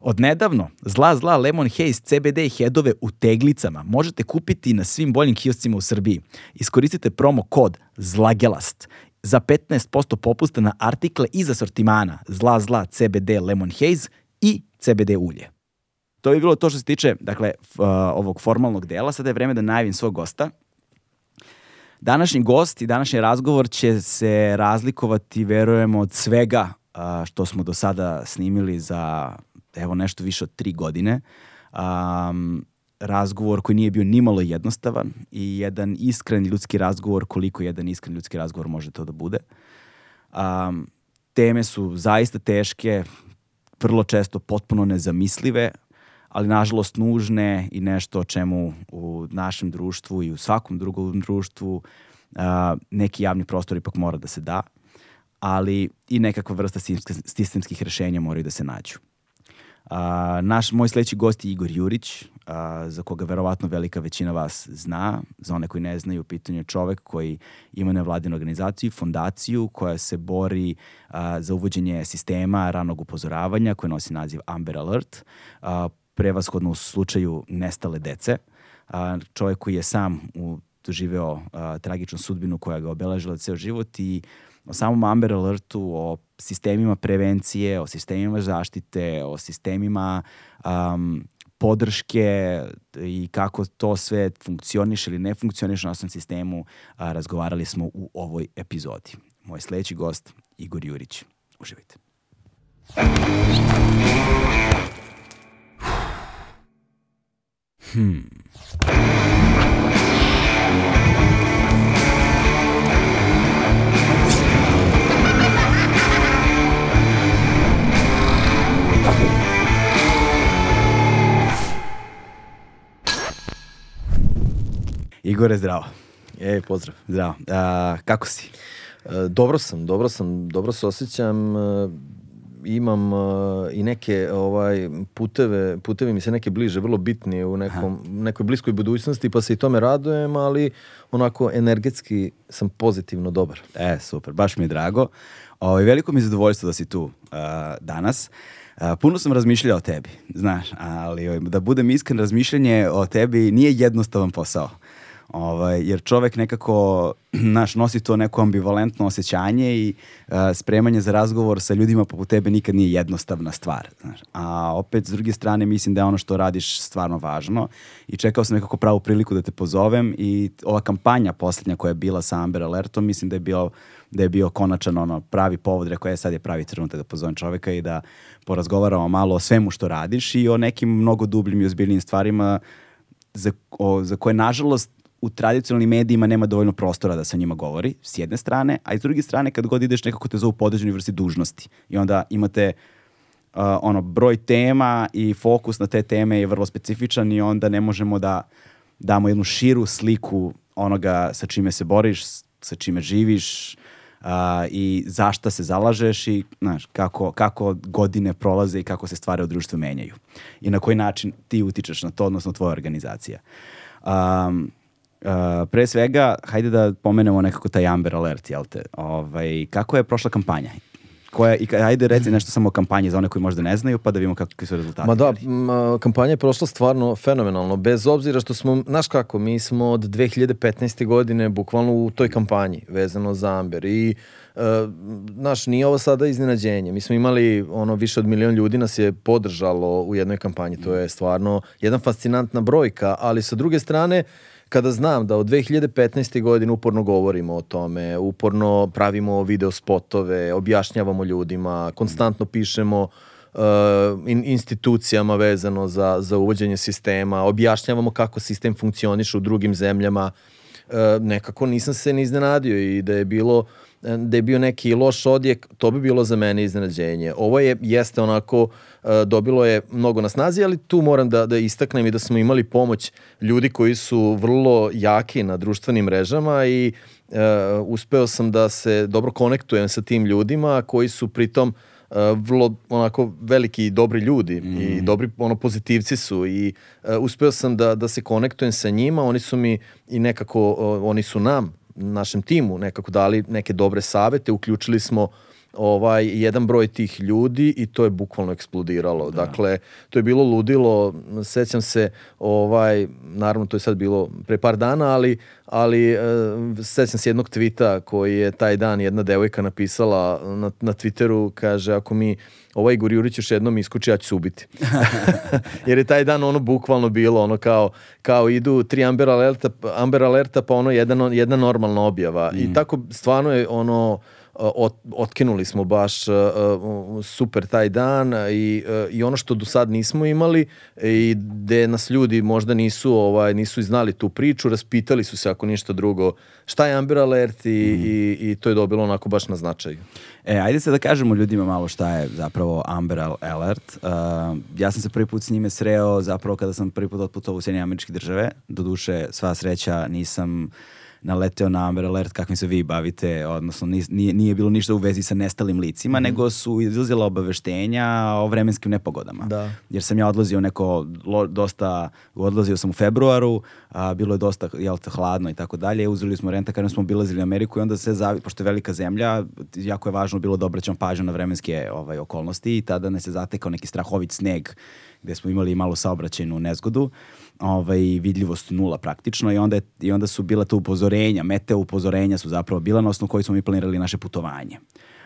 Od nedavno, zla zla Lemon Haze CBD headove u teglicama možete kupiti na svim boljim kioscima u Srbiji. Iskoristite promo kod ZLAGELAST za 15% popusta na artikle iz asortimana zla zla CBD Lemon Haze i CBD ulje. To bi bilo to što se tiče dakle, ovog formalnog dela. Sada je vreme da najavim svog gosta. Današnji gost i današnji razgovor će se razlikovati, verujemo, od svega što smo do sada snimili za evo nešto više od tri godine. Um, razgovor koji nije bio nimalo jednostavan i jedan iskren ljudski razgovor koliko jedan iskren ljudski razgovor može to da bude. Um, teme su zaista teške, vrlo često potpuno nezamislive, ali nažalost nužne i nešto o čemu u našem društvu i u svakom drugom društvu uh, neki javni prostor ipak mora da se da, ali i nekakva vrsta sistemskih rešenja moraju da se nađu. A, naš, moj sledeći gost je Igor Jurić, a, za koga verovatno velika većina vas zna. Za one koji ne znaju, pitanje je čovek koji ima nevladinu organizaciju, fondaciju koja se bori a, za uvođenje sistema ranog upozoravanja koji nosi naziv Amber Alert, a, prevashodno u slučaju nestale dece. A, čovek koji je sam u, doživeo a, tragičnu sudbinu koja ga obeležila ceo život i o samom Amber Alertu, o sistemima prevencije, o sistemima zaštite, o sistemima um, podrške i kako to sve funkcioniše ili ne funkcioniše na osnovom sistemu, a, razgovarali smo u ovoj epizodi. Moj sledeći gost, Igor Jurić. Uživajte. Hmm. Igore, zdravo. Ej, pozdrav. Zdravo. A, kako si? E, dobro sam, dobro sam, dobro se osjećam. E, imam e, i neke ovaj puteve, putevi mi se neke bliže, vrlo bitni u nekom, nekoj bliskoj budućnosti, pa se i tome radujem, ali onako energetski sam pozitivno dobar. E, super, baš mi je drago. O, veliko mi je zadovoljstvo da si tu uh, danas. Uh, puno sam razmišljao o tebi, znaš, ali ovaj, da budem iskren, razmišljanje o tebi nije jednostavan posao. Ovaj, jer čovek nekako naš, nosi to neko ambivalentno osjećanje i uh, spremanje za razgovor sa ljudima poput tebe nikad nije jednostavna stvar. Znaš. A opet, s druge strane, mislim da je ono što radiš stvarno važno i čekao sam nekako pravu priliku da te pozovem i ova kampanja poslednja koja je bila sa Amber Alertom, mislim da je bio da je bio konačan ono pravi povod, rekao je sad je pravi trenutak da pozovem čoveka i da porazgovaramo malo o svemu što radiš i o nekim mnogo dubljim i ozbiljnim stvarima za, o, za koje nažalost u tradicionalnim medijima nema dovoljno prostora da se o njima govori, s jedne strane, a i s druge strane kad god ideš nekako te zovu podređenoj vrsti dužnosti. I onda imate uh, ono broj tema i fokus na te teme je vrlo specifičan i onda ne možemo da damo jednu širu sliku onoga sa čime se boriš, sa čime živiš uh, i zašta se zalažeš i znaš, kako, kako godine prolaze i kako se stvari u društvu menjaju. I na koji način ti utičeš na to, odnosno tvoja organizacija. Um, Uh, pre svega, hajde da pomenemo nekako taj Amber Alert, jel te? Ovaj, kako je prošla kampanja? Koja, i, ajde reci nešto samo o kampanji za one koji možda ne znaju, pa da vidimo kakvi su rezultati. Ma da, m, kampanja je prošla stvarno fenomenalno, bez obzira što smo, znaš kako, mi smo od 2015. godine bukvalno u toj kampanji vezano za Amber i uh, znaš, nije ovo sada iznenađenje. Mi smo imali ono više od milion ljudi nas je podržalo u jednoj kampanji. To je stvarno jedna fascinantna brojka, ali sa druge strane kada znam da od 2015. godine uporno govorimo o tome, uporno pravimo video spotove, objašnjavamo ljudima, konstantno pišemo uh, in, institucijama vezano za, za uvođenje sistema, objašnjavamo kako sistem funkcioniše u drugim zemljama, uh, nekako nisam se ni iznenadio i da je bilo da je bio neki loš odjek, to bi bilo za mene iznenađenje. Ovo je, jeste onako, e, dobilo je mnogo na snazi, ali tu moram da, da istaknem i da smo imali pomoć ljudi koji su vrlo jaki na društvenim mrežama i uh, uspeo sam da se dobro konektujem sa tim ljudima koji su pritom uh, vrlo onako veliki i dobri ljudi mm. i dobri ono pozitivci su i uh, uspeo sam da da se konektujem sa njima, oni su mi i nekako uh, oni su nam našem timu nekako dali neke dobre savete, uključili smo ovaj jedan broj tih ljudi i to je bukvalno eksplodiralo. Da. Dakle, to je bilo ludilo, sećam se, ovaj naravno to je sad bilo pre par dana, ali ali uh, sećam se jednog tvita koji je taj dan jedna devojka napisala na, na Twitteru, kaže ako mi ovaj Igor Jurić još jednom iskuči, ja ću se ubiti. Jer je taj dan ono bukvalno bilo, ono kao, kao idu tri Amber alerta, Amber alerta pa ono jedna, jedna normalna objava. Mm. I tako stvarno je ono, ot, otkinuli smo baš uh, super taj dan i, uh, i ono što do sad nismo imali i gde nas ljudi možda nisu ovaj nisu znali tu priču, raspitali su se ako ništa drugo šta je Amber Alert i, mm. i, i to je dobilo onako baš na značaju. E, ajde se da kažemo ljudima malo šta je zapravo Amber Alert. Uh, ja sam se prvi put s njime sreo zapravo kada sam prvi put otputovao u Sjedinje američke države. Doduše, sva sreća nisam naleteo na Amber Alert kakvim se vi bavite, odnosno nije, nije bilo ništa u vezi sa nestalim licima, mm. nego su izlazila obaveštenja o vremenskim nepogodama. Da. Jer sam ja odlazio neko, lo, dosta, odlazio sam u februaru, a, bilo je dosta jel, hladno i tako dalje, uzeli smo renta kada smo bilazili Ameriku i onda se, zavi, pošto je velika zemlja, jako je važno bilo da obraćam pažnju na vremenske ovaj, okolnosti i tada ne se zatekao neki strahovit sneg gde smo imali malo saobraćajnu nezgodu ovaj, vidljivost nula praktično i onda, je, i onda su bila to upozorenja, meteo upozorenja su zapravo bila na osnovu koji smo mi planirali naše putovanje.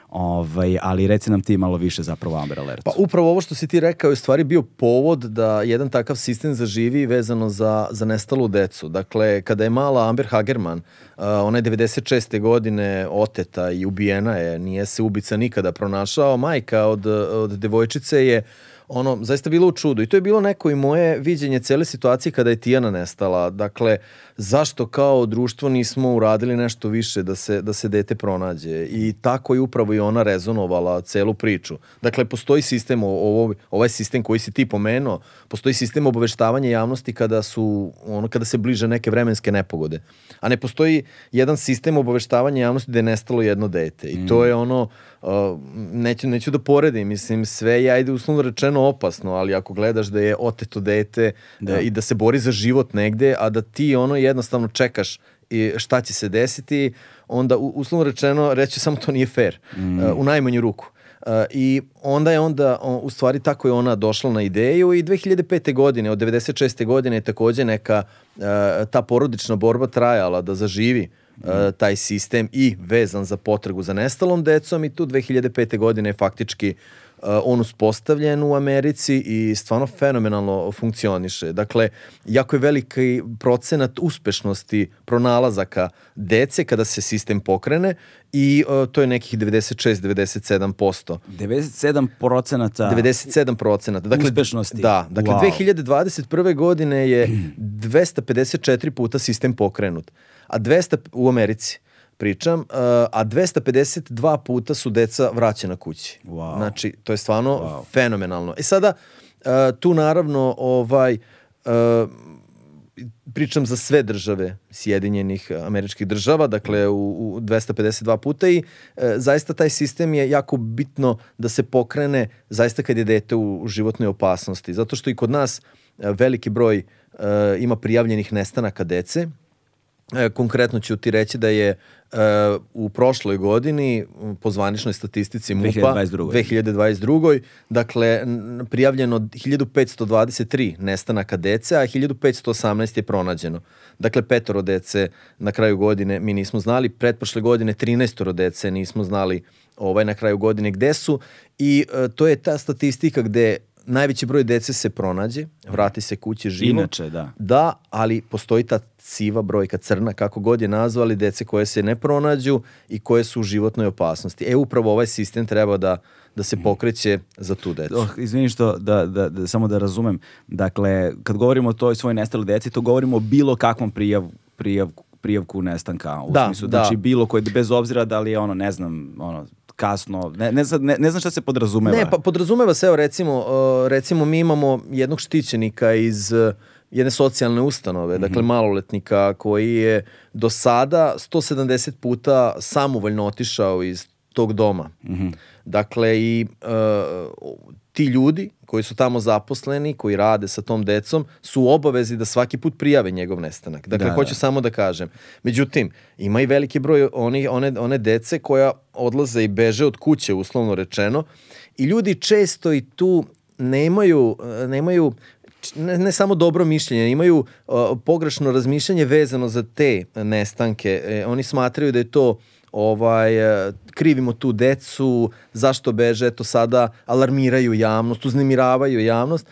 Ovaj, ali reci nam ti malo više zapravo Amber Alert. Pa upravo ovo što si ti rekao je stvari bio povod da jedan takav sistem zaživi vezano za, za nestalu decu. Dakle, kada je mala Amber Hagerman, uh, ona je 96. godine oteta i ubijena je, nije se ubica nikada pronašao, majka od, od devojčice je uh, ono, zaista bilo u čudu. I to je bilo neko i moje viđenje cele situacije kada je Tijana nestala. Dakle, zašto kao društvo nismo uradili nešto više da se, da se dete pronađe. I tako je upravo i ona rezonovala celu priču. Dakle, postoji sistem, ovo, ovaj sistem koji si ti pomenuo, postoji sistem obaveštavanja javnosti kada, su, ono, kada se bliže neke vremenske nepogode. A ne postoji jedan sistem obaveštavanja javnosti da je nestalo jedno dete. I to mm. je ono, uh, neću, neću da poredim, mislim, sve je, ajde, uslovno rečeno opasno, ali ako gledaš da je oteto dete da. Uh, i da se bori za život negde, a da ti ono jednostavno čekaš i šta će se desiti, onda uslovno rečeno reći samo to nije fair, mm. uh, u najmanju ruku. Uh, I onda je onda, u stvari tako je ona došla na ideju i 2005. godine, od 96. godine je takođe neka uh, ta porodična borba trajala da zaživi uh, taj sistem i vezan za potragu za nestalom decom i tu 2005. godine faktički Uh, on uspostavljen u Americi i stvarno fenomenalno funkcioniše. Dakle, jako je veliki procenat uspešnosti pronalazaka dece kada se sistem pokrene i uh, to je nekih 96-97%. 97 procenata 97 procenata. Dakle, uspešnosti. Da, dakle wow. 2021. godine je 254 puta sistem pokrenut, a 200 u Americi pričam, uh, a 252 puta su deca vraćena kući. Wow. Znači, to je stvarno wow. fenomenalno. E sada, uh, tu naravno, ovaj, uh, pričam za sve države Sjedinjenih američkih država, dakle u, u 252 puta i e, zaista taj sistem je jako bitno da se pokrene zaista kad je dete u, u životnoj opasnosti. Zato što i kod nas veliki broj e, ima prijavljenih nestanaka dece. E, konkretno ću ti reći da je u prošloj godini po zvaničnoj statistici MUPA 2022. 2022. dakle prijavljeno 1523 nestanaka dece, a 1518 je pronađeno. Dakle petoro dece na kraju godine mi nismo znali, pretprošle godine 13 dece nismo znali ovaj na kraju godine gde su i uh, to je ta statistika gde najveći broj dece se pronađe, vrati se kući živo. Inače, da. Da, ali postoji ta siva brojka crna, kako god je nazvali, dece koje se ne pronađu i koje su u životnoj opasnosti. E, upravo ovaj sistem treba da da se pokreće za tu decu. Oh, izvini što, da, da, da, samo da razumem. Dakle, kad govorimo o toj svojoj nestali deci, to govorimo o bilo kakvom prijav, prijav, prijavku nestanka. U Da, smislu, da. znači bilo koji, bez obzira da li je ono, ne znam, ono, kasno, ne, ne, ne, ne znam šta se podrazumeva. Ne, pa podrazumeva se, evo recimo, uh, recimo mi imamo jednog štićenika iz uh, jedne socijalne ustanove, dakle maloletnika koji je do sada 170 puta samovoljno otišao iz tog doma. Dakle, i uh, ti ljudi koji su tamo zaposleni, koji rade sa tom decom, su u obavezi da svaki put prijave njegov nestanak. Dakle, Da, hoću da. samo da kažem. Međutim, ima i veliki broj oni, one, one dece koja odlaze i beže od kuće, uslovno rečeno, i ljudi često i tu nemaju, eh, nemaju ne, ne samo dobro mišljenje, imaju uh, pogrešno razmišljanje vezano za te nestanke. E, oni smatraju da je to ovaj e, krivimo tu decu, zašto beže, eto sada alarmiraju javnost, uznemiravaju javnost.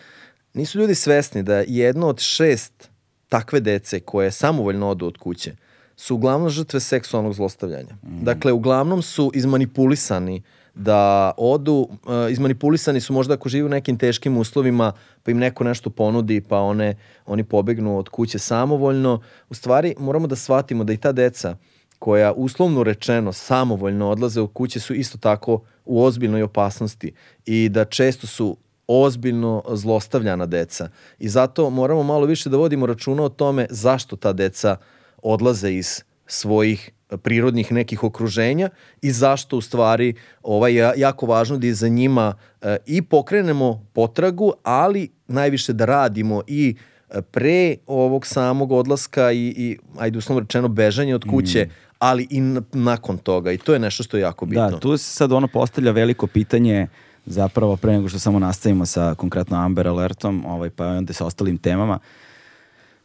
Nisu ljudi svesni da jedno od šest takve dece koje samovoljno odu od kuće su uglavnom žrtve seksualnog zlostavljanja. Dakle, uglavnom su izmanipulisani da odu, uh, izmanipulisani su možda ako žive u nekim teškim uslovima, pa im neko nešto ponudi, pa one, oni pobegnu od kuće samovoljno. U stvari, moramo da shvatimo da i ta deca koja uslovno rečeno samovoljno odlaze u kuće su isto tako u ozbiljnoj opasnosti i da često su ozbiljno zlostavljana deca. I zato moramo malo više da vodimo računa o tome zašto ta deca odlaze iz svojih prirodnih nekih okruženja i zašto u stvari ovaj, ja- jako važno da je za njima e, i pokrenemo potragu, ali najviše da radimo i e, pre ovog samog odlaska i, i ajde uslovno rečeno bežanje od kuće, ali i nakon toga i to je nešto što je jako bitno. Da, tu se sad ono postavlja veliko pitanje zapravo pre nego što samo nastavimo sa konkretno Amber Alertom, ovaj, pa onda sa ostalim temama.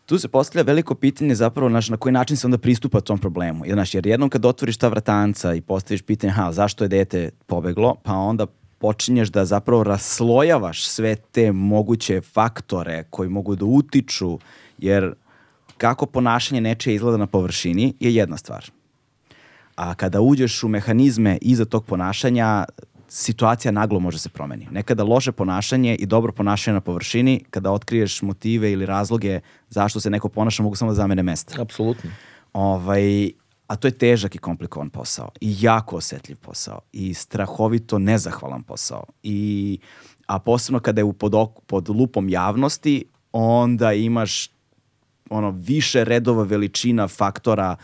Tu se postavlja veliko pitanje zapravo naš, na koji način se onda pristupa tom problemu. Jer, znaš, jer jednom kad otvoriš ta vratanca i postaviš pitanje ha, zašto je dete pobeglo, pa onda počinješ da zapravo raslojavaš sve te moguće faktore koji mogu da utiču, jer kako ponašanje nečije izgleda na površini je jedna stvar. A kada uđeš u mehanizme iza tog ponašanja, situacija naglo može se promeni. Nekada loše ponašanje i dobro ponašanje na površini, kada otkriješ motive ili razloge zašto se neko ponaša, mogu samo da zamene mesta. Apsolutno. Ovaj, a to je težak i komplikovan posao i jako osetljiv posao i strahovito nezahvalan posao. I, a posebno kada je u pod, ok- pod lupom javnosti, onda imaš ono više redova veličina faktora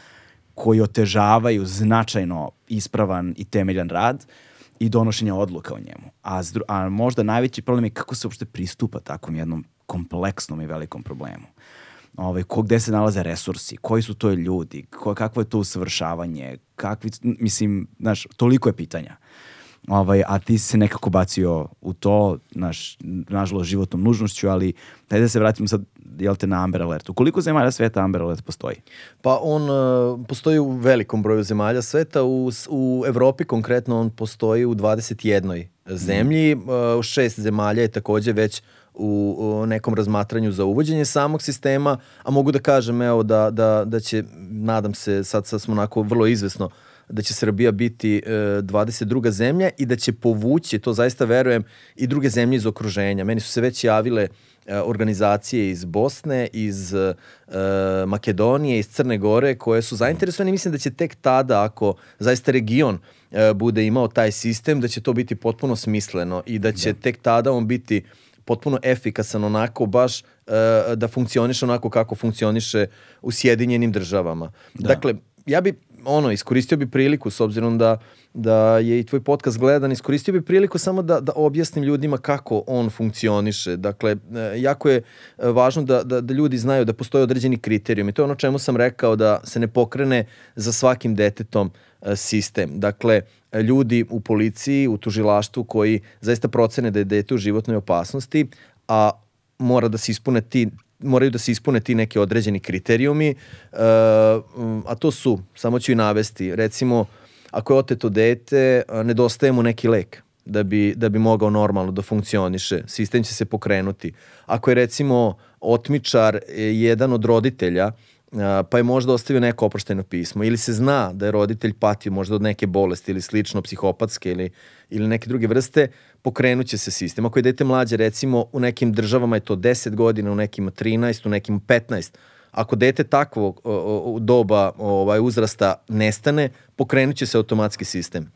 koji otežavaju značajno ispravan i temeljan rad i donošenje odluka o njemu. A, s dru- a možda najveći problem je kako se uopšte pristupa takvom jednom kompleksnom i velikom problemu. Ovaj, ko, gde se nalaze resursi, koji su to ljudi, ko, kakvo je to usavršavanje, kakvi, mislim, znaš, toliko je pitanja. Ovaj, a ti si se nekako bacio u to, naš, nažalost, životnom nužnošću, ali daj da se vratimo sad, jel te, na Amber Alert. U koliko zemalja sveta Amber Alert postoji? Pa on uh, postoji u velikom broju zemalja sveta, u, u Evropi konkretno on postoji u 21 zemlji, uh, u šest zemalja je takođe već u, u nekom razmatranju za uvođenje samog sistema, a mogu da kažem evo da, da, da će, nadam se, sad, sad smo onako vrlo izvesno, da će Srbija biti e, 22. zemlja i da će povući, to zaista verujem, i druge zemlje iz okruženja. Meni su se već javile e, organizacije iz Bosne, iz e, Makedonije, iz Crne Gore, koje su zainteresovane i mislim da će tek tada, ako zaista region e, bude imao taj sistem, da će to biti potpuno smisleno i da će tek tada on biti potpuno efikasan onako baš e, da funkcioniše onako kako funkcioniše u Sjedinjenim državama. Dakle, ja bi ono, iskoristio bi priliku s obzirom da, da je i tvoj podcast gledan, iskoristio bi priliku samo da, da objasnim ljudima kako on funkcioniše. Dakle, e, jako je e, važno da, da, da ljudi znaju da postoje određeni kriterijum i to je ono čemu sam rekao da se ne pokrene za svakim detetom e, sistem. Dakle, ljudi u policiji, u tužilaštvu koji zaista procene da je dete u životnoj opasnosti, a mora da se ispune ti moraju da se ispune ti neki određeni kriterijumi, e, a to su, samo ću i navesti, recimo, ako je oteto dete, a, nedostaje mu neki lek. da bi, da bi mogao normalno da funkcioniše. Sistem će se pokrenuti. Ako je recimo otmičar e, jedan od roditelja, pa je možda ostavio neko oprošteno pismo ili se zna da je roditelj patio možda od neke bolesti ili slično psihopatske ili, ili neke druge vrste, pokrenut će se sistem. Ako je dete mlađe, recimo u nekim državama je to 10 godina, u nekim 13, u nekim 15, ako dete takvog doba ovaj, uzrasta nestane, pokrenut će se automatski sistem.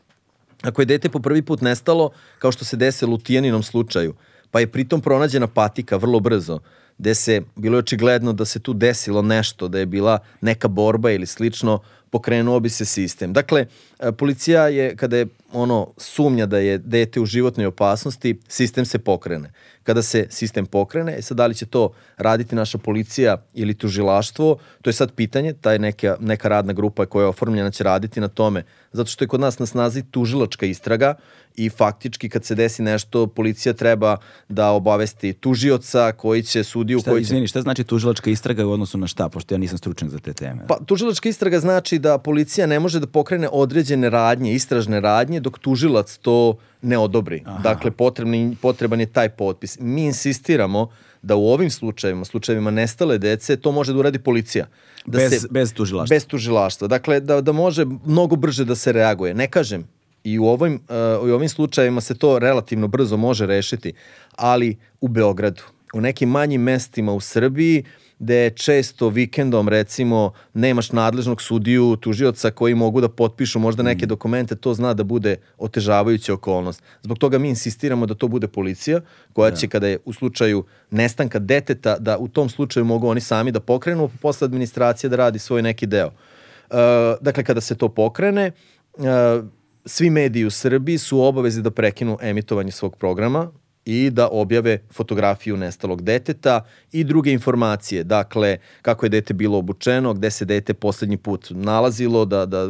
Ako je dete po prvi put nestalo, kao što se desilo u Tijaninom slučaju, pa je pritom pronađena patika vrlo brzo, gde se, bilo je očigledno da se tu desilo nešto, da je bila neka borba ili slično, pokrenuo bi se sistem. Dakle, e, policija je, kada je ono sumnja da je dete u životnoj opasnosti, sistem se pokrene. Kada se sistem pokrene, e sad da li će to raditi naša policija ili tužilaštvo, to je sad pitanje, taj neka, neka radna grupa koja je oformljena će raditi na tome, zato što je kod nas na snazi tužilačka istraga i faktički kad se desi nešto, policija treba da obavesti tužioca koji će sudiju... Šta, koji će... izvini, šta znači tužilačka istraga u odnosu na šta, pošto ja nisam stručan za te teme? Pa, tužilačka istraga znači da policija ne može da pokrene određene radnje, istražne radnje, dok tužilac to ne odobri. Aha. Dakle, potrebni, potreban je taj potpis. Mi insistiramo da u ovim slučajevima, slučajevima nestale dece, to može da uradi policija. Da bez, se, bez tužilaštva. Bez tužilaštva. Dakle, da, da može mnogo brže da se reaguje. Ne kažem, i u ovim, uh, u ovim slučajevima se to relativno brzo može rešiti, ali u Beogradu, u nekim manjim mestima u Srbiji, gde često vikendom recimo nemaš nadležnog sudiju, tužioca koji mogu da potpišu možda neke mm. dokumente, to zna da bude otežavajuća okolnost. Zbog toga mi insistiramo da to bude policija koja će kada je u slučaju nestanka deteta da u tom slučaju mogu oni sami da pokrenu, posle administracija da radi svoj neki deo. Uh, dakle, kada se to pokrene, uh, svi mediji u Srbiji su obavezi da prekinu emitovanje svog programa i da objave fotografiju nestalog deteta i druge informacije. Dakle, kako je dete bilo obučeno, gde se dete poslednji put nalazilo, da, da,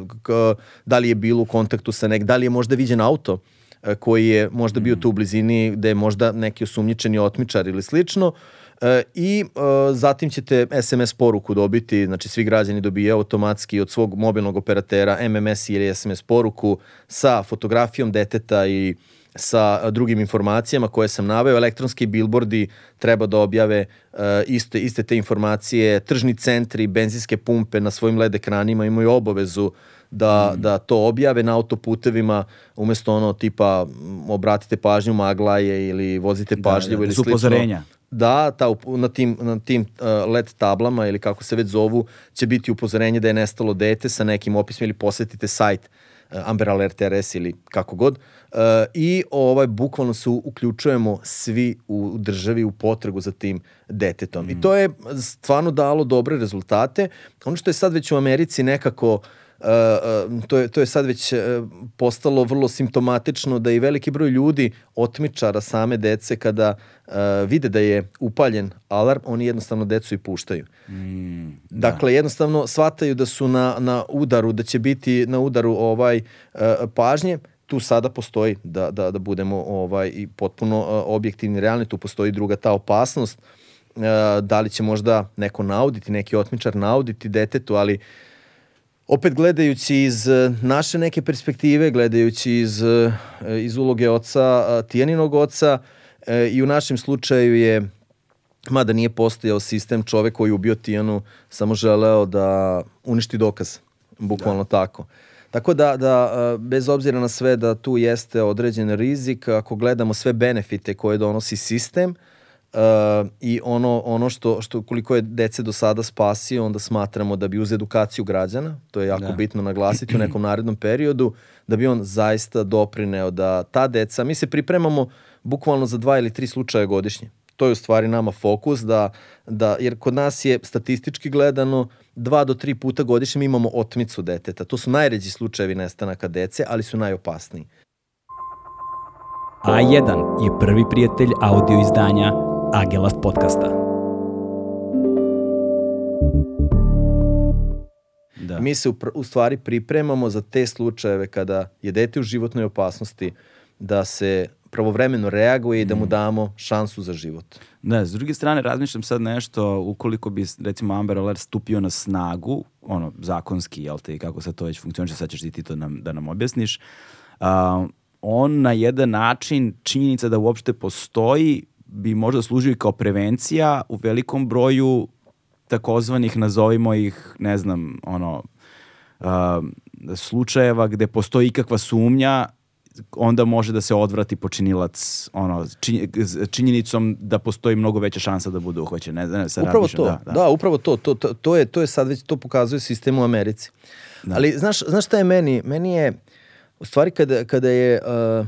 da li je bilo u kontaktu sa nek, da li je možda viđen auto e, koji je možda bio tu u blizini, gde je možda neki osumnjičeni otmičar ili slično. E, I e, zatim ćete SMS poruku dobiti, znači svi građani dobije automatski od svog mobilnog operatera MMS ili SMS poruku sa fotografijom deteta i sa drugim informacijama koje sam naveo. Elektronski billboardi treba da objave uh, iste, iste te informacije. Tržni centri, benzinske pumpe na svojim LED ekranima imaju obavezu da, mm. da to objave na autoputevima umesto ono tipa obratite pažnju magla je ili vozite da, pažljivo da, da, ili slično. upozorenja. Da, ta, na tim, na tim uh, LED tablama ili kako se već zovu će biti upozorenje da je nestalo dete sa nekim opisima ili posetite sajt uh, Amber Alert RS ili kako god. Uh, Uh, I ovaj, bukvalno se uključujemo svi u državi u potragu za tim detetom. Mm. I to je stvarno dalo dobre rezultate. Ono što je sad već u Americi nekako Uh, uh, to, je, to je sad već uh, postalo vrlo simptomatično da i veliki broj ljudi otmičara same dece kada uh, vide da je upaljen alarm, oni jednostavno decu i puštaju. Mm, da. dakle, jednostavno shvataju da su na, na udaru, da će biti na udaru ovaj uh, pažnje, tu sada postoji da, da, da budemo ovaj i potpuno uh, objektivni realni, tu postoji druga ta opasnost uh, da li će možda neko nauditi, neki otmičar nauditi detetu, ali opet gledajući iz naše neke perspektive, gledajući iz, iz uloge oca, Tijaninog oca i u našem slučaju je mada nije postojao sistem čovek koji je ubio Tijanu, samo želeo da uništi dokaz, bukvalno da. tako. Tako da, da bez obzira na sve da tu jeste određen rizik, ako gledamo sve benefite koje donosi sistem uh, i ono, ono što, što koliko je dece do sada spasio, onda smatramo da bi uz edukaciju građana, to je jako da. bitno naglasiti u nekom narednom periodu, da bi on zaista doprineo da ta deca, mi se pripremamo bukvalno za dva ili tri slučaja godišnje to je u stvari nama fokus, da, da, jer kod nas je statistički gledano dva do tri puta godišnje mi imamo otmicu deteta. To su najređi slučajevi nestanaka dece, ali su najopasniji. A1 je prvi prijatelj audio izdanja Agelast podcasta. Da. Mi se u, u stvari pripremamo za te slučajeve kada je dete u životnoj opasnosti da se pravovremeno reaguje i da mu mm. damo šansu za život. Da, s druge strane razmišljam sad nešto, ukoliko bi recimo Amber Alert stupio na snagu, ono, zakonski, jel te, kako sad to već funkcioniše, sad ćeš ti to nam, da nam objasniš, uh, on na jedan način, činjenica da uopšte postoji, bi možda služio i kao prevencija u velikom broju takozvanih, nazovimo ih, ne znam, ono, uh, slučajeva gde postoji ikakva sumnja onda može da se odvrati počinilac ono, činjenicom da postoji mnogo veća šansa da bude uhvaćen. Ne, ne, sa upravo to, da, da. da, upravo to. To, to, to, je, to je sad već, to pokazuje sistem u Americi. Da. Ali znaš, znaš šta je meni? Meni je, u stvari kada, kada je... Uh,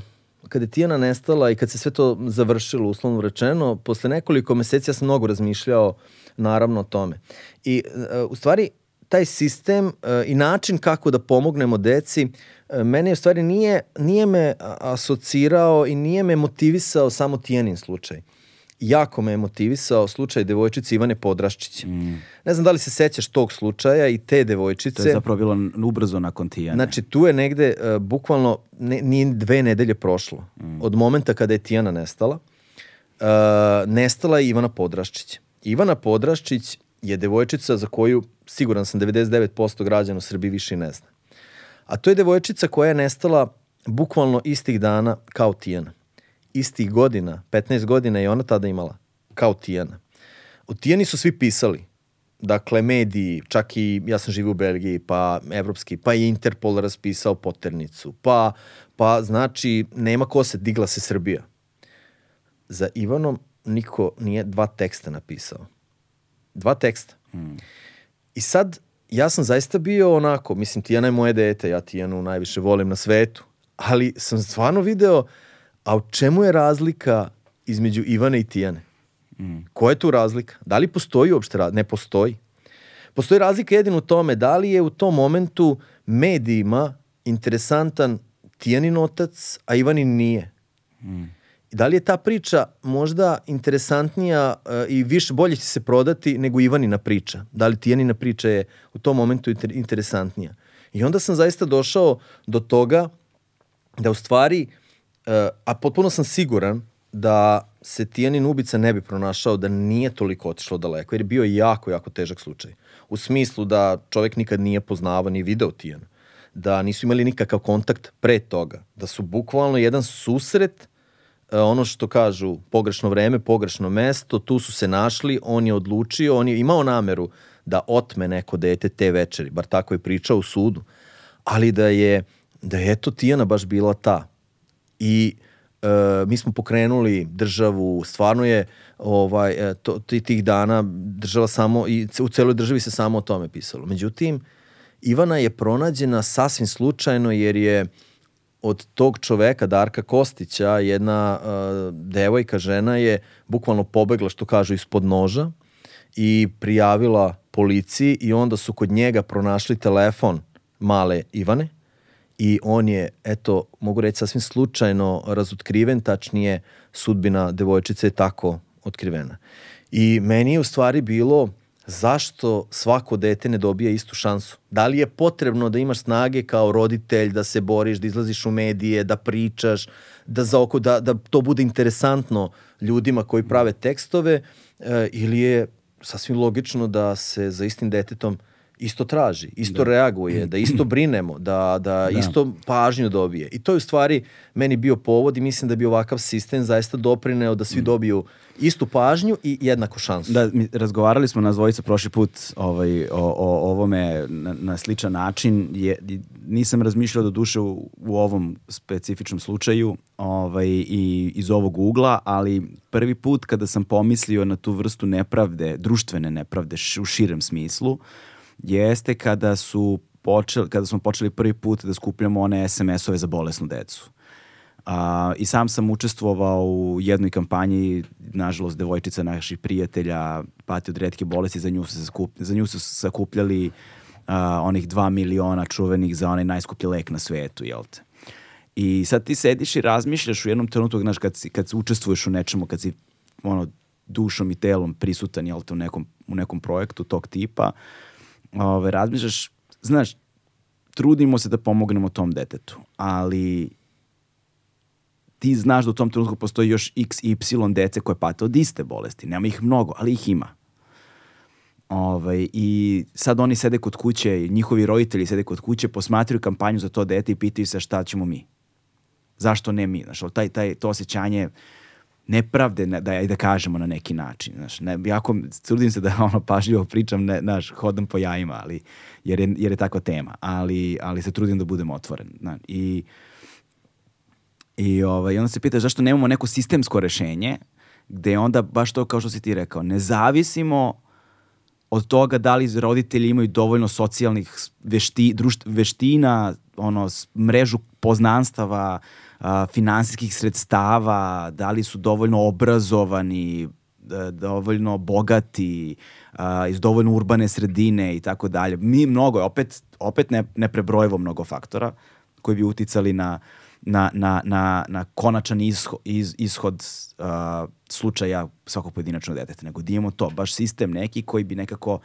kada je Tijana nestala i kad se sve to završilo, uslovno rečeno, posle nekoliko meseci ja sam mnogo razmišljao naravno o tome. I uh, u stvari taj sistem uh, i način kako da pomognemo deci uh, meni u stvari nije, nije me asocirao i nije me motivisao samo Tijanin slučaj. Jako me je motivisao slučaj devojčice Ivane Podraščić. Mm. Ne znam da li se sećaš tog slučaja i te devojčice. To je zapravo bilo ubrzo nakon Tijane. Znači tu je negde uh, bukvalno ne, nije dve nedelje prošlo. Mm. Od momenta kada je Tijana nestala. Uh, nestala je Ivana Podraščić. Ivana Podraščić je devojčica za koju siguran sam 99% građana u Srbiji više ne zna. A to je devojčica koja je nestala bukvalno istih dana kao Tijana. Istih godina, 15 godina je ona tada imala, kao Tijana. O Tijani su svi pisali. Dakle, mediji, čak i ja sam živio u Belgiji, pa evropski, pa i Interpol raspisao poternicu, pa, pa znači, nema ko se, digla se Srbija. Za Ivanom niko nije dva teksta napisao. Dva teksta. Hmm. I sad, ja sam zaista bio onako, mislim, Tijana je moje dete, ja Tijanu najviše volim na svetu, ali sam stvarno video, a u čemu je razlika između Ivane i Tijane? Mm. Koja je tu razlika? Da li postoji uopšte razlika? Ne postoji. Postoji razlika jedino u tome da li je u tom momentu medijima interesantan Tijanin otac, a Ivanin nije. Mm. Da li je ta priča možda interesantnija uh, i više bolje će se prodati nego Ivanina priča? Da li Tijanina priča je u tom momentu inter interesantnija? I onda sam zaista došao do toga da u stvari, uh, a potpuno sam siguran da se Tijanin ubica ne bi pronašao da nije toliko otišlo daleko, jer je bio jako, jako težak slučaj. U smislu da čovek nikad nije poznavao ni video Tijana, da nisu imali nikakav kontakt pre toga, da su bukvalno jedan susret ono što kažu pogrešno vreme, pogrešno mesto, tu su se našli, on je odlučio, on je imao nameru da otme neko dete te večeri, bar tako je pričao u sudu, ali da je, da je eto Tijana baš bila ta. I e, mi smo pokrenuli državu, stvarno je ovaj, e, to, tih dana država samo, i u celoj državi se samo o tome pisalo. Međutim, Ivana je pronađena sasvim slučajno jer je od tog čoveka, Darka Kostića, jedna uh, devojka, žena je bukvalno pobegla, što kažu, ispod noža i prijavila policiji i onda su kod njega pronašli telefon male Ivane i on je, eto, mogu reći sasvim slučajno razotkriven, tačnije sudbina devojčice je tako otkrivena. I meni je u stvari bilo zašto svako dete ne dobije istu šansu? Da li je potrebno da imaš snage kao roditelj da se boriš, da izlaziš u medije, da pričaš, da, za oko, da, da to bude interesantno ljudima koji prave tekstove e, ili je sasvim logično da se za istim detetom isto traži, isto da. reaguje, da isto brinemo, da, da, da isto pažnju dobije. I to je u stvari meni bio povod i mislim da bi ovakav sistem zaista doprineo da svi mm. dobiju istu pažnju i jednaku šansu. Da, mi razgovarali smo na dvojica prošli put ovaj, o, o ovome na, na sličan način. Je, nisam razmišljao do duše u, u ovom specifičnom slučaju ovaj, i iz ovog ugla, ali prvi put kada sam pomislio na tu vrstu nepravde, društvene nepravde u širem smislu, jeste kada su počeli, kada smo počeli prvi put da skupljamo one SMS-ove za bolesnu decu. A, I sam sam učestvovao u jednoj kampanji, nažalost, devojčica naših prijatelja pati od redke bolesti, za nju su, skup, za nju su sakupljali a, onih dva miliona čuvenih za onaj najskuplji lek na svetu, jel te? I sad ti sediš i razmišljaš u jednom trenutku, znaš, kad, si, kad učestvuješ u nečemu, kad si ono, dušom i telom prisutan, jel te, u nekom, u nekom projektu tog tipa, ove, razmišljaš, znaš, trudimo se da pomognemo tom detetu, ali ti znaš da u tom trenutku postoji još x, y dece koje pate od iste bolesti. Nema ih mnogo, ali ih ima. Ovaj, I sad oni sede kod kuće, njihovi roditelji sede kod kuće, posmatruju kampanju za to dete i pitaju se šta ćemo mi. Zašto ne mi? Znaš, taj, taj, to osjećanje nepravde, ne, da, da kažemo na neki način. Znaš, ne, jako trudim se da ono pažljivo pričam, ne, znaš, hodam po jajima, ali, jer, je, jer je takva tema, ali, ali se trudim da budem otvoren. Znaš, I, i, ovaj, onda se pita zašto nemamo neko sistemsko rešenje, gde onda baš to kao što si ti rekao, ne zavisimo od toga da li roditelji imaju dovoljno socijalnih vešti, društ, veština, ono, mrežu poznanstava, a, finansijskih sredstava, da li su dovoljno obrazovani, da, dovoljno bogati, iz dovoljno urbane sredine i tako dalje. Mi mnogo, opet, opet ne, ne prebrojivo mnogo faktora koji bi uticali na, na, na, na, na konačan ishod, iz, ishod uh, slučaja svakog pojedinačnog deteta, nego da imamo to, baš sistem neki koji bi nekako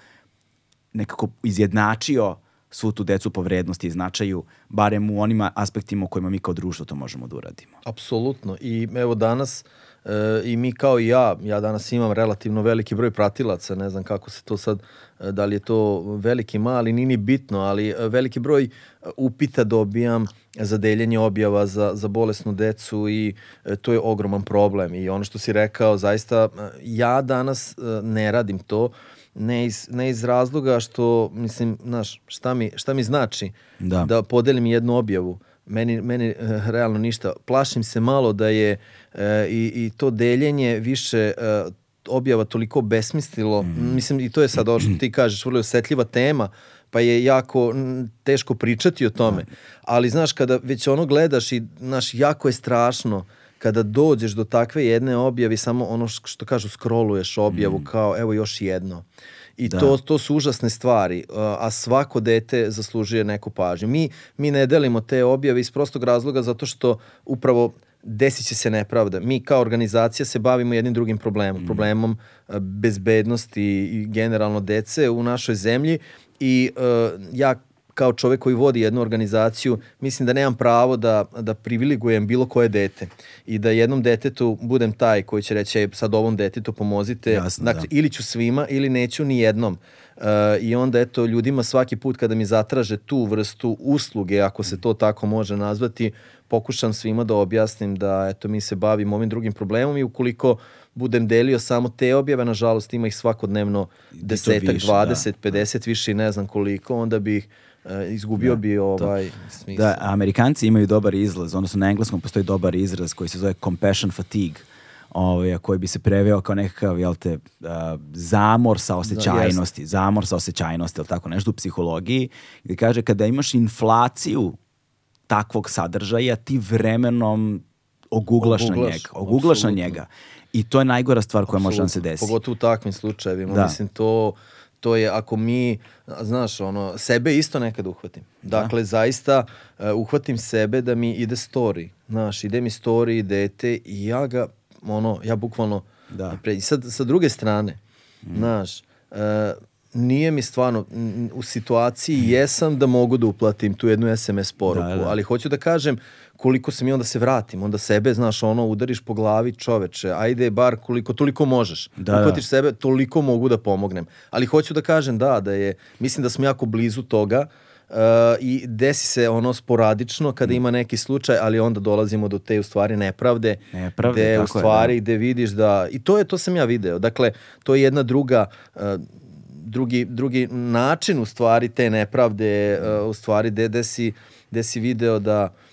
nekako izjednačio svu tu decu po vrednosti i značaju, barem u onim aspektima u kojima mi kao društvo to možemo da uradimo. Apsolutno. I evo danas e, i mi kao i ja, ja danas imam relativno veliki broj pratilaca, ne znam kako se to sad, e, da li je to veliki, mali, nije ni bitno, ali e, veliki broj upita dobijam za deljenje objava za, za bolesnu decu i e, to je ogroman problem. I ono što si rekao, zaista, e, ja danas e, ne radim to, ne iz, ne iz razloga što, mislim, znaš, šta mi, šta mi znači da, da podelim jednu objavu. Meni, meni e, realno ništa. Plašim se malo da je e, i, i to deljenje više e, objava toliko besmislilo. Mm. Mislim, i to je sad ovo što ti kažeš, vrlo osetljiva tema, pa je jako teško pričati o tome. Da. Ali, znaš, kada već ono gledaš i, znaš, jako je strašno kada dođeš do takve jedne objave samo ono što kažu scrolluješ objavu mm. kao evo još jedno. I da. to, to su užasne stvari, a svako dete zaslužuje neku pažnju. Mi, mi ne delimo te objave iz prostog razloga zato što upravo desit će se nepravda. Mi kao organizacija se bavimo jednim drugim problemom, mm. problemom bezbednosti i generalno dece u našoj zemlji i uh, ja kao čovek koji vodi jednu organizaciju, mislim da nemam pravo da, da privilegujem bilo koje dete i da jednom detetu budem taj koji će reći sad ovom detetu pomozite, Jasno, dakle, da. ili ću svima ili neću ni jednom. Uh, I onda eto ljudima svaki put kada mi zatraže tu vrstu usluge, ako se to tako može nazvati, pokušam svima da objasnim da eto mi se bavimo ovim drugim problemom i ukoliko budem delio samo te objave, nažalost ima ih svakodnevno desetak, više, 20, da, 50, da. više i ne znam koliko, onda bih Uh, izgubio da, bi ovaj smisla. Da, Amerikanci imaju dobar izlaz, odnosno na engleskom postoji dobar izraz koji se zove compassion fatigue, ovaj, koji bi se preveo kao nekakav, jel te, uh, zamor sa osjećajnosti, da, zamor sa osjećajnosti, ili tako nešto u psihologiji, gde kaže kada imaš inflaciju takvog sadržaja, ti vremenom oguglaš, oguglaš na njega. Oguglaš na njega. I to je najgora stvar koja može da se desiti. Pogotovo u takvim slučajevima. Da. Mislim, to to je ako mi, znaš, ono, sebe isto nekad uhvatim. Da. Dakle, da. zaista uh, uhvatim sebe da mi ide story. Znaš, ide mi story, dete i ja ga, ono, ja bukvalno, da. Pre, sad, sa druge strane, mm. znaš, uh, nije mi stvarno u situaciji jesam da mogu da uplatim tu jednu SMS poruku, da, da. ali hoću da kažem koliko se mi onda se vratim, onda sebe, znaš, ono, udariš po glavi čoveče, ajde bar koliko, toliko možeš. Da, da. Da. sebe, toliko mogu da pomognem. Ali hoću da kažem da, da je, mislim da smo jako blizu toga, Uh, i desi se ono sporadično kada mm. ima neki slučaj, ali onda dolazimo do te u stvari nepravde, nepravde gde u stvari je, da. gde vidiš da i to je to sam ja video. Dakle, to je jedna druga uh, drugi, drugi način u stvari te nepravde, uh, u stvari gde, gde, si, gde si video da uh,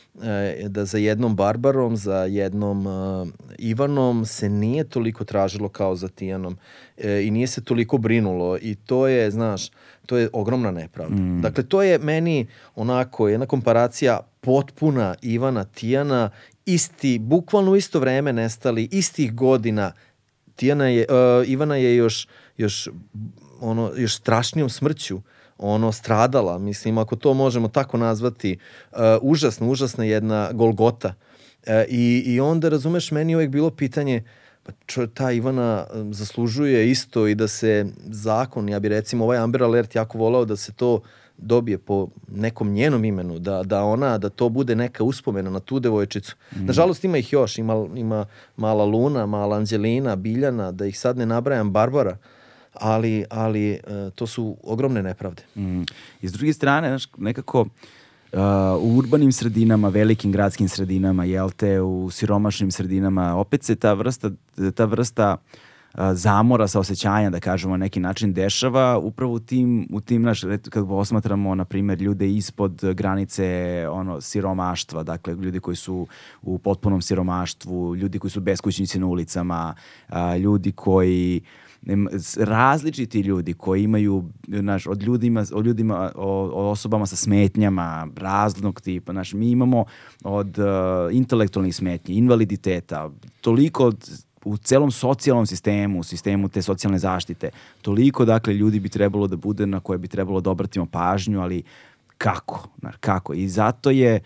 da za jednom Barbarom, za jednom uh, Ivanom se nije toliko tražilo kao za Tijanom uh, i nije se toliko brinulo i to je, znaš, to je ogromna nepravda. Mm. Dakle, to je meni onako jedna komparacija potpuna Ivana, Tijana, isti, bukvalno isto vreme nestali, istih godina, Tijana je, uh, Ivana je još, još ono, još strašnijom smrću ono stradala, mislim ako to možemo tako nazvati, uh, užasno, užasna jedna golgota. Uh, i, I onda, razumeš, meni uvek bilo pitanje, pa čo, ta Ivana um, zaslužuje isto i da se zakon, ja bi recimo ovaj Amber Alert jako volao da se to dobije po nekom njenom imenu, da, da ona, da to bude neka uspomena na tu devojčicu. Mm. Nažalost ima ih još, ima, ima mala Luna, mala Anđelina, Biljana, da ih sad ne nabrajam, Barbara. Uh, ali, ali uh, to su ogromne nepravde. Mm. I s druge strane, nekako u urbanim sredinama, velikim gradskim sredinama, jel te, u siromašnim sredinama, opet se ta vrsta, ta vrsta zamora sa osjećanja, da kažemo, na neki način dešava upravo u tim, u tim naš, kad osmatramo, na primjer, ljude ispod granice ono, siromaštva, dakle, ljudi koji su u potpunom siromaštvu, ljudi koji su beskućnici na ulicama, ljudi koji različiti ljudi koji imaju naš, od ljudima, od ljudima o, o osobama sa smetnjama raznog tipa, naš, mi imamo od uh, intelektualnih smetnji, invaliditeta, toliko u celom socijalnom sistemu, u sistemu te socijalne zaštite, toliko dakle ljudi bi trebalo da bude na koje bi trebalo da obratimo pažnju, ali kako? Kako? I zato je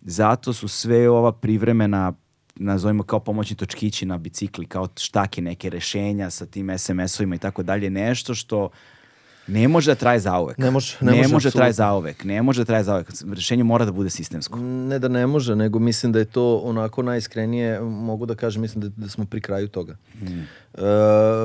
zato su sve ova privremena nazovimo kao pomoćni točkići na bicikli, kao štake neke rešenja sa tim SMS-ovima i tako dalje, nešto što ne može da traje zauvek. Ne može, ne, ne može, može da traje zauvek. Ne može da traje zauvek. Rešenje mora da bude sistemsko. Ne da ne može, nego mislim da je to onako najiskrenije, mogu da kažem, mislim da, da smo pri kraju toga. Hmm. Uh,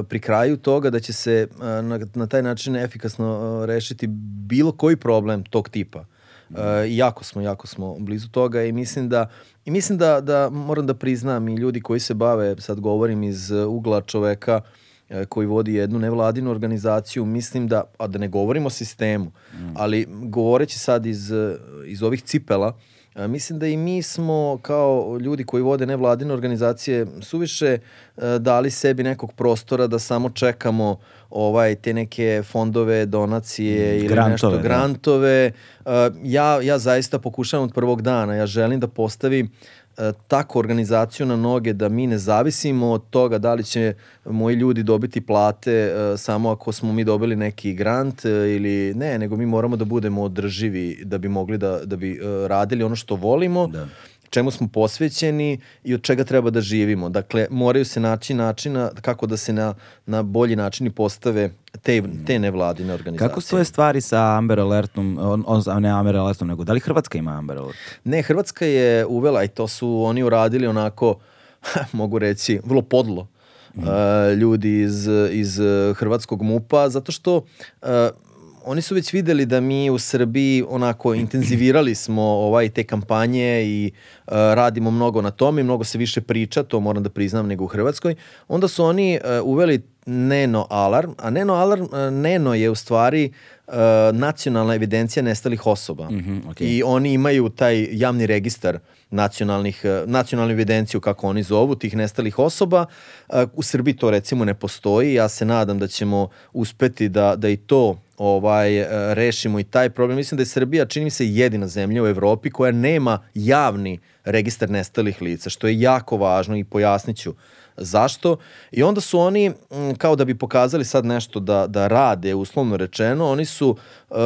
pri kraju toga da će se uh, na, na taj način efikasno uh, rešiti bilo koji problem tog tipa. Uh, jako smo, jako smo blizu toga i mislim da i mislim da, da moram da priznam i ljudi koji se bave, sad govorim iz ugla čoveka uh, E, koji vodi jednu nevladinu organizaciju, mislim da, a da ne govorimo o sistemu, mm. ali govoreći sad iz, iz ovih cipela, e, mislim da i mi smo kao ljudi koji vode nevladine organizacije suviše dali sebi nekog prostora da samo čekamo ovaj te neke fondove, donacije ili grantove, nešto, da. grantove. Ja, ja zaista pokušavam od prvog dana, ja želim da postavim E, tako organizaciju na noge da mi ne zavisimo od toga da li će moji ljudi dobiti plate e, samo ako smo mi dobili neki grant e, ili ne, nego mi moramo da budemo održivi da bi mogli da, da bi radili ono što volimo. Da čemu smo posvećeni i od čega treba da živimo. Dakle, moraju se naći načina kako da se na, na bolji način postave te, te nevladine organizacije. Kako stoje stvari sa Amber Alertom, on, on, ne Amber Alertom, nego da li Hrvatska ima Amber Alert? Ne, Hrvatska je uvela i to su oni uradili onako, mogu reći, vrlo podlo. Mm. Uh, ljudi iz, iz hrvatskog MUPA, zato što uh, oni su već videli da mi u Srbiji onako intenzivirali smo ovaj te kampanje i uh, radimo mnogo na tome i mnogo se više priča, to moram da priznam nego u Hrvatskoj. Onda su oni uh, uveli Neno alarm, a Neno alarm, uh, Neno je u stvari uh, nacionalna evidencija nestalih osoba. Mm -hmm, okay. I oni imaju taj javni registar nacionalnih, uh, nacionalnu evidenciju, kako oni zovu, tih nestalih osoba. Uh, u Srbiji to recimo ne postoji. Ja se nadam da ćemo uspeti da, da i to ovaj e, rešimo i taj problem. Mislim da je Srbija, čini mi se, jedina zemlja u Evropi koja nema javni registar nestalih lica, što je jako važno i pojasniću Zašto? I onda su oni, kao da bi pokazali sad nešto da, da rade, uslovno rečeno, oni su uh,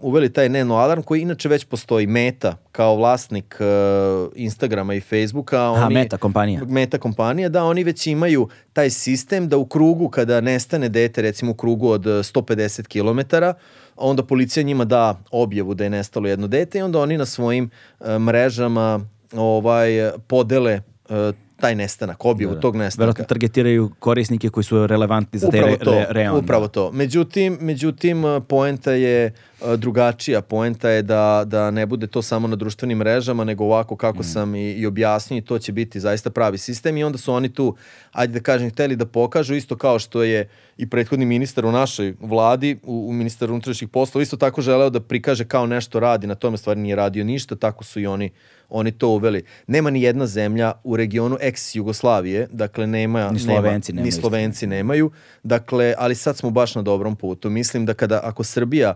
uveli taj Neno Alarm koji inače već postoji Meta kao vlasnik uh, Instagrama i Facebooka. Oni, Aha, Meta kompanija. Meta kompanija, da, oni već imaju taj sistem da u krugu kada nestane dete, recimo u krugu od 150 km, onda policija njima da objavu da je nestalo jedno dete i onda oni na svojim uh, mrežama ovaj podele uh, taj nestanak, objavu da, da. tog nestanka. Verovatno targetiraju korisnike koji su relevantni za te re, to, re, reon. Upravo to. Međutim, međutim, poenta je drugačija. Poenta je da, da ne bude to samo na društvenim mrežama, nego ovako kako mm. sam i, i objasnio i to će biti zaista pravi sistem i onda su oni tu, ajde da kažem, hteli da pokažu isto kao što je i prethodni ministar u našoj vladi, u, u ministar unutrašnjih poslova, isto tako želeo da prikaže kao nešto radi, na tome stvari nije radio ništa, tako su i oni oni to uveli. Nema ni jedna zemlja u regionu ex Jugoslavije, dakle nema ni Slovenci, nema, ni Slovenci nemaju. Dakle, ali sad smo baš na dobrom putu. Mislim da kada ako Srbija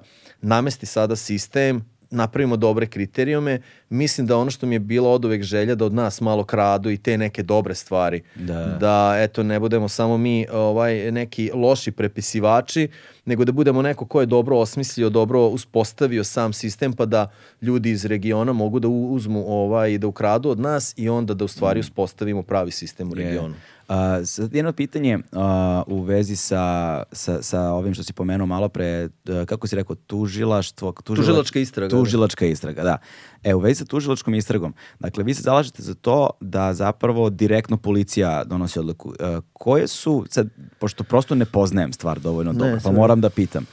namesti sada sistem napravimo dobre kriterijume, mislim da ono što mi je bilo od uvek želja da od nas malo kradu i te neke dobre stvari. Da, da eto ne budemo samo mi ovaj neki loši prepisivači, nego da budemo neko ko je dobro osmislio, dobro uspostavio sam sistem pa da ljudi iz regiona mogu da uzmu ovaj da ukradu od nas i onda da u stvari mm. uspostavimo pravi sistem u regionu. Yeah. Uh, sad jedno pitanje uh, u vezi sa, sa, sa ovim što si pomenuo malo pre, uh, kako si rekao, tužilaštvo... Tužila, tužilačka istraga. Da. Tužilačka istraga, da. E, u vezi sa tužilačkom istragom, dakle, vi se zalažete za to da zapravo direktno policija donosi odluku. Uh, koje su, sad, pošto prosto ne poznajem stvar dovoljno dobro, pa moram da pitam,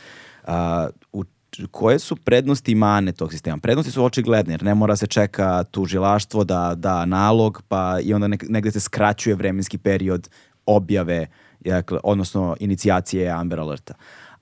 uh, u koje su prednosti i mane tog sistema? Prednosti su očigledne, jer ne mora se čeka tužilaštvo da da nalog, pa i onda negde se skraćuje vremenski period objave, dakle, odnosno inicijacije Amber Alerta.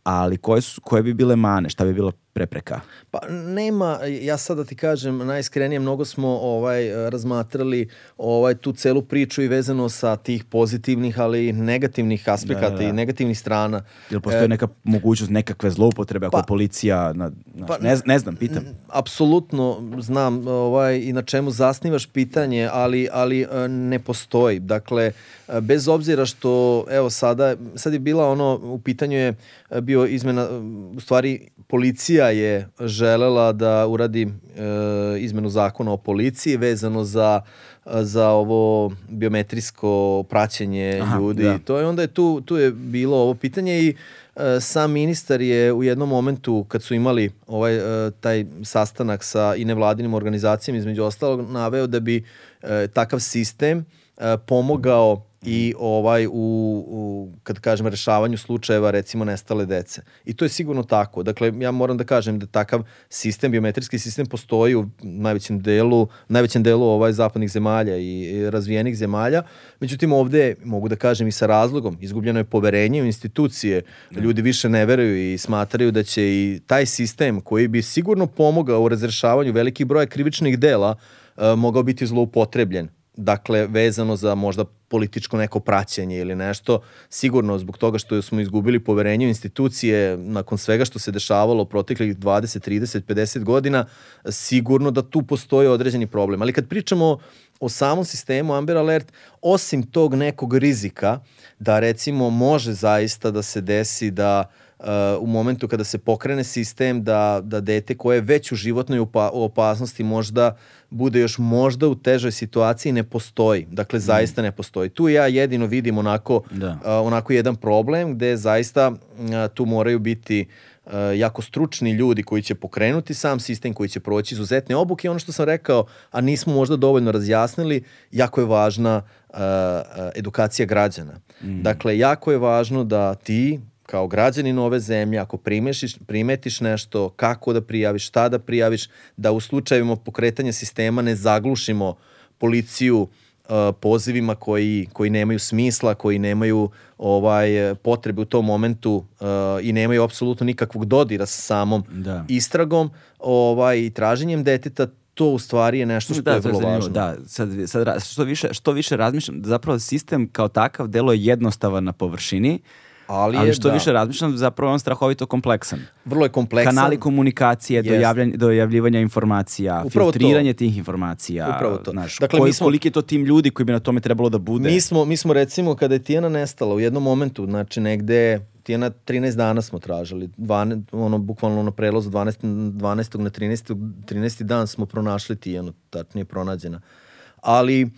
Ali koje, su, koje bi bile mane? Šta bi bilo prepreka? Pa nema, ja sad da ti kažem, najiskrenije mnogo smo ovaj razmatrali ovaj tu celu priču i vezano sa tih pozitivnih, ali i negativnih aspekata da, da, da. i negativnih strana. Jel postoji e, neka mogućnost nekakve zloupotrebe ako pa, policija, na, na, pa, ne, ne znam, pitam. Apsolutno znam ovaj, i na čemu zasnivaš pitanje, ali, ali e, ne postoji. Dakle, e, bez obzira što, evo sada, sad je bila ono, u pitanju je bio izmena, u stvari policija je želela da uradi e, izmenu zakona o policiji vezano za za ovo biometrijsko praćenje Aha, ljudi. Da. To je onda je tu tu je bilo ovo pitanje i e, sam ministar je u jednom momentu kad su imali ovaj e, taj sastanak sa i nevladinim organizacijama između ostalog naveo da bi e, takav sistem e, pomogao i ovaj u, u kad kažem rešavanju slučajeva recimo nestale dece. I to je sigurno tako. Dakle ja moram da kažem da takav sistem biometrijski sistem postoji u najvećem delu najvećem delu ovaj zapadnih zemalja i razvijenih zemalja. Međutim ovde mogu da kažem i sa razlogom izgubljeno je poverenje u institucije. Da. Ljudi više ne veruju i smatraju da će i taj sistem koji bi sigurno pomogao u razrešavanju velikih broja krivičnih dela uh, mogao biti zloupotrebljen dakle vezano za možda političko neko praćenje ili nešto, sigurno zbog toga što smo izgubili poverenje u institucije nakon svega što se dešavalo proteklih 20, 30, 50 godina, sigurno da tu postoji određeni problem. Ali kad pričamo o samom sistemu Amber Alert, osim tog nekog rizika da recimo može zaista da se desi da uh, u momentu kada se pokrene sistem da, da dete koje je već u životnoj upa, opasnosti možda uh, bude još možda u težoj situaciji ne postoji. Dakle, mm. zaista ne postoji. Tu ja jedino vidim onako, da. uh, onako jedan problem gde zaista uh, tu moraju biti uh, jako stručni ljudi koji će pokrenuti sam sistem, koji će proći izuzetne obuke i ono što sam rekao, a nismo možda dovoljno razjasnili, jako je važna uh, edukacija građana. Mm. Dakle, jako je važno da ti kao građanin ove zemlje, ako primešiš, primetiš nešto, kako da prijaviš, šta da prijaviš, da u slučajevima pokretanja sistema ne zaglušimo policiju uh, pozivima koji, koji nemaju smisla, koji nemaju ovaj potrebe u tom momentu uh, i nemaju apsolutno nikakvog dodira sa samom da. istragom ovaj, i traženjem deteta, to u stvari je nešto što da, je vrlo važno. Da, sad, sad što, više, što više razmišljam, zapravo sistem kao takav delo je jednostavan na površini, Ali, ali što da. više razmišljam, zapravo on strahovito kompleksan. Vrlo je kompleksan. Kanali komunikacije, dojavljanja, dojavljivanja informacija, Upravo filtriranje to. tih informacija. Upravo to. Znaš, dakle, koji, smo, koliki je to tim ljudi koji bi na tome trebalo da bude? Mi smo, mi smo recimo, kada je Tijana nestala u jednom momentu, znači negde Tijana 13 dana smo tražili, 12, ono, bukvalno na prelazu 12, 12. na 13. 13. dan smo pronašli Tijanu, tačnije pronađena. Ali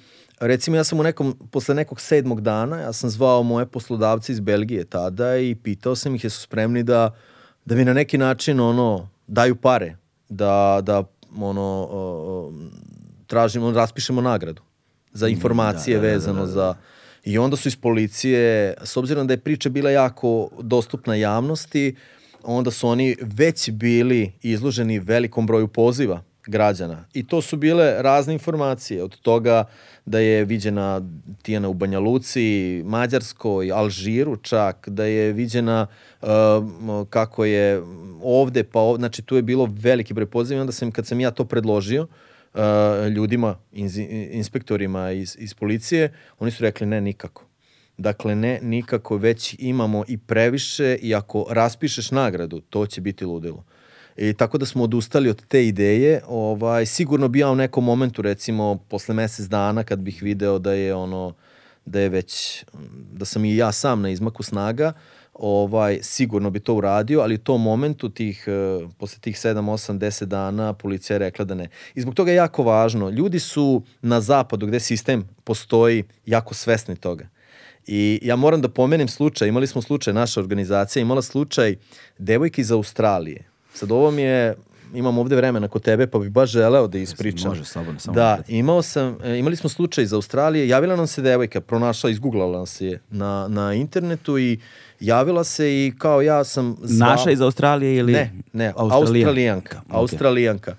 recimo ja sam u nekom, posle nekog sedmog dana, ja sam zvao moje poslodavce iz Belgije tada i pitao sam ih jesu spremni da, da mi na neki način ono, daju pare, da, da ono, tražimo, raspišemo nagradu za mm, informacije da, da, da, vezano da, da, da. za... I onda su iz policije, s obzirom da je priča bila jako dostupna javnosti, onda su oni već bili izloženi velikom broju poziva građana. I to su bile razne informacije, od toga da je viđena Tijana u Banja Luci, Mađarskoj, Alžiru čak, da je viđena uh, kako je ovde, pa ovde, znači tu je bilo veliki broj poziva onda sam, kad sam ja to predložio, uh, ljudima, inz, inspektorima iz, iz policije, oni su rekli ne, nikako. Dakle, ne, nikako, već imamo i previše i ako raspišeš nagradu, to će biti ludilo. I tako da smo odustali od te ideje. Ovaj, sigurno bi ja u nekom momentu, recimo, posle mesec dana, kad bih video da je ono, da je već, da sam i ja sam na izmaku snaga, ovaj, sigurno bi to uradio, ali u tom momentu, tih, uh, posle tih 7, 8, 10 dana, policija je rekla da ne. I zbog toga je jako važno. Ljudi su na zapadu, gde sistem postoji, jako svesni toga. I ja moram da pomenem slučaj, imali smo slučaj, naša organizacija imala slučaj devojke iz Australije Sad ovo mi je imam ovde vremena kod tebe, pa bih baš želeo da ispričam. Može, slobodno, samo Da, imao sam, e, imali smo slučaj iz Australije, javila nam se devojka, pronašla, izgooglala nas je na, na internetu i javila se i kao ja sam zvao... Naša iz Australije ili... Ne, ne, Australijanka? Australijanka. Ok. Australijanka.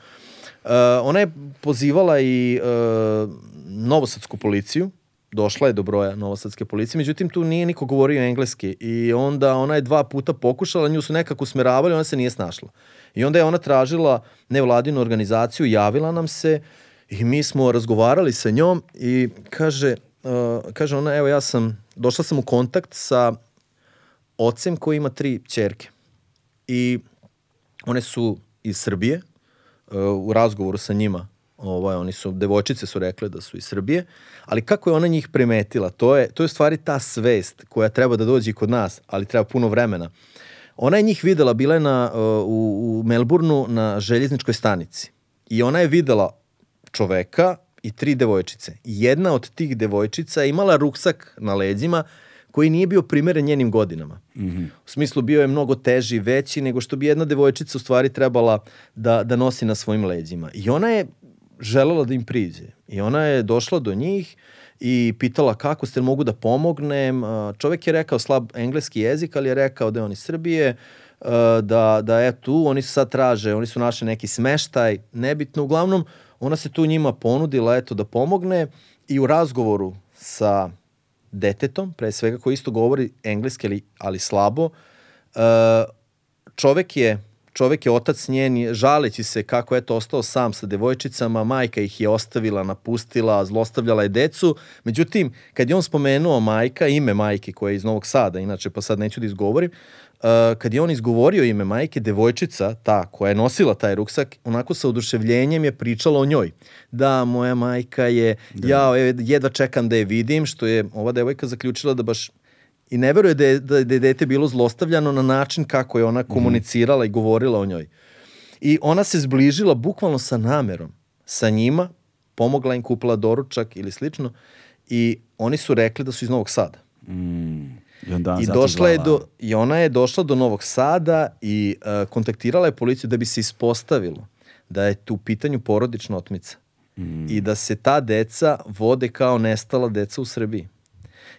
Uh, ona je pozivala i uh, novosadsku policiju, došla je do broja novosadske policije, međutim tu nije niko govorio engleski i onda ona je dva puta pokušala, nju su nekako smeravali, ona se nije snašla. I onda je ona tražila nevladinu organizaciju, javila nam se i mi smo razgovarali sa njom i kaže, uh, kaže ona, evo ja sam, došla sam u kontakt sa ocem koji ima tri ćerke. I one su iz Srbije, uh, u razgovoru sa njima, ovaj, oni su, devojčice su rekle da su iz Srbije, ali kako je ona njih primetila, to je, to je stvari ta svest koja treba da dođe i kod nas, ali treba puno vremena. Ona je njih videla, bila je na, uh, u, u Melbourneu na željezničkoj stanici i ona je videla čoveka i tri devojčice. Jedna od tih devojčica je imala ruksak na leđima koji nije bio primeren njenim godinama. Mm -hmm. U smislu bio je mnogo teži, veći nego što bi jedna devojčica u stvari trebala da, da nosi na svojim leđima. I ona je želela da im priđe. I ona je došla do njih i pitala kako ste mogu da pomognem. Čovek je rekao slab engleski jezik, ali je rekao da je on iz Srbije, da, da je tu, oni sad traže, oni su našli neki smeštaj, nebitno. Uglavnom, ona se tu njima ponudila eto da pomogne i u razgovoru sa detetom, pre svega koji isto govori engleski, ali, ali slabo, čovek je čovek je otac njen, žaleći se kako je to ostao sam sa devojčicama, majka ih je ostavila, napustila, zlostavljala je decu. Međutim, kad je on spomenuo majka, ime majke koja je iz Novog Sada, inače pa sad neću da izgovorim, uh, kad je on izgovorio ime majke, devojčica, ta koja je nosila taj ruksak, onako sa oduševljenjem je pričala o njoj. Da, moja majka je, da. ja jedva čekam da je vidim, što je ova devojka zaključila da baš i ne veruje da je, da je dete bilo zlostavljano na način kako je ona komunicirala i govorila o njoj. I ona se zbližila bukvalno sa namerom sa njima, pomogla im, kupila doručak ili slično i oni su rekli da su iz Novog Sada. Mm. I, onda I došla je do i ona je došla do Novog Sada i uh, kontaktirala je policiju da bi se ispostavilo da je tu u pitanju porodična otmica. Mm. I da se ta deca vode kao nestala deca u Srbiji.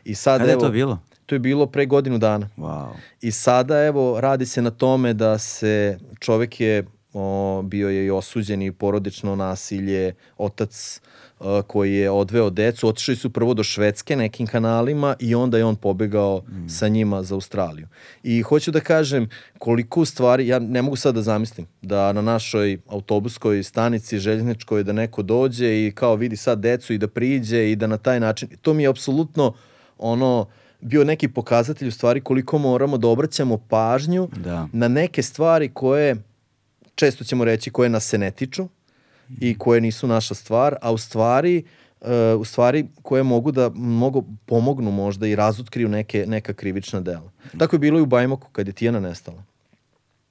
I sad Kada je evo to bilo? To je bilo pre godinu dana. Wow. I sada evo radi se na tome da se čovek je o, bio je i osuđen i porodično nasilje, otac o, koji je odveo decu, otišli su prvo do Švedske nekim kanalima i onda je on pobegao mm. sa njima za Australiju. I hoću da kažem koliko u stvari, ja ne mogu sad da zamislim, da na našoj autobuskoj stanici željezničkoj da neko dođe i kao vidi sad decu i da priđe i da na taj način, to mi je apsolutno ono, bio neki pokazatelj u stvari koliko moramo da obraćamo pažnju Da. na neke stvari koje, često ćemo reći, koje nas se ne tiču i koje nisu naša stvar, a u stvari, uh, u stvari koje mogu da mogu pomognu možda i razotkriju neke, neka krivična dela. Tako je bilo i u Bajmoku kad je Tijana nestala.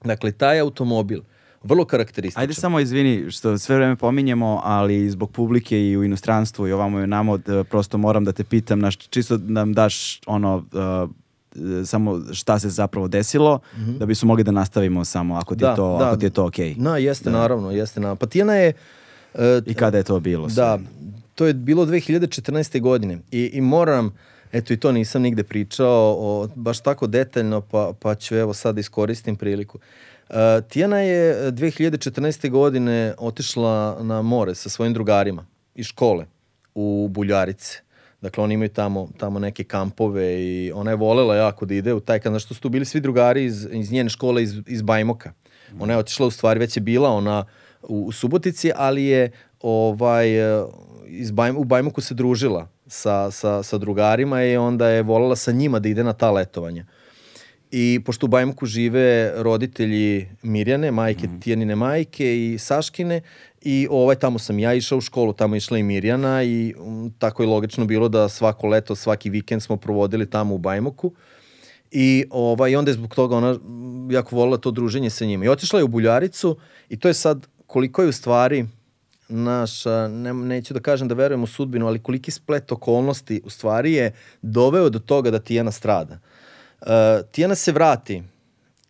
Dakle, taj automobil, vrlo karakterističan. Ajde samo izvini što sve vreme pominjemo, ali zbog publike i u inostranstvu i ovamo i namo, prosto moram da te pitam, naš, čisto da nam daš ono, uh, samo šta se zapravo desilo, mm -hmm. da bi su mogli da nastavimo samo ako ti Da, je to, da. ako ti je to okej. Na, jeste, da. naravno, jeste. Naravno. Pa Tijana je... Uh, I kada je to bilo? sve? Da, to je bilo 2014. godine i, i moram, eto i to nisam nigde pričao o, baš tako detaljno, pa, pa ću evo sad iskoristim priliku. Uh, Tijana je 2014. godine otišla na more sa svojim drugarima iz škole u Buljarice. Dakle, oni imaju tamo, tamo neke kampove i ona je volela jako da ide u taj kamp. Znaš što su tu bili svi drugari iz, iz njene škole iz, iz Bajmoka. Ona je otišla, u stvari već je bila ona u, u Subotici, ali je ovaj, e, iz Bajm, u Bajmoku se družila sa, sa, sa drugarima i onda je volela sa njima da ide na ta letovanja. I pošto u Bajmoku žive roditelji Mirjane, majke, mm. Tijanine majke i Saškine, i ovaj, tamo sam ja išao u školu, tamo išla i Mirjana i um, tako je logično bilo da svako leto, svaki vikend smo provodili tamo u Bajmoku. I ovaj, onda je zbog toga ona mm, jako volila to druženje sa njima. I otišla je u Buljaricu i to je sad koliko je u stvari naša, ne, neću da kažem da verujem u sudbinu, ali koliki splet okolnosti u stvari je doveo do toga da Tijana strada. Uh, Tijana se vrati,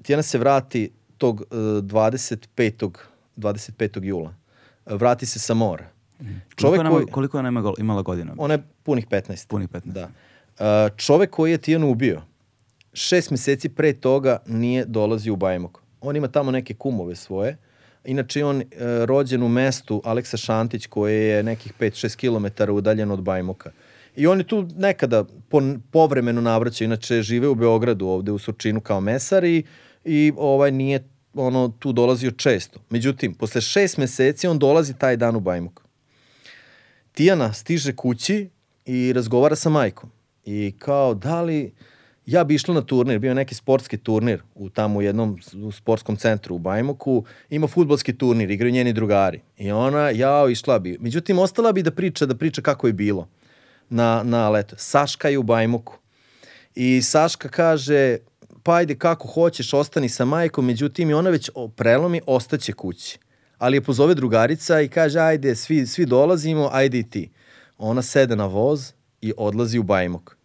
Tijana se vrati tog uh, 25. 25. jula. Vrati se sa mora. Čovek koliko, koji, koliko ona ima, imala godina? Ona je punih 15. Punih 15. Da. Uh, čovek koji je Tijanu ubio, šest meseci pre toga nije dolazio u Bajmok. On ima tamo neke kumove svoje. Inače, on uh, rođen u mestu Aleksa Šantić, koje je nekih 5-6 km udaljen od Bajmoka. I on je tu nekada po, povremeno navraćao, inače žive u Beogradu ovde u Surčinu kao mesar i, i ovaj nije ono tu dolazio često. Međutim, posle šest meseci on dolazi taj dan u Bajmok. Tijana stiže kući i razgovara sa majkom. I kao, da li ja bi išla na turnir, bio neki sportski turnir u tamo jednom u sportskom centru u Bajmoku, ima futbolski turnir, igraju njeni drugari. I ona, ja, išla bi. Međutim, ostala bi da priča, da priča kako je bilo na, na leto. Saška je u Bajmoku. I Saška kaže, pa ajde kako hoćeš, ostani sa majkom, međutim i ona već prelomi, ostaće kući. Ali je pozove drugarica i kaže, ajde, svi, svi dolazimo, ajde i ti. Ona sede na voz i odlazi u Bajmok.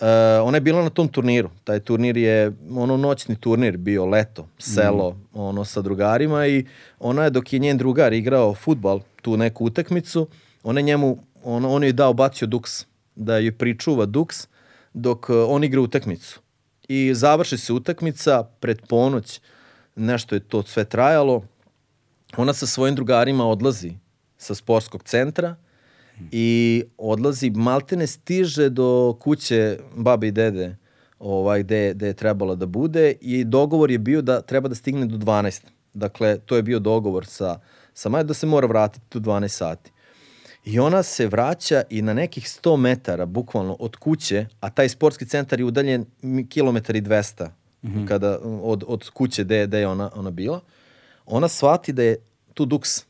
Uh, ona je bila na tom turniru. Taj turnir je ono noćni turnir bio leto, selo, mm. ono sa drugarima i ona je dok je njen drugar igrao futbal, tu neku utakmicu, ona njemu on, on je dao bacio duks, da je pričuva duks dok uh, on igra utakmicu. I završi se utakmica pred ponoć, nešto je to sve trajalo, ona sa svojim drugarima odlazi sa sportskog centra i odlazi, maltene stiže do kuće babe i dede ovaj, gde, gde je trebala da bude i dogovor je bio da treba da stigne do 12. Dakle, to je bio dogovor sa, sa Majom da se mora vratiti do 12 sati. I ona se vraća i na nekih 100 metara, bukvalno, od kuće, a taj sportski centar je udaljen kilometar i 200 mm -hmm. kada, od, od kuće gde, gde je ona, ona bila, ona shvati da je tu duks.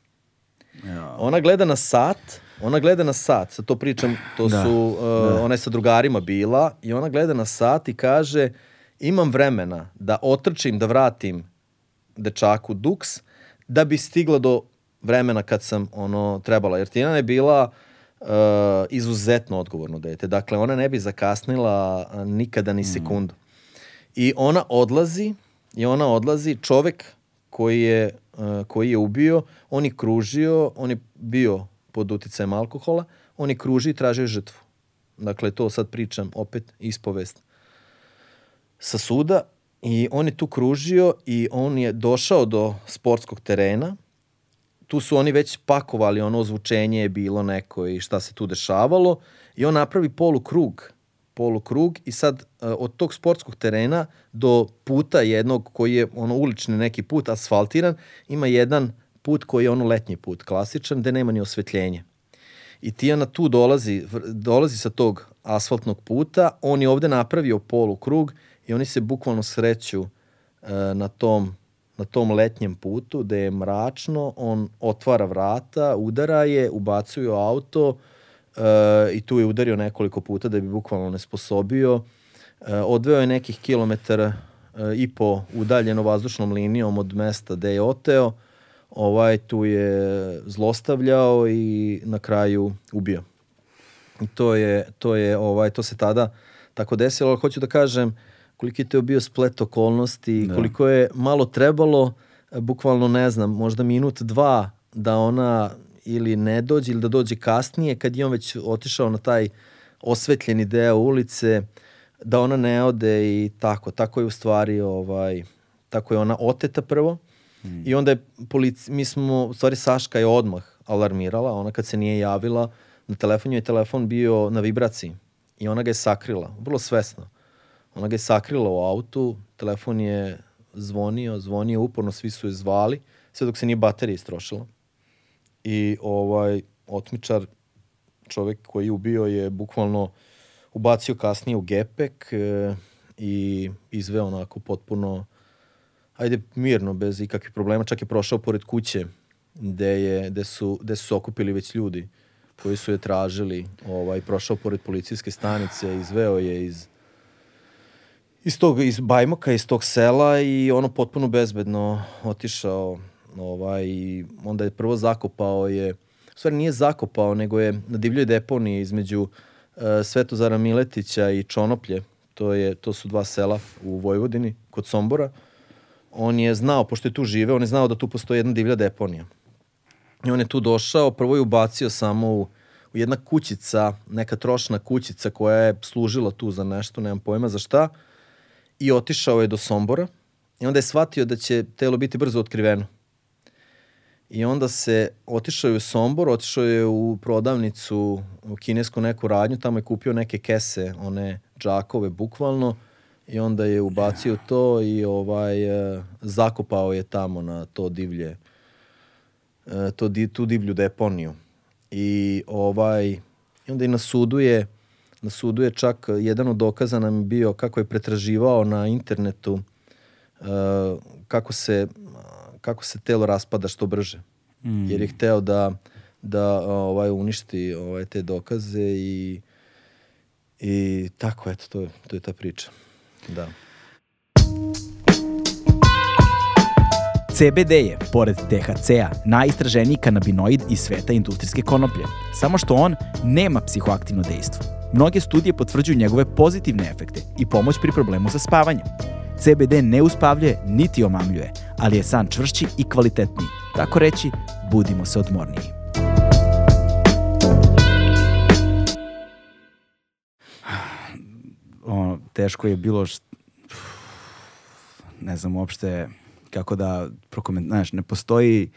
Ja. Ona gleda na sat, ona gleda na sat, sad to pričam, to da, su, uh, da. ona je sa drugarima bila i ona gleda na sat i kaže imam vremena da otrčim, da vratim dečaku duks, da bi stigla do vremena kad sam ono trebala. Jer Tijana je bila uh, izuzetno odgovorno dete. Dakle, ona ne bi zakasnila nikada ni mm. sekundu. I ona odlazi, i ona odlazi, čovek koji je, uh, koji je ubio, on je kružio, on je bio pod uticajem alkohola, on je kružio i tražio žrtvu. Dakle, to sad pričam opet ispovest sa suda i on je tu kružio i on je došao do sportskog terena tu su oni već pakovali, ono ozvučenje je bilo neko i šta se tu dešavalo i on napravi polukrug, polukrug i sad uh, od tog sportskog terena do puta jednog koji je ono ulični neki put asfaltiran, ima jedan put koji je ono letnji put, klasičan, gde nema ni osvetljenje. I Tijana tu dolazi, dolazi sa tog asfaltnog puta, on je ovde napravio polukrug i oni se bukvalno sreću uh, na tom na tom letnjem putu gde je mračno, on otvara vrata, udara je, ubacuje auto e, i tu je udario nekoliko puta da bi bukvalno nesposobio. E, odveo je nekih kilometara e, i po udaljeno vazdušnom linijom od mesta gde je oteo. Ovaj tu je zlostavljao i na kraju ubio. I to je, to je, ovaj, to se tada tako desilo, ali hoću da kažem, koliki je to bio splet okolnosti, da. koliko je malo trebalo, e, bukvalno ne znam, možda minut, dva, da ona ili ne dođe ili da dođe kasnije kad je on već otišao na taj osvetljeni deo ulice, da ona ne ode i tako. Tako je u stvari, ovaj, tako je ona oteta prvo mm. i onda je polici, mi smo, u stvari Saška je odmah alarmirala, ona kad se nije javila, na telefonu je telefon bio na vibraciji i ona ga je sakrila, vrlo svesno. Ona ga je sakrila u autu, telefon je zvonio, zvonio uporno, svi su je zvali, sve dok se nije baterija istrošila. I ovaj otmičar, čovek koji je ubio je bukvalno ubacio kasnije u gepek e, i izveo onako potpuno ajde mirno, bez ikakvih problema, čak je prošao pored kuće gde, je, gde, su, gde su okupili već ljudi koji su je tražili, ovaj, prošao pored policijske stanice, izveo je iz iz tog, iz Bajmoka, iz tog sela i ono potpuno bezbedno otišao ovaj, onda je prvo zakopao je, u stvari nije zakopao, nego je na divljoj deponiji između uh, Svetozara Miletića i Čonoplje, to, je, to su dva sela u Vojvodini, kod Sombora, on je znao, pošto je tu žive, on je znao da tu postoji jedna divlja deponija. I on je tu došao, prvo je ubacio samo u, u jedna kućica, neka trošna kućica koja je služila tu za nešto, nemam pojma za šta, i otišao je do Sombora i onda je shvatio da će telo biti brzo otkriveno. I onda se otišao je u Sombor, otišao je u prodavnicu, u kinesku neku radnju, tamo je kupio neke kese, one džakove bukvalno, i onda je ubacio to i ovaj e, zakopao je tamo na to divlje e, to tu divlju deponiju. I ovaj i onda i na sudu je na sudu je čak jedan od dokaza nam bio kako je pretraživao na internetu uh, kako se kako se telo raspada što brže. Mm. Jer je hteo da da ovaj uništi ovaj te dokaze i i tako eto to je to je ta priča. Da. CBD je, pored THC-a, najistraženiji kanabinoid iz sveta industrijske konoplje, samo što on nema psihoaktivno dejstvo. Mnoge studije potvrđuju njegove pozitivne efekte i pomoć pri problemu sa spavanjem. CBD ne uspavljuje niti omamljuje, ali je san čvršći i kvalitetniji. Tako reći, budimo se odmorniji. Ono, teško je bilo št... ne znam uopšte kako da prokoment, znaš, ne postoji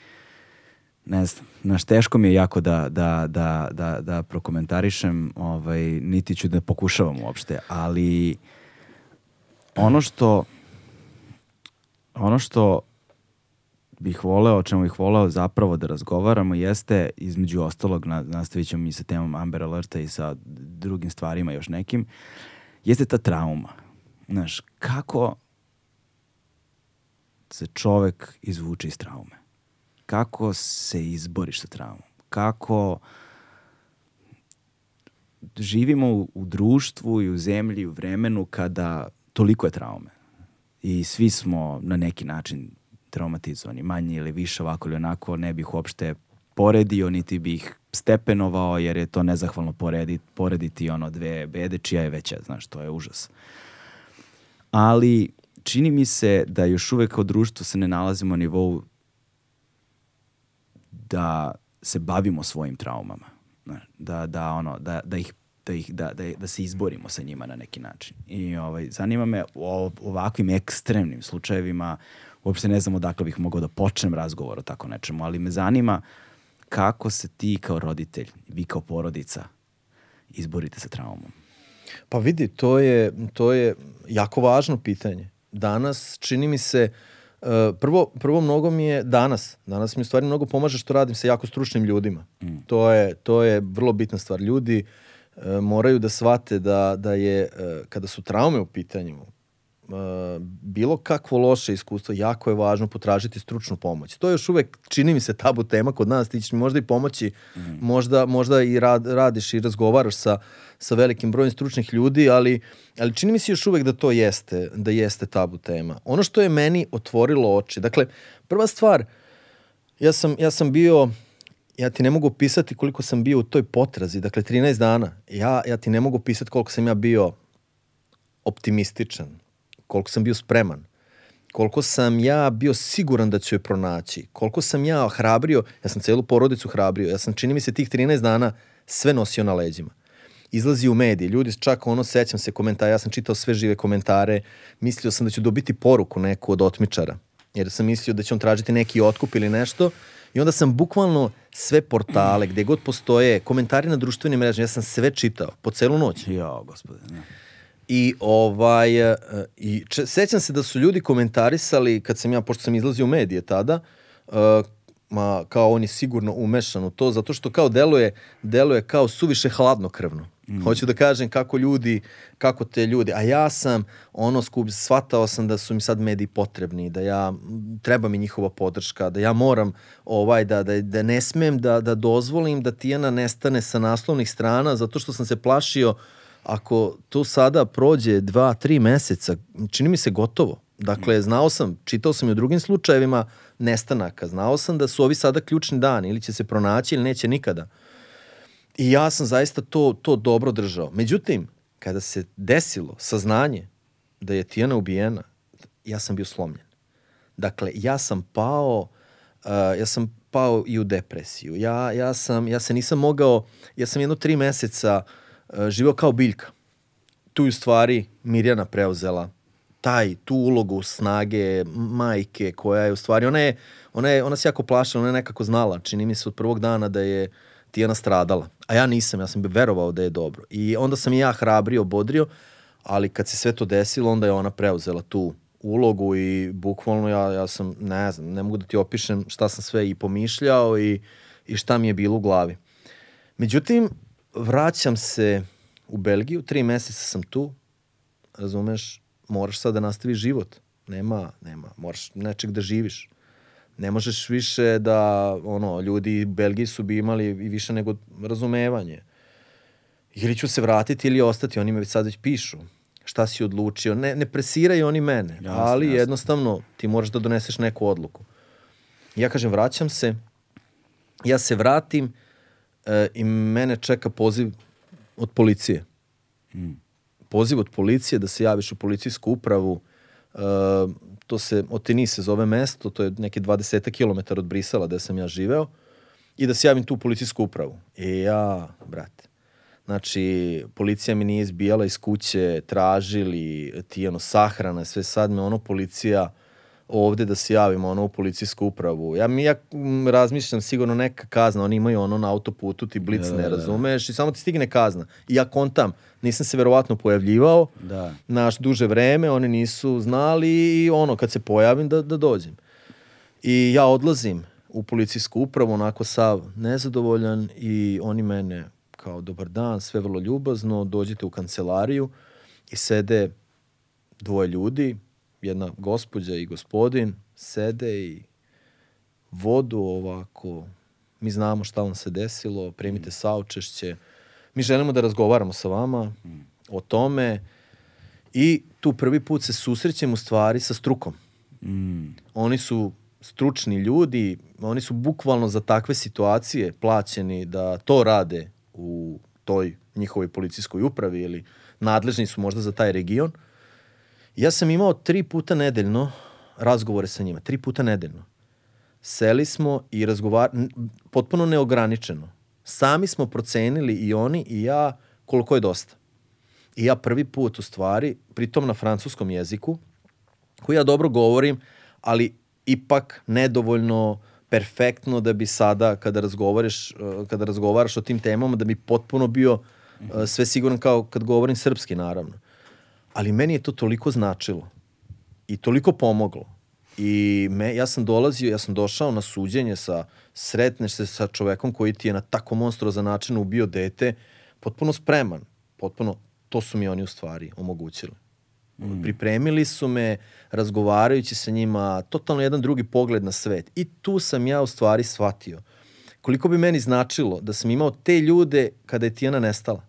ne znam, znaš, teško mi je jako da, da, da, da, da prokomentarišem, ovaj, niti ću da pokušavam uopšte, ali ono što ono što bih voleo, o čemu bih voleo zapravo da razgovaramo jeste, između ostalog, na, nastavit ćemo i sa temom Amber Alerta i sa drugim stvarima još nekim, jeste ta trauma. Znaš, kako se čovek izvuče iz traume? Kako se izboriš sa traumom? Kako živimo u, u društvu i u zemlji, u vremenu kada toliko je traume i svi smo na neki način traumatizovani, manje ili više, ovako ili onako, ne bih uopšte poredio, niti bih stepenovao, jer je to nezahvalno porediti, porediti ono dve bede, čija je veća, znaš, to je užas. Ali čini mi se da još uvek kao društvo se ne nalazimo na nivou da se bavimo svojim traumama. Da, da, ono, da, da ih da, ih, da, da, da se izborimo sa njima na neki način. I ovaj, zanima me o ovakvim ekstremnim slučajevima, uopšte ne znam odakle bih mogao da počnem razgovor o tako nečemu, ali me zanima kako se ti kao roditelj, vi kao porodica izborite sa traumom. Pa vidi, to je, to je jako važno pitanje. Danas čini mi se, uh, prvo, prvo mnogo mi je danas, danas mi u stvari mnogo pomaže što radim sa jako stručnim ljudima. Mm. To, je, to je vrlo bitna stvar. Ljudi uh, E, moraju da shvate da, da je, e, kada su traume u pitanju, bilo kakvo loše iskustvo, jako je važno potražiti stručnu pomoć. To je još uvek, čini mi se, tabu tema kod nas, ti ćeš mi možda i pomoći, mm. možda, možda i rad, radiš i razgovaraš sa, sa velikim brojem stručnih ljudi, ali, ali čini mi se još uvek da to jeste, da jeste tabu tema. Ono što je meni otvorilo oči, dakle, prva stvar, ja sam, ja sam bio ja ti ne mogu pisati koliko sam bio u toj potrazi, dakle 13 dana. Ja, ja ti ne mogu pisati koliko sam ja bio optimističan, koliko sam bio spreman, koliko sam ja bio siguran da ću je pronaći, koliko sam ja hrabrio, ja sam celu porodicu hrabrio, ja sam čini mi se tih 13 dana sve nosio na leđima. Izlazi u mediji, ljudi čak ono, sećam se komentara, ja sam čitao sve žive komentare, mislio sam da ću dobiti poruku neku od otmičara, jer sam mislio da će on tražiti neki otkup ili nešto, I onda sam bukvalno sve portale, gde god postoje, komentari na društvenim mrežama, ja sam sve čitao, po celu noć. Jo, gospode, ne. I ovaj, e, i če, sećam se da su ljudi komentarisali, kad sam ja, pošto sam izlazio u medije tada, uh, ma, kao on je sigurno umešan u to, zato što kao deluje, deluje kao suviše hladnokrvno. Mm. Hoću da kažem kako ljudi, kako te ljudi, a ja sam ono skup, shvatao sam da su mi sad mediji potrebni, da ja, treba mi njihova podrška, da ja moram ovaj, da, da, da ne smem da, da dozvolim da Tijana nestane sa naslovnih strana, zato što sam se plašio ako to sada prođe dva, tri meseca, čini mi se gotovo. Dakle, znao sam, čitao sam i u drugim slučajevima nestanaka, znao sam da su ovi sada ključni dani, ili će se pronaći ili neće nikada. I ja sam zaista to, to dobro držao. Međutim, kada se desilo saznanje da je Tijana ubijena, ja sam bio slomljen. Dakle, ja sam pao, uh, ja sam pao i u depresiju. Ja, ja, sam, ja se nisam mogao, ja sam jedno tri meseca uh, živao kao biljka. Tu je u stvari Mirjana preuzela taj, tu ulogu snage majke koja je u stvari, ona je, ona je, ona se jako plašila, ona je nekako znala, čini mi se od prvog dana da je Tijana stradala. A ja nisam, ja sam verovao da je dobro. I onda sam i ja hrabrio, bodrio, ali kad se sve to desilo, onda je ona preuzela tu ulogu i bukvalno ja, ja sam, ne znam, ne mogu da ti opišem šta sam sve i pomišljao i, i šta mi je bilo u glavi. Međutim, vraćam se u Belgiju, tri meseca sam tu, razumeš, moraš sad da nastaviš život. Nema, nema, moraš nečeg da živiš. Ne možeš više da, ono, ljudi u Belgiji su bi imali i više nego razumevanje. Ili ću se vratiti ili ostati, oni me sad već pišu šta si odlučio. Ne, ne presiraju oni mene, jasne, ali jasne. jednostavno ti moraš da doneseš neku odluku. Ja kažem, vraćam se, ja se vratim e, i mene čeka poziv od policije. Mm. Poziv od policije da se javiš u policijsku upravu. E, to se, Otini se zove mesto, to je neki 20 km od Brisela gde sam ja živeo. I da se javim tu u policijsku upravu. I ja, brate, Znači, policija mi nije izbijala iz kuće, tražili ti ono sahrana, sve sad me ono policija ovde da se javim ono u policijsku upravu. Ja mi ja razmišljam sigurno neka kazna, oni imaju ono na autoputu, ti blic da, ne da, da. razumeš i samo ti stigne kazna. I ja kontam, nisam se verovatno pojavljivao da. naš duže vreme, oni nisu znali i ono kad se pojavim da, da dođem. I ja odlazim u policijsku upravu onako sav nezadovoljan i oni mene kao dobar dan, sve vrlo ljubazno, dođite u kancelariju i sede dvoje ljudi, jedna gospođa i gospodin, sede i vodu ovako, mi znamo šta vam se desilo, primite saučešće, mi želimo da razgovaramo sa vama o tome i tu prvi put se susrećemo u stvari sa strukom. Mm. Oni su stručni ljudi, oni su bukvalno za takve situacije plaćeni da to rade u toj njihovoj policijskoj upravi ili nadležni su možda za taj region. Ja sam imao tri puta nedeljno razgovore sa njima, tri puta nedeljno. Seli smo i razgovar... potpuno neograničeno. Sami smo procenili i oni i ja koliko je dosta. I ja prvi put u stvari, pritom na francuskom jeziku, koji ja dobro govorim, ali ipak nedovoljno perfektno da bi sada kada razgovaraš, uh, kada razgovaraš o tim temama da bi potpuno bio uh, sve siguran kao kad govorim srpski naravno. Ali meni je to toliko značilo i toliko pomoglo. I me, ja sam dolazio, ja sam došao na suđenje sa, sretneš se sa čovekom koji ti je na tako monstruozan način ubio dete, potpuno spreman, potpuno, to su mi oni u stvari omogućili. Mm. Pripremili su me, razgovarajući sa njima, totalno jedan drugi pogled na svet. I tu sam ja u stvari shvatio koliko bi meni značilo da sam imao te ljude kada je Tijana nestala.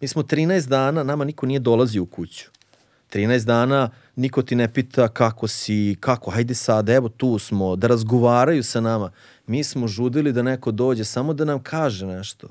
Mi smo 13 dana, nama niko nije dolazio u kuću. 13 dana niko ti ne pita kako si, kako, hajde sad, evo tu smo, da razgovaraju sa nama. Mi smo žudili da neko dođe samo da nam kaže nešto.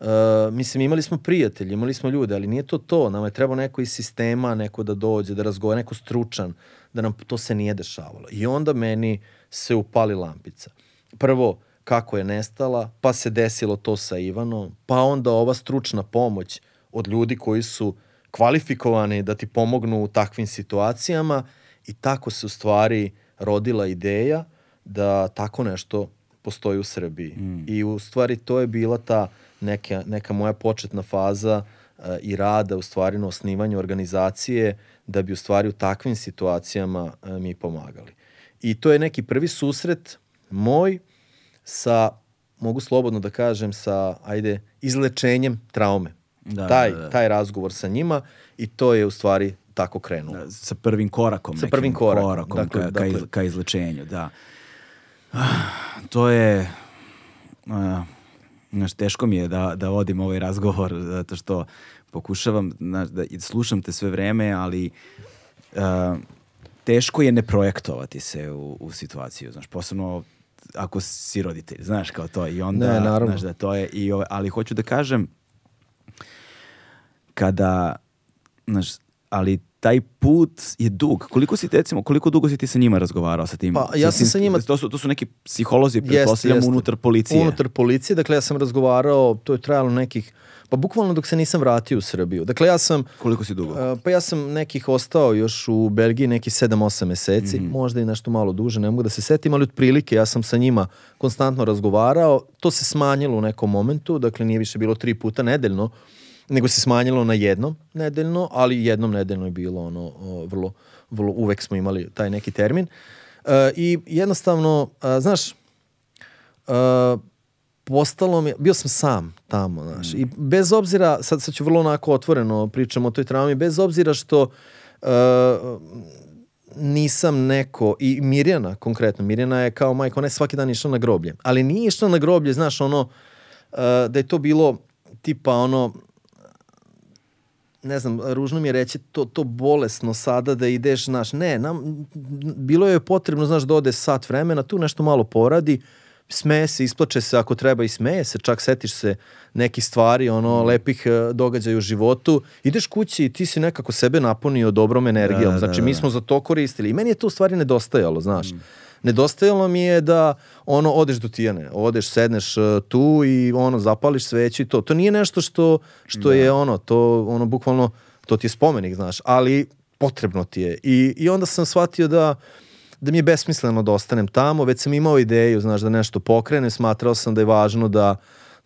Uh, mislim, imali smo prijatelji, imali smo ljude, ali nije to to. Nama je trebao neko iz sistema, neko da dođe, da razgovara, neko stručan, da nam to se nije dešavalo. I onda meni se upali lampica. Prvo, kako je nestala, pa se desilo to sa Ivanom, pa onda ova stručna pomoć od ljudi koji su kvalifikovani da ti pomognu u takvim situacijama i tako se u stvari rodila ideja da tako nešto postoji u Srbiji. Mm. I u stvari to je bila ta neka, neka moja početna faza uh, i rada u stvari na osnivanju organizacije da bi u stvari u takvim situacijama uh, mi pomagali. I to je neki prvi susret moj sa, mogu slobodno da kažem, sa, ajde, izlečenjem traume. Da, taj, da, da. taj razgovor sa njima i to je u stvari tako krenulo. Da, sa prvim korakom. Sa prvim korakom. korakom dakle, ka, dakle, ka, ka izlečenju, da. Ah, to je... Uh, Znaš, teško mi je da, da vodim ovaj razgovor, zato što pokušavam, znaš, da slušam te sve vreme, ali uh, teško je ne projektovati se u, u situaciju, znaš, posebno ako si roditelj, znaš, kao to, i onda, ne, naravno. znaš, da to je, i ali hoću da kažem, kada, znaš, ali taj put je dug. Koliko si, recimo, koliko dugo si ti sa njima razgovarao sa tim? Pa, ja sa sam tim- sa njima- To su, to su neki psiholozi, pretpostavljam, unutar policije. Unutar policije, dakle ja sam razgovarao, to je trajalo nekih, pa bukvalno dok se nisam vratio u Srbiju. Dakle ja sam, Koliko si dugo? Uh, pa ja sam nekih ostao još u Belgiji nekih 7-8 meseci, Mhm. možda i nešto malo duže, ne mogu da se setim, ali otprilike ja sam sa njima konstantno razgovarao. To se smanjilo u nekom momentu, dakle nije više bilo tri puta nedeljno, nego se smanjilo na jednom nedeljno, ali jednom nedeljno je bilo ono vrlo, vrlo uvek smo imali taj neki termin. Uh, I jednostavno, uh, znaš, uh, postalo mi, bio sam sam tamo, znaš, i bez obzira, sad, sad ću vrlo onako otvoreno pričam o toj traumi, bez obzira što uh, nisam neko, i Mirjana konkretno, Mirjana je kao majka, ona je svaki dan išla na groblje, ali nije išla na groblje, znaš, ono, uh, da je to bilo tipa ono, ne znam, ružno mi je reći to, to bolesno sada da ideš, znaš, ne, nam, bilo je potrebno, znaš, da ode sat vremena, tu nešto malo poradi, smeje se, isplače se ako treba i smeje se, čak setiš se nekih stvari, ono, lepih e, događaja u životu, ideš kući i ti si nekako sebe napunio dobrom energijom, Da, da, znači mi da. smo za to koristili. I meni je to u stvari nedostajalo, znaš. Nedostajalo mi je da ono odeš do Tijane, odeš, sedneš uh, tu i ono zapališ sveću i to. To nije nešto što što je ono, to ono bukvalno to ti je spomenik, znaš, ali potrebno ti je. I i onda sam shvatio da da mi je besmisleno da ostanem tamo, već sam imao ideju, znaš, da nešto pokrenem, smatrao sam da je važno da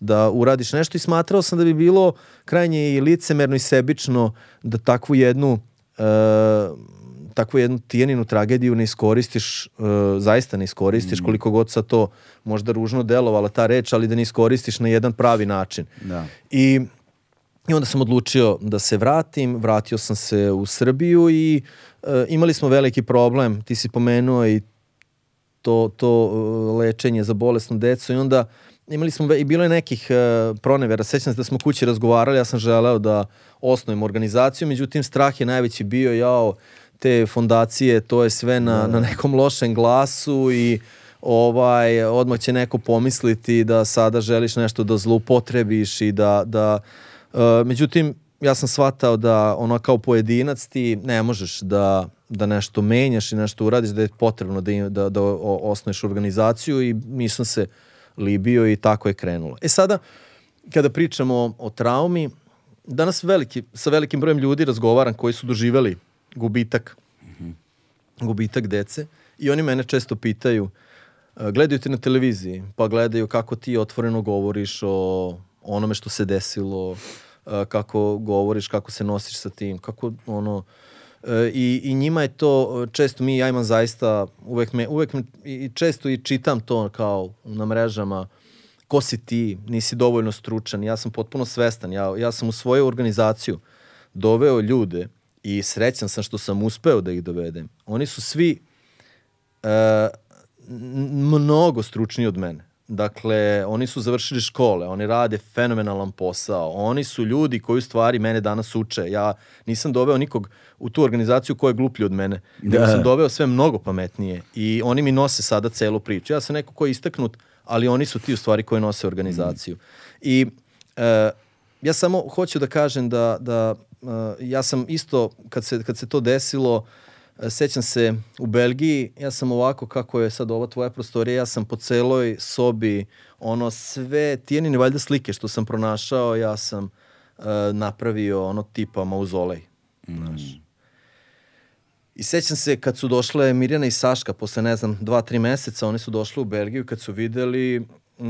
da uradiš nešto i smatrao sam da bi bilo krajnje i licemerno i sebično da takvu jednu e, takvu jednu tijeninu tragediju ne iskoristiš, e, zaista ne iskoristiš, koliko god sa to možda ružno delovala ta reč, ali da ne iskoristiš na jedan pravi način. Da. I, I onda sam odlučio da se vratim, vratio sam se u Srbiju i e, imali smo veliki problem, ti si pomenuo i to, to e, lečenje za bolesnu decu i onda imali smo i bilo je nekih e, pronevera, sećam se da smo kući razgovarali, ja sam želeo da osnujem organizaciju, međutim strah je najveći bio jao te fondacije, to je sve na, na nekom lošem glasu i ovaj odmah će neko pomisliti da sada želiš nešto da zloupotrebiš i da, da e, međutim ja sam shvatao da ono kao pojedinac ti ne možeš da, da nešto menjaš i nešto uradiš, da je potrebno da, da, da o- osnuješ organizaciju i nisam se libio i tako je krenulo. E sada, kada pričamo o, o traumi, danas veliki, sa velikim brojem ljudi razgovaram koji su doživeli gubitak, gubitak dece. I oni mene često pitaju, e, gledaju te na televiziji, pa gledaju kako ti otvoreno govoriš o onome što se desilo, e, kako govoriš, kako se nosiš sa tim, kako ono, e, i, i njima je to, često mi, ja imam zaista, uvek me, uvek me, i često i čitam to kao na mrežama, ko si ti, nisi dovoljno stručan, ja sam potpuno svestan, ja, ja sam u svoju organizaciju doveo ljude i srećan sam što sam uspeo da ih dovedem. Oni su svi n- mnogo stručniji od mene. Dakle, oni su završili škole, oni rade fenomenalan posao, oni su ljudi koji u stvari mene danas uče. Ja nisam doveo nikog u tu organizaciju ko je gluplji od mene, Da. sam doveo sve mnogo pametnije i oni mi nose sada celu priču. Ja sam neko ko je istaknut, ali oni su ti u stvari koji nose organizaciju. I e, ja samo hoću da kažem da, da ja sam isto, kad se, kad se to desilo, e, sećam se u Belgiji, ja sam ovako kako je sad ova tvoja prostorija, ja sam po celoj sobi, ono sve tijenine valjda slike što sam pronašao, ja sam e, napravio ono tipa mauzolej. Znaš. I sećam se kad su došle Mirjana i Saška posle, ne znam, dva, tri meseca, oni su došli u Belgiju kad su videli, uh,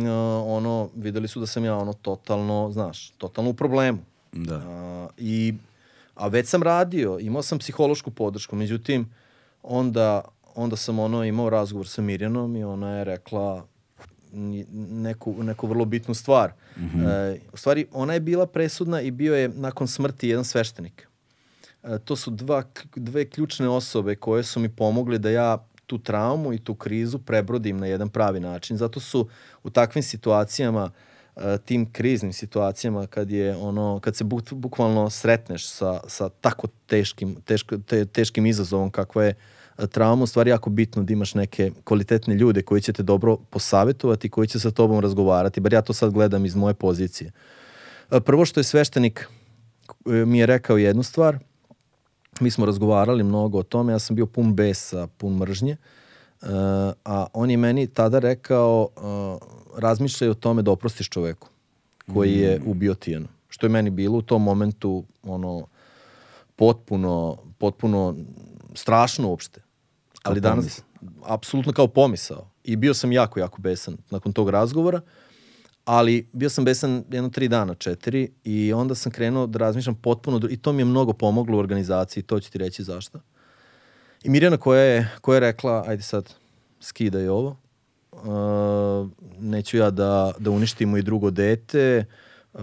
ono, videli su da sam ja ono totalno, znaš, totalno u problemu. Da. A, i, a već sam radio, imao sam psihološku podršku, međutim, onda, onda sam ono imao razgovor sa Mirjanom i ona je rekla neku, neku vrlo bitnu stvar. e, u stvari, ona je bila presudna i bio je nakon smrti jedan sveštenik. E, to su dva, dve ključne osobe koje su mi pomogli da ja tu traumu i tu krizu prebrodim na jedan pravi način. Zato su u takvim situacijama, e, tim kriznim situacijama kad je ono kad se buk, bukvalno sretneš sa, sa tako teškim teško, te, teškim izazovom kakva je e, trauma, u stvari jako bitno da imaš neke kvalitetne ljude koji će te dobro posavetovati, koji će sa tobom razgovarati, bar ja to sad gledam iz moje pozicije. E, Prvo što je sveštenik mi je rekao jednu stvar, mi smo razgovarali mnogo o tome, ja sam bio pun besa, pun mržnje, a on je meni tada rekao, razmišljaj o tome da oprostiš čoveku koji je Mm. ubio Tijanu. Što je meni bilo u tom momentu ono potpuno, potpuno strašno uopšte. Ali danas, pomisao. apsolutno kao pomisao. I bio sam jako, jako besan nakon tog razgovora, ali bio sam besan jedno tri dana, četiri, i onda sam krenuo da razmišljam potpuno, i to mi je mnogo pomoglo u organizaciji, to ću ti reći zašto. I Mirjana koja je, koja je rekla, ajde sad, skidaj ovo, neću ja da, da uništimo i drugo dete, uh,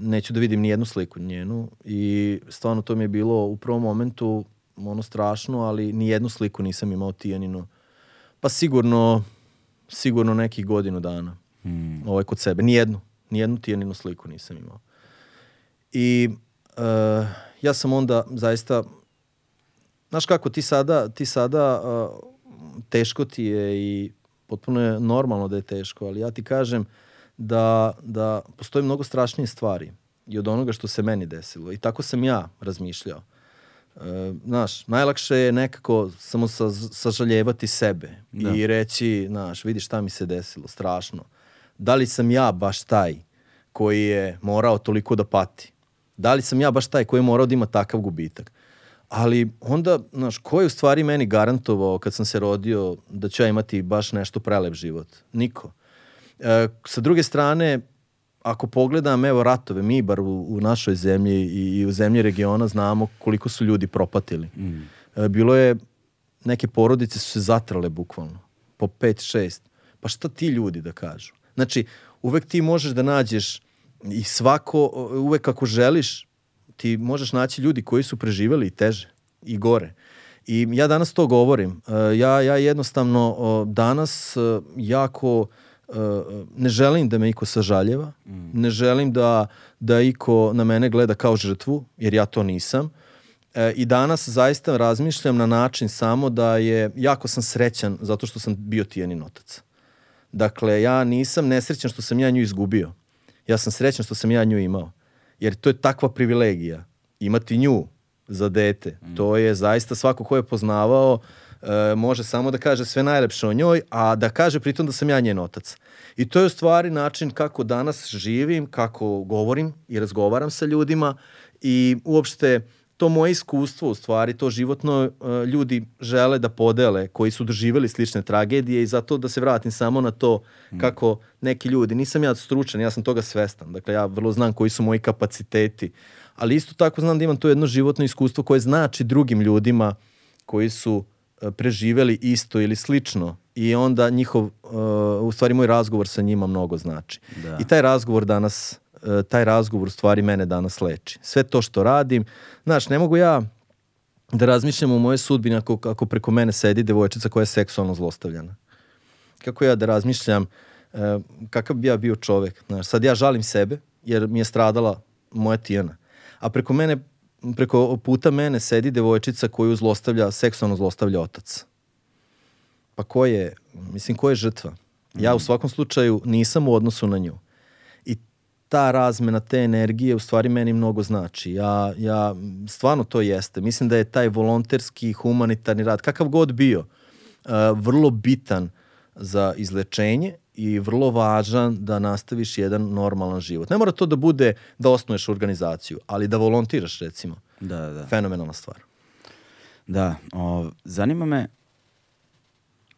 neću da vidim ni jednu sliku njenu i stvarno to mi je bilo u prvom momentu ono strašno, ali ni jednu sliku nisam imao Tijaninu. Pa sigurno, sigurno nekih godinu dana. Mm. Ovaj kod sebe. Nijednu. Nijednu Tijaninu sliku nisam imao. I uh, ja sam onda zaista znaš kako ti sada ti sada uh, teško ti je i potpuno je normalno da je teško, ali ja ti kažem da, da postoje mnogo strašnije stvari i od onoga što se meni desilo. I tako sam ja razmišljao. E, znaš, najlakše je nekako samo sa, sažaljevati sebe Da. i reći, znaš, vidi šta mi se desilo, strašno. Da li sam ja baš taj koji je morao toliko da pati? Da li sam ja baš taj koji je morao da ima takav gubitak? Ali onda, znaš, ko je u stvari meni garantovao kad sam se rodio da ću ja imati baš nešto prelep život? Niko. E, sa druge strane, ako pogledam, evo, ratove, mi bar u, u našoj zemlji i, i u zemlji regiona znamo koliko su ljudi propatili. Mm. E, bilo je, neke porodice su se zatrale bukvalno, po pet, šest. Pa šta ti ljudi da kažu? Znači, uvek ti možeš da nađeš i svako, uvek ako želiš, ti možeš naći ljudi koji su preživeli teže i gore. I ja danas to govorim. E, Ja, ja jednostavno danas e, jako e, ne želim da me iko sažaljeva, ne želim da, da iko na mene gleda kao žrtvu, jer ja to nisam. I danas zaista razmišljam na način samo da je, jako sam srećan zato što sam bio tijenin otac. Dakle, ja nisam nesrećan što sam ja nju izgubio. Ja sam srećan što sam ja nju imao. Jer to je takva privilegija. Imati nju za dete. To je zaista svako ko je poznavao e, može samo da kaže sve najlepše o njoj, a da kaže pritom da sam ja njen otac. I to je u stvari način kako danas živim, kako govorim i razgovaram sa ljudima i uopšte to moje iskustvo, u stvari, to životno e, ljudi žele da podele koji su doživjeli slične tragedije i zato da se vratim samo na to kako neki ljudi, nisam ja stručan, ja sam toga svestan, dakle ja vrlo znam koji su moji kapaciteti, ali isto tako znam da imam to jedno životno iskustvo koje znači drugim ljudima koji su e, preživeli isto ili slično i onda njihov, e, u stvari moj razgovor sa njima mnogo znači. Da. I taj razgovor danas, taj razgovor u stvari mene danas leči. Sve to što radim, znaš, ne mogu ja da razmišljam o moje sudbini ako, ako preko mene sedi devojčica koja je seksualno zlostavljana. Kako ja da razmišljam e, kakav bi ja bio čovek. Znaš, sad ja žalim sebe jer mi je stradala moja Tijana. A preko mene, preko puta mene sedi devojčica koju zlostavlja, seksualno zlostavlja otac. Pa ko je, mislim, ko je žrtva? Ja u svakom slučaju nisam u odnosu na nju. Ta razmena te energije u stvari meni mnogo znači. Ja, ja stvarno to jeste. Mislim da je taj volonterski, humanitarni rad, kakav god bio, uh, vrlo bitan za izlečenje i vrlo važan da nastaviš jedan normalan život. Ne mora to da bude da osnuješ organizaciju, ali da volontiraš recimo. Da, da. Fenomenalna stvar. Da, o, zanima me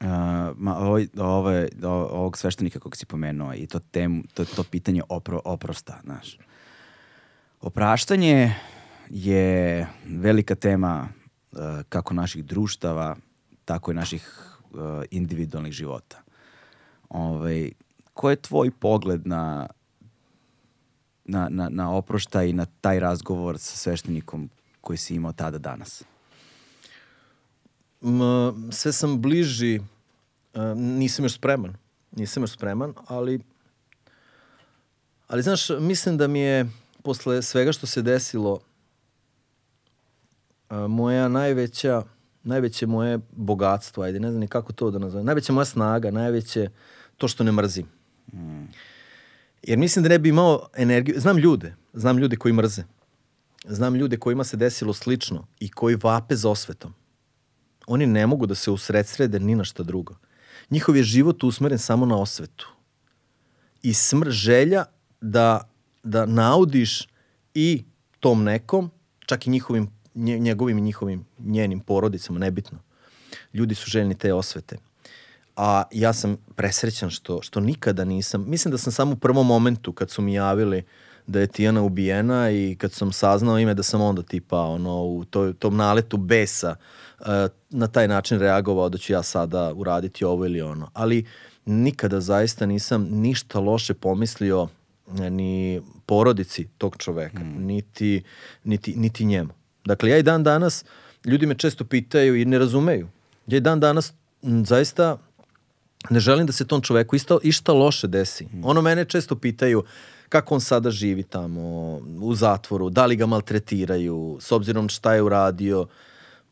uh, ma, ovaj, ovaj, o- ovog sveštenika kog si pomenuo i to, temu, to, to pitanje opro, oprosta, znaš. Opraštanje je velika tema uh, kako naših društava, tako i naših uh, individualnih života. Ovaj, ko je tvoj pogled na, na, na, na oproštaj i na taj razgovor sa sveštenikom koji si imao tada danas? M, sve sam bliži, nisam još spreman. Nisam još spreman, ali ali znaš, mislim da mi je posle svega što se desilo e, moja najveća najveće moje bogatstvo, ajde, ne znam ni kako to da nazovem, najveća moja snaga, najveće to što ne mrzim. Jer mislim da ne bi imao energiju, znam ljude, znam ljude koji mrze. znam ljude kojima se desilo slično i koji vape za osvetom. Oni ne mogu da se usredsrede ni na šta drugo. Njihov je život usmeren samo na osvetu. I smr želja da, da naudiš i tom nekom, čak i njihovim, njegovim i njihovim, njenim porodicama, nebitno. Ljudi su željni te osvete. A ja sam presrećan što, što nikada nisam, mislim da sam samo u prvom momentu kad su mi javili da je Tijana ubijena i kad sam saznao ime da sam onda tipa ono, u to, tom naletu besa uh, na taj način reagovao da ću ja sada uraditi ovo ili ono. Ali nikada zaista nisam ništa loše pomislio ni porodici tog čoveka, mm. niti, niti, niti njemu. Dakle, ja i dan danas, ljudi me često pitaju i ne razumeju. Ja i dan danas m, zaista ne želim da se tom čoveku isto, išta loše desi. Mm. Ono mene često pitaju kako on sada živi tamo u zatvoru, da li ga maltretiraju, s obzirom šta je uradio.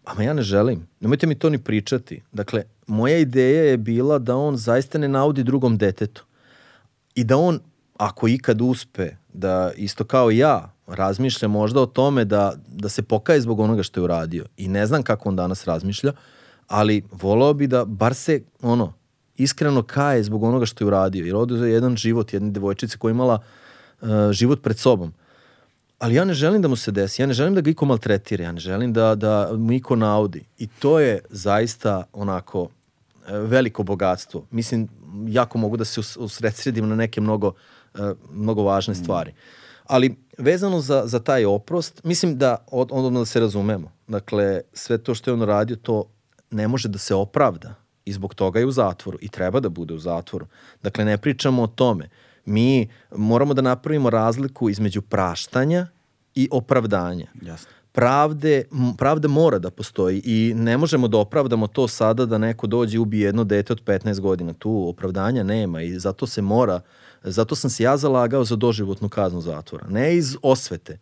Ama ja ne želim. Nemojte mi to ni pričati. Dakle, moja ideja je bila da on zaista ne naudi drugom detetu. I da on ako ikad uspe da isto kao ja razmišlja možda o tome da, da se pokaje zbog onoga što je uradio i ne znam kako on danas razmišlja, ali volao bi da bar se ono iskreno kaje zbog onoga što je uradio jer ovde je jedan život jedne devojčice koja je imala uh, život pred sobom. Ali ja ne želim da mu se desi, ja ne želim da ga iko maltretira, ja ne želim da, da mu iko naudi. I to je zaista onako e, veliko bogatstvo. Mislim, jako mogu da se usredsredim na neke mnogo uh, mnogo važne stvari. Ali vezano za, za taj oprost, mislim da od, onda da se razumemo. Dakle, sve to što je on radio, to ne može da se opravda i zbog toga je u zatvoru i treba da bude u zatvoru. Dakle, ne pričamo o tome. Mi moramo da napravimo razliku između praštanja i opravdanja. Jasno. Pravde, pravda mora da postoji i ne možemo da opravdamo to sada da neko dođe i ubije jedno dete od 15 godina. Tu opravdanja nema i zato se mora Zato sam se ja zalagao za doživotnu kaznu zatvora. Ne iz osvete,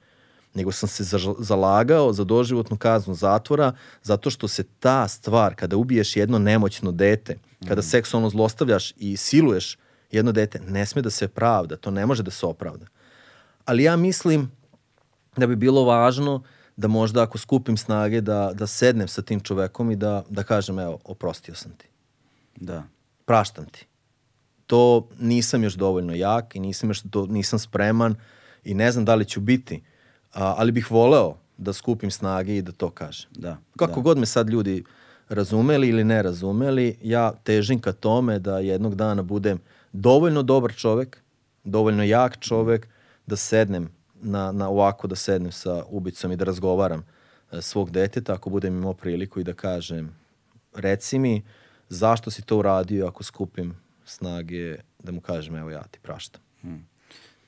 nego sam se zalagao za doživotnu kaznu zatvora zato što se ta stvar, kada ubiješ jedno nemoćno dete, kada mm. seksualno zlostavljaš i siluješ jedno dete, ne sme da se pravda, to ne može da se opravda. Ali ja mislim da bi bilo važno da možda ako skupim snage da, da sednem sa tim čovekom i da, da kažem evo, oprostio sam ti. Da. Praštam ti to nisam još dovoljno jak i nisam još do, nisam spreman i ne znam da li ću biti, a, ali bih voleo da skupim snage i da to kažem. Da, Kako da. god me sad ljudi razumeli ili ne razumeli, ja težim ka tome da jednog dana budem dovoljno dobar čovek, dovoljno jak čovek, da sednem na, na ovako, da sednem sa ubicom i da razgovaram e, svog deteta, ako budem imao priliku i da kažem, reci mi zašto si to uradio ako skupim snage da mu kažem evo ja ti praštam. Hmm.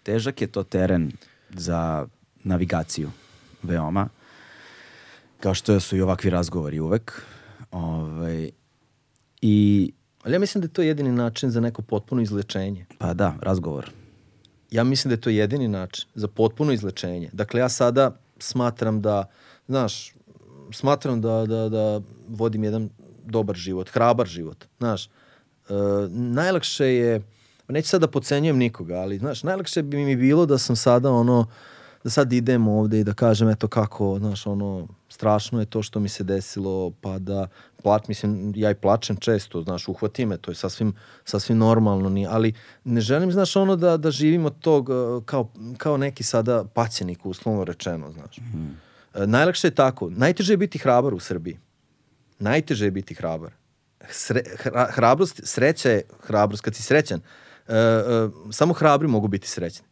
Težak je to teren za navigaciju veoma. Kao što su i ovakvi razgovori uvek. Ovaj, I Ali ja mislim da je to jedini način za neko potpuno izlečenje. Pa da, razgovor. Ja mislim da je to jedini način za potpuno izlečenje. Dakle, ja sada smatram da, znaš, smatram da, da, da vodim jedan dobar život, hrabar život. Znaš, Uh, najlakše je, neću sad da pocenjujem nikoga, ali znaš, najlakše bi mi bilo da sam sada ono, da sad idem ovde i da kažem eto kako, znaš, ono, strašno je to što mi se desilo, pa da plač, mislim, ja i plačem često, znaš, uhvati me, to je sasvim, sasvim normalno, ni, ali ne želim, znaš, ono da, da živim od tog uh, kao, kao neki sada paćenik, uslovno rečeno, znaš. Mm. Najlakše je tako. Najteže je biti hrabar u Srbiji. Najteže je biti hrabar sre, hra, hrabrost, sreća je hrabrost, kad si srećan, uh, uh, samo hrabri mogu biti srećni.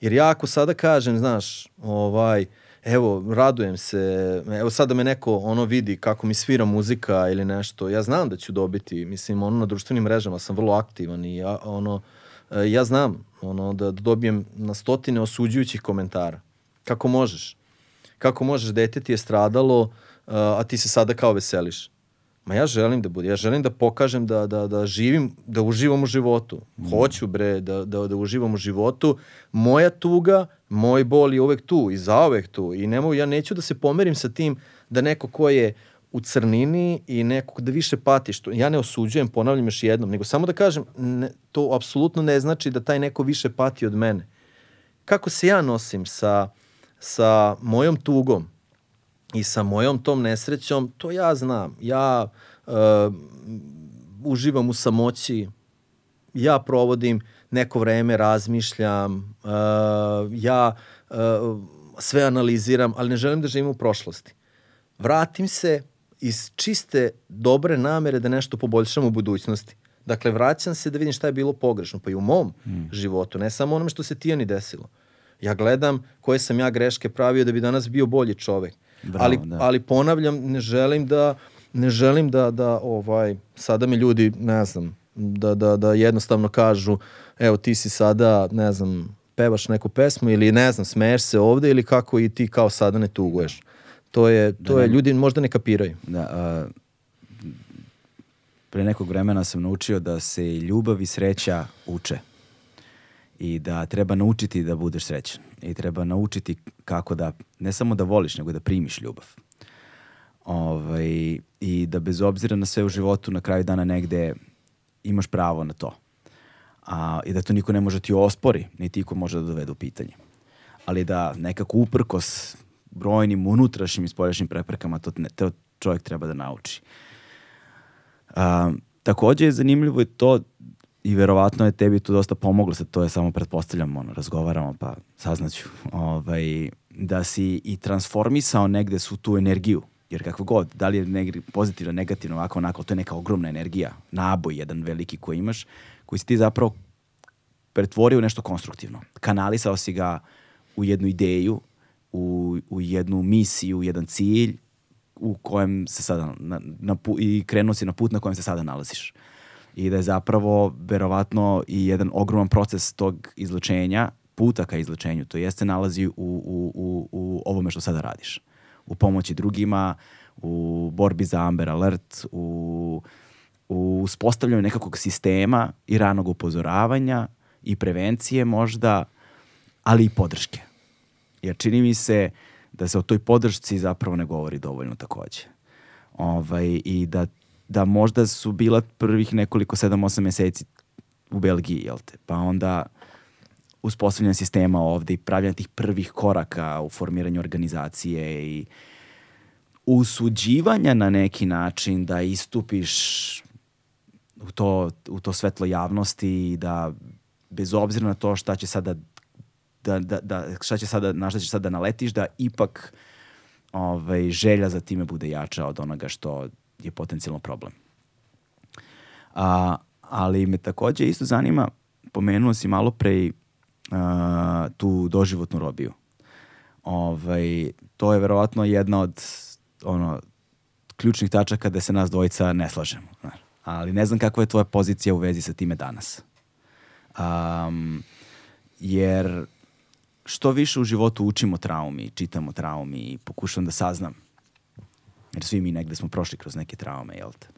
Jer ja ako sada kažem, znaš, ovaj, evo, radujem se, evo sada me neko ono vidi kako mi svira muzika ili nešto, ja znam da ću dobiti, mislim, ono na društvenim mrežama sam vrlo aktivan i ja, ono, uh, ja znam ono, da, da dobijem na stotine osuđujućih komentara. Kako možeš? Kako možeš, dete ti je stradalo, uh, a ti se sada kao veseliš. Ma ja želim da bude, ja želim da pokažem da, da, da živim, da uživam u životu. Mm. Hoću bre da, da, da uživam u životu. Moja tuga, moj bol je uvek tu i zaovek tu. I nemo, ja neću da se pomerim sa tim da neko ko je u crnini i neko da više pati, što ja ne osuđujem, ponavljam još jednom, nego samo da kažem, ne, to apsolutno ne znači da taj neko više pati od mene. Kako se ja nosim sa sa mojom tugom i sa mojom tom nesrećom, to ja znam. Ja uh, uživam u samoći, ja provodim neko vreme, razmišljam, uh, ja uh, sve analiziram, ali ne želim da živim u prošlosti. Vratim se iz čiste dobre namere da nešto poboljšam u budućnosti. Dakle, vraćam se da vidim šta je bilo pogrešno, pa i u mom mm. životu, ne samo onome što se Tijani desilo. Ja gledam koje sam ja greške pravio da bi danas bio bolji čovek. Bravo, ali, da. ali ponavljam, ne želim da ne želim da, da ovaj, sada mi ljudi, ne znam, da, da, da jednostavno kažu, evo ti si sada, ne znam, pevaš neku pesmu ili ne znam, smeješ se ovde ili kako i ti kao sada ne tuguješ. To je, to da, je, ljudi možda ne kapiraju. Da, a, pre nekog vremena sam naučio da se ljubav i sreća uče i da treba naučiti da budeš srećan i treba naučiti kako da, ne samo da voliš, nego da primiš ljubav. Ovaj, I da bez obzira na sve u životu na kraju dana negde imaš pravo na to. A, I da to niko ne može ti ospori, niti iko može da dovede u pitanje. Ali da nekako uprkos brojnim unutrašnjim i spoljašnjim preprekama to, ne, to čovjek treba da nauči. A, takođe je zanimljivo i to i verovatno je tebi tu dosta pomoglo, sad to je samo pretpostavljam, ono, razgovaramo pa saznaću, ovaj, da si i transformisao negde su tu energiju, jer kakvo god, da li je negdje pozitivno, negativno, ovako, onako, to je neka ogromna energija, naboj jedan veliki koji imaš, koji si ti zapravo pretvorio u nešto konstruktivno. Kanalisao si ga u jednu ideju, u, u jednu misiju, u jedan cilj u kojem se sada na, na, i krenuo si na put na kojem se sada nalaziš i da je zapravo verovatno i jedan ogroman proces tog izlečenja, puta ka izlečenju, to jeste nalazi u, u, u, u ovome što sada radiš. U pomoći drugima, u borbi za Amber Alert, u, u uspostavljanju nekakvog sistema i ranog upozoravanja i prevencije možda, ali i podrške. Jer čini mi se da se o toj podršci zapravo ne govori dovoljno takođe. Ovaj, I da da možda su bila prvih nekoliko 7-8 meseci u Belgiji, jel te? Pa onda uspostavljanje sistema ovde i pravljanje tih prvih koraka u formiranju organizacije i usuđivanja na neki način da istupiš u to, u to svetlo javnosti i da bez obzira na to šta će sada da, da, da, šta će sada, na šta će sada naletiš, da ipak ovaj, želja za time bude jača od onoga što je potencijalno problem. A, ali me takođe isto zanima, pomenuo si malo pre a, tu doživotnu robiju. Ovaj, to je verovatno jedna od ono, ključnih tačaka da se nas dvojica ne slažemo. Ali ne znam kakva je tvoja pozicija u vezi sa time danas. Um, jer što više u životu učimo traumi, čitamo traumi i pokušam da saznam jer svi mi negde smo prošli kroz neke traume, jel te?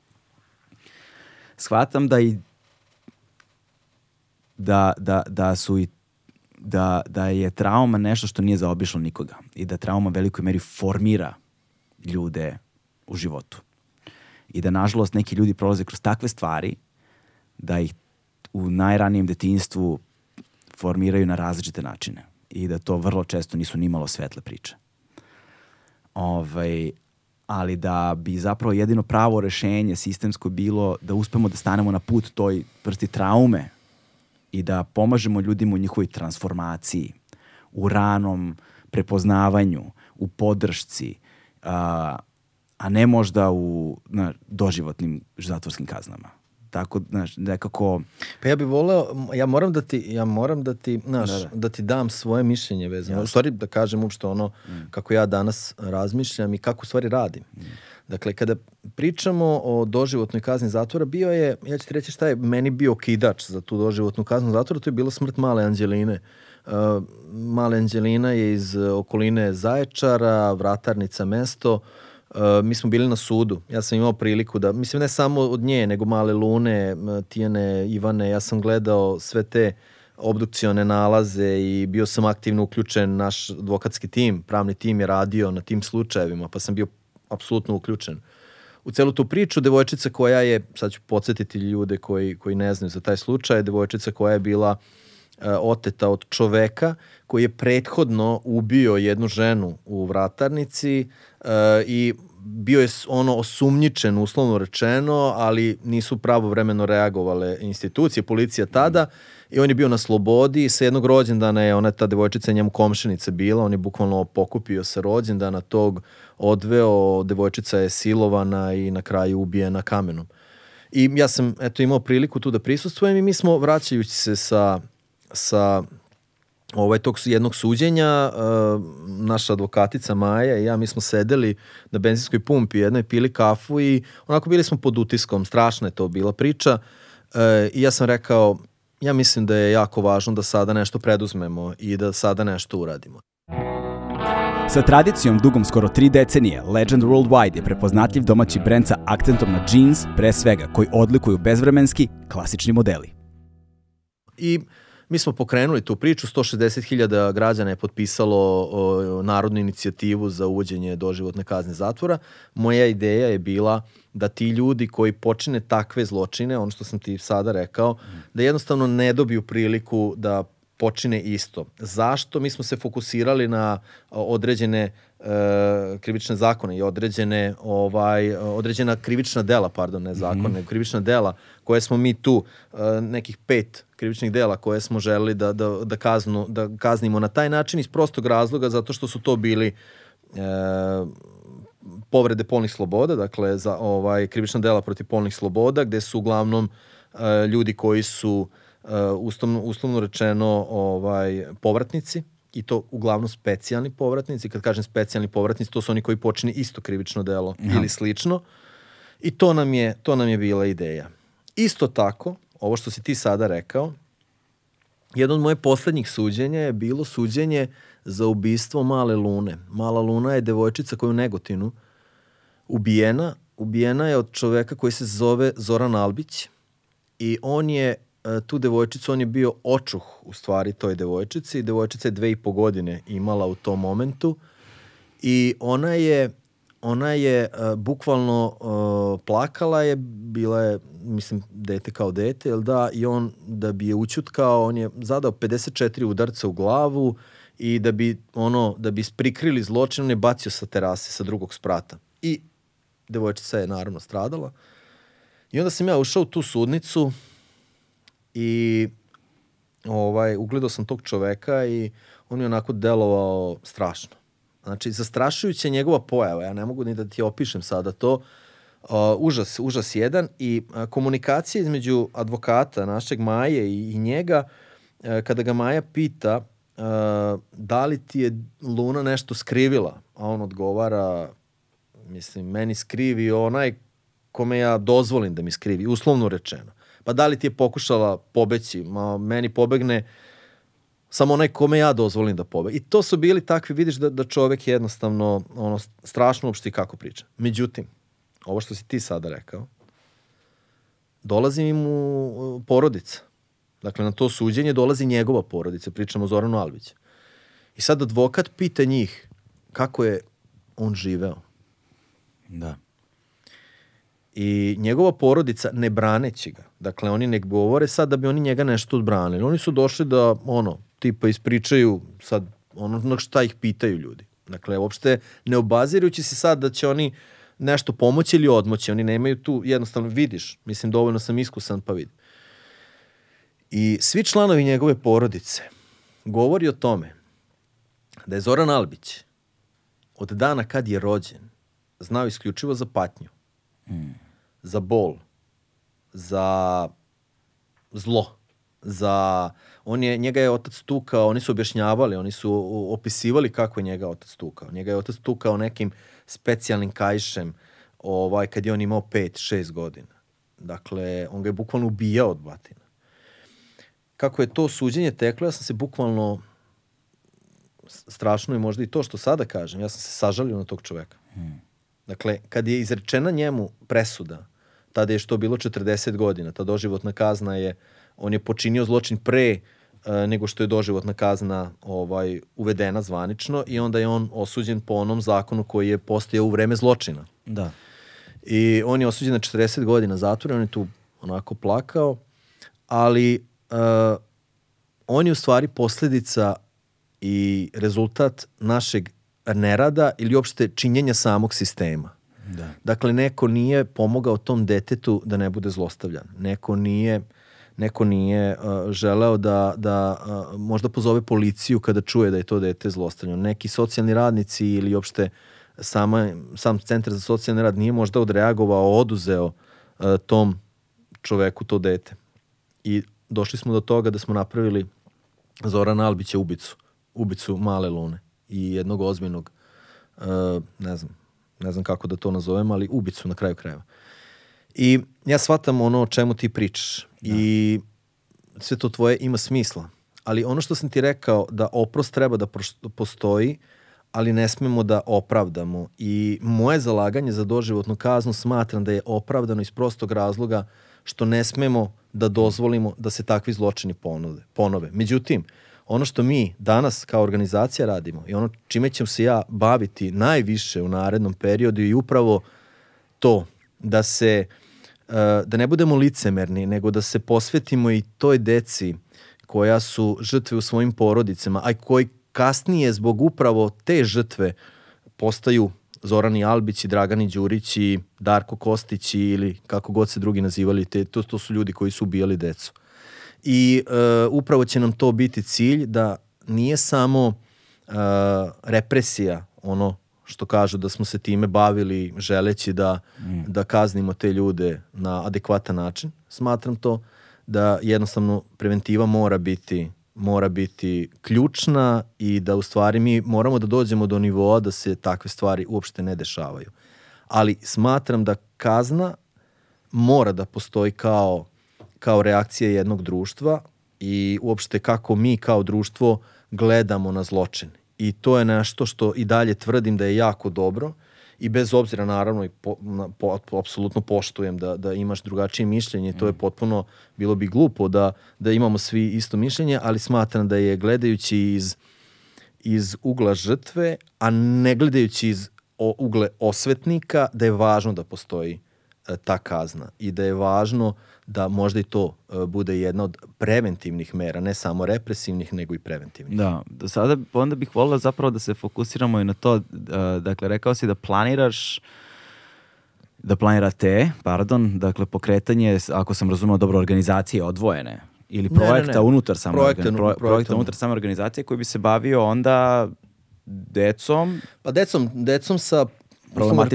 Shvatam da i da, da, da su i da, da je trauma nešto što nije zaobišlo nikoga i da trauma velikoj meri formira ljude u životu. I da, nažalost, neki ljudi prolaze kroz takve stvari da ih u najranijem detinstvu formiraju na različite načine i da to vrlo često nisu nimalo svetle priče. Ovaj, ali da bi zapravo jedino pravo rešenje sistemsko bilo da uspemo da stanemo na put toj vrsti traume i da pomažemo ljudima u njihovoj transformaciji, u ranom prepoznavanju, u podršci, a, a ne možda u na, doživotnim zatvorskim kaznama tako znaš nekako pa ja bih voleo ja moram da ti ja moram da ti znaš da, da. da ti dam svoje mišljenje vezano u stvari da kažem uopšte ono mm. kako ja danas razmišljam i kako u stvari radim mm. Dakle, kada pričamo o doživotnoj kazni zatvora, bio je, ja ću ti reći šta je meni bio kidač za tu doživotnu kaznu zatvora, to je bila smrt male Anđeline. Uh, male Anđelina je iz okoline Zaječara, vratarnica mesto, uh, Uh, mi smo bili na sudu. Ja sam imao priliku da, mislim ne samo od nje, nego Male Lune, Tijane, Ivane, ja sam gledao sve te obdukcione nalaze i bio sam aktivno uključen, naš advokatski tim, pravni tim je radio na tim slučajevima, pa sam bio apsolutno uključen. U celu tu priču, devojčica koja je, sad ću podsjetiti ljude koji, koji ne znaju za taj slučaj, devojčica koja je bila oteta od čoveka koji je prethodno ubio jednu ženu u vratarnici uh, i bio je ono osumnjičen, uslovno rečeno, ali nisu pravovremeno reagovale institucije, policija tada i on je bio na slobodi. I sa jednog rođendana je ona ta devojčica njemu komšenica bila, on je bukvalno pokupio sa rođendana tog, odveo, devojčica je silovana i na kraju ubijena kamenom. I ja sam eto imao priliku tu da prisustvujem i mi smo vraćajući se sa, sa ovaj, tog jednog suđenja, uh, naša advokatica Maja i ja, mi smo sedeli na benzinskoj pumpi, jednoj pili kafu i onako bili smo pod utiskom, strašna je to bila priča uh, i ja sam rekao, ja mislim da je jako važno da sada nešto preduzmemo i da sada nešto uradimo. Sa tradicijom dugom skoro tri decenije, Legend Worldwide je prepoznatljiv domaći brend sa akcentom na jeans, pre svega, koji odlikuju bezvremenski, klasični modeli. I mi smo pokrenuli tu priču, 160.000 građana je potpisalo o, narodnu inicijativu za uvođenje doživotne kazne zatvora. Moja ideja je bila da ti ljudi koji počine takve zločine, ono što sam ti sada rekao, da jednostavno ne dobiju priliku da počine isto. Zašto? Mi smo se fokusirali na određene e, krivične zakone i određene ovaj određena krivična dela, pardon, ne zakone, mm -hmm. krivična dela koje smo mi tu e, nekih pet krivičnih dela koje smo želeli da da da kaznu da kaznimo na taj način iz prostog razloga zato što su to bili e, povrede polnih sloboda, dakle za ovaj krivična dela protiv polnih sloboda gde su uglavnom e, ljudi koji su uh, uslovno, uslovno rečeno ovaj, povratnici i to uglavnom specijalni povratnici. Kad kažem specijalni povratnici, to su oni koji počine isto krivično delo Aha. ili slično. I to nam, je, to nam je bila ideja. Isto tako, ovo što si ti sada rekao, jedno od moje poslednjih suđenja je bilo suđenje za ubistvo Male Lune. Mala Luna je devojčica koja je u Negotinu ubijena. Ubijena je od čoveka koji se zove Zoran Albić i on je tu devojčicu, on je bio očuh u stvari toj devojčici. Devojčica je dve i po godine imala u tom momentu i ona je ona je uh, bukvalno uh, plakala je, bila je, mislim, dete kao dete, jel da, i on, da bi je učutkao, on je zadao 54 udarca u glavu i da bi, ono, da bi prikrili zločin, on je bacio sa terase, sa drugog sprata. I devojčica je naravno stradala. I onda sam ja ušao u tu sudnicu, i ovaj, ugledao sam tog čoveka i on je onako delovao strašno. Znači, zastrašujuća njegova pojava, ja ne mogu ni da ti opišem sada to, uh, užas, užas jedan i uh, komunikacija između advokata, našeg Maje i, i njega, uh, kada ga Maja pita uh, da li ti je Luna nešto skrivila, a on odgovara, mislim, meni skrivi onaj kome ja dozvolim da mi skrivi, uslovno rečeno pa da li ti je pokušala pobeći, ma meni pobegne samo onaj kome ja dozvolim da pobegne. I to su bili takvi, vidiš da, da čovek jednostavno ono, strašno uopšte kako priča. Međutim, ovo što si ti sada rekao, dolazi mu porodica. Dakle, na to suđenje dolazi njegova porodica, pričamo o Zoranu Albiću. I sad advokat pita njih kako je on živeo. Da i njegova porodica ne braneći ga. Dakle, oni ne govore sad da bi oni njega nešto odbranili. Oni su došli da, ono, tipa ispričaju sad ono šta ih pitaju ljudi. Dakle, uopšte ne obazirujući se sad da će oni nešto pomoći ili odmoći. Oni nemaju tu, jednostavno vidiš, mislim dovoljno sam iskusan pa vidim. I svi članovi njegove porodice govori o tome da je Zoran Albić od dana kad je rođen znao isključivo za patnju. Mm za bol, za zlo, za on je njega je otac tukao, oni su objašnjavali, oni su opisivali kako je njega otac tukao. Njega je otac tukao nekim specijalnim kajšem, ovaj kad je on imao 5 6 godina. Dakle, on ga je bukvalno ubijao od batina. Kako je to suđenje teklo, ja sam se bukvalno strašno i možda i to što sada kažem, ja sam se sažalio na tog čoveka. Hmm. Dakle, kad je izrečena njemu presuda, tada je što bilo 40 godina, ta doživotna kazna je, on je počinio zločin pre uh, nego što je doživotna kazna ovaj uvedena zvanično i onda je on osuđen po onom zakonu koji je postojao u vreme zločina. Da. I on je osuđen na 40 godina zatvora, on je tu onako plakao, ali uh, on je u stvari posledica i rezultat našeg nerada ili uopšte činjenja samog sistema. Da. Dakle, neko nije pomogao tom detetu da ne bude zlostavljan. Neko nije neko nije uh, želeo da, da uh, možda pozove policiju kada čuje da je to dete zlostavljeno. Neki socijalni radnici ili uopšte sama, sam centar za socijalni rad nije možda odreagovao, oduzeo uh, tom čoveku to dete. I došli smo do toga da smo napravili Zorana Albića ubicu, ubicu male lune i jednog ozbiljnog, uh, ne znam, ne znam kako da to nazovem, ali ubicu na kraju krajeva. I ja shvatam ono o čemu ti pričaš da. i sve to tvoje ima smisla. Ali ono što sam ti rekao da oprost treba da postoji, ali ne smemo da opravdamo. I moje zalaganje za doživotnu kaznu smatram da je opravdano iz prostog razloga što ne smemo da dozvolimo da se takvi zločini ponove. ponove. Međutim, ono što mi danas kao organizacija radimo i ono čime ćem se ja baviti najviše u narednom periodu i upravo to da se uh, da ne budemo licemerni, nego da se posvetimo i toj deci koja su žrtve u svojim porodicama, a koji kasnije zbog upravo te žrtve postaju Zorani Albić i Dragani Đurić i Darko Kostić ili kako god se drugi nazivali, te, to, to su ljudi koji su ubijali decu. I uh, upravo će nam to biti cilj da nije samo uh, represija ono što kažu da smo se time bavili želeći da, mm. da kaznimo te ljude na adekvatan način. Smatram to da jednostavno preventiva mora biti mora biti ključna i da u stvari mi moramo da dođemo do nivoa da se takve stvari uopšte ne dešavaju. Ali smatram da kazna mora da postoji kao, kao reakcija jednog društva i uopšte kako mi kao društvo gledamo na zločin. I to je nešto što i dalje tvrdim da je jako dobro i bez obzira naravno i po, na, po, po, apsolutno poštujem da, da imaš drugačije mišljenje, to je mm. potpuno, bilo bi glupo da, da imamo svi isto mišljenje, ali smatram da je gledajući iz, iz ugla žrtve, a ne gledajući iz o, ugle osvetnika, da je važno da postoji e, ta kazna i da je važno da možda i to uh, bude jedna od preventivnih mera, ne samo represivnih, nego i preventivnih. Da, do sada onda bih volila zapravo da se fokusiramo i na to, uh, dakle, rekao si da planiraš da planirate, pardon, dakle pokretanje, ako sam razumeo dobro, organizacije odvojene ili projekta ne, ne, ne. unutar same projekta, pro, projekta unutar same organizacije koji bi se bavio onda decom. Pa decom, decom sa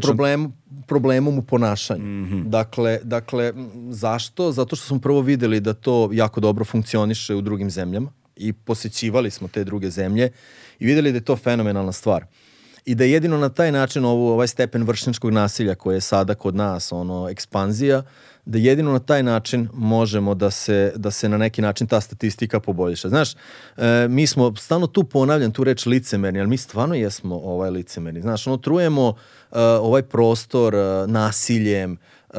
problem, problemom u ponašanju. Mm -hmm. Dakle, dakle, zašto? Zato što smo prvo videli da to jako dobro funkcioniše u drugim zemljama i posećivali smo te druge zemlje i videli da je to fenomenalna stvar. I da jedino na taj način ovo, ovaj stepen vršničkog nasilja koje je sada kod nas, ono, ekspanzija, uh, da jedino na taj način možemo da se, da se na neki način ta statistika poboljša. Znaš, e, mi smo, stalno tu ponavljam tu reč licemerni, ali mi stvarno jesmo ovaj licemerni. Znaš, ono, trujemo e, ovaj prostor e, nasiljem, Uh,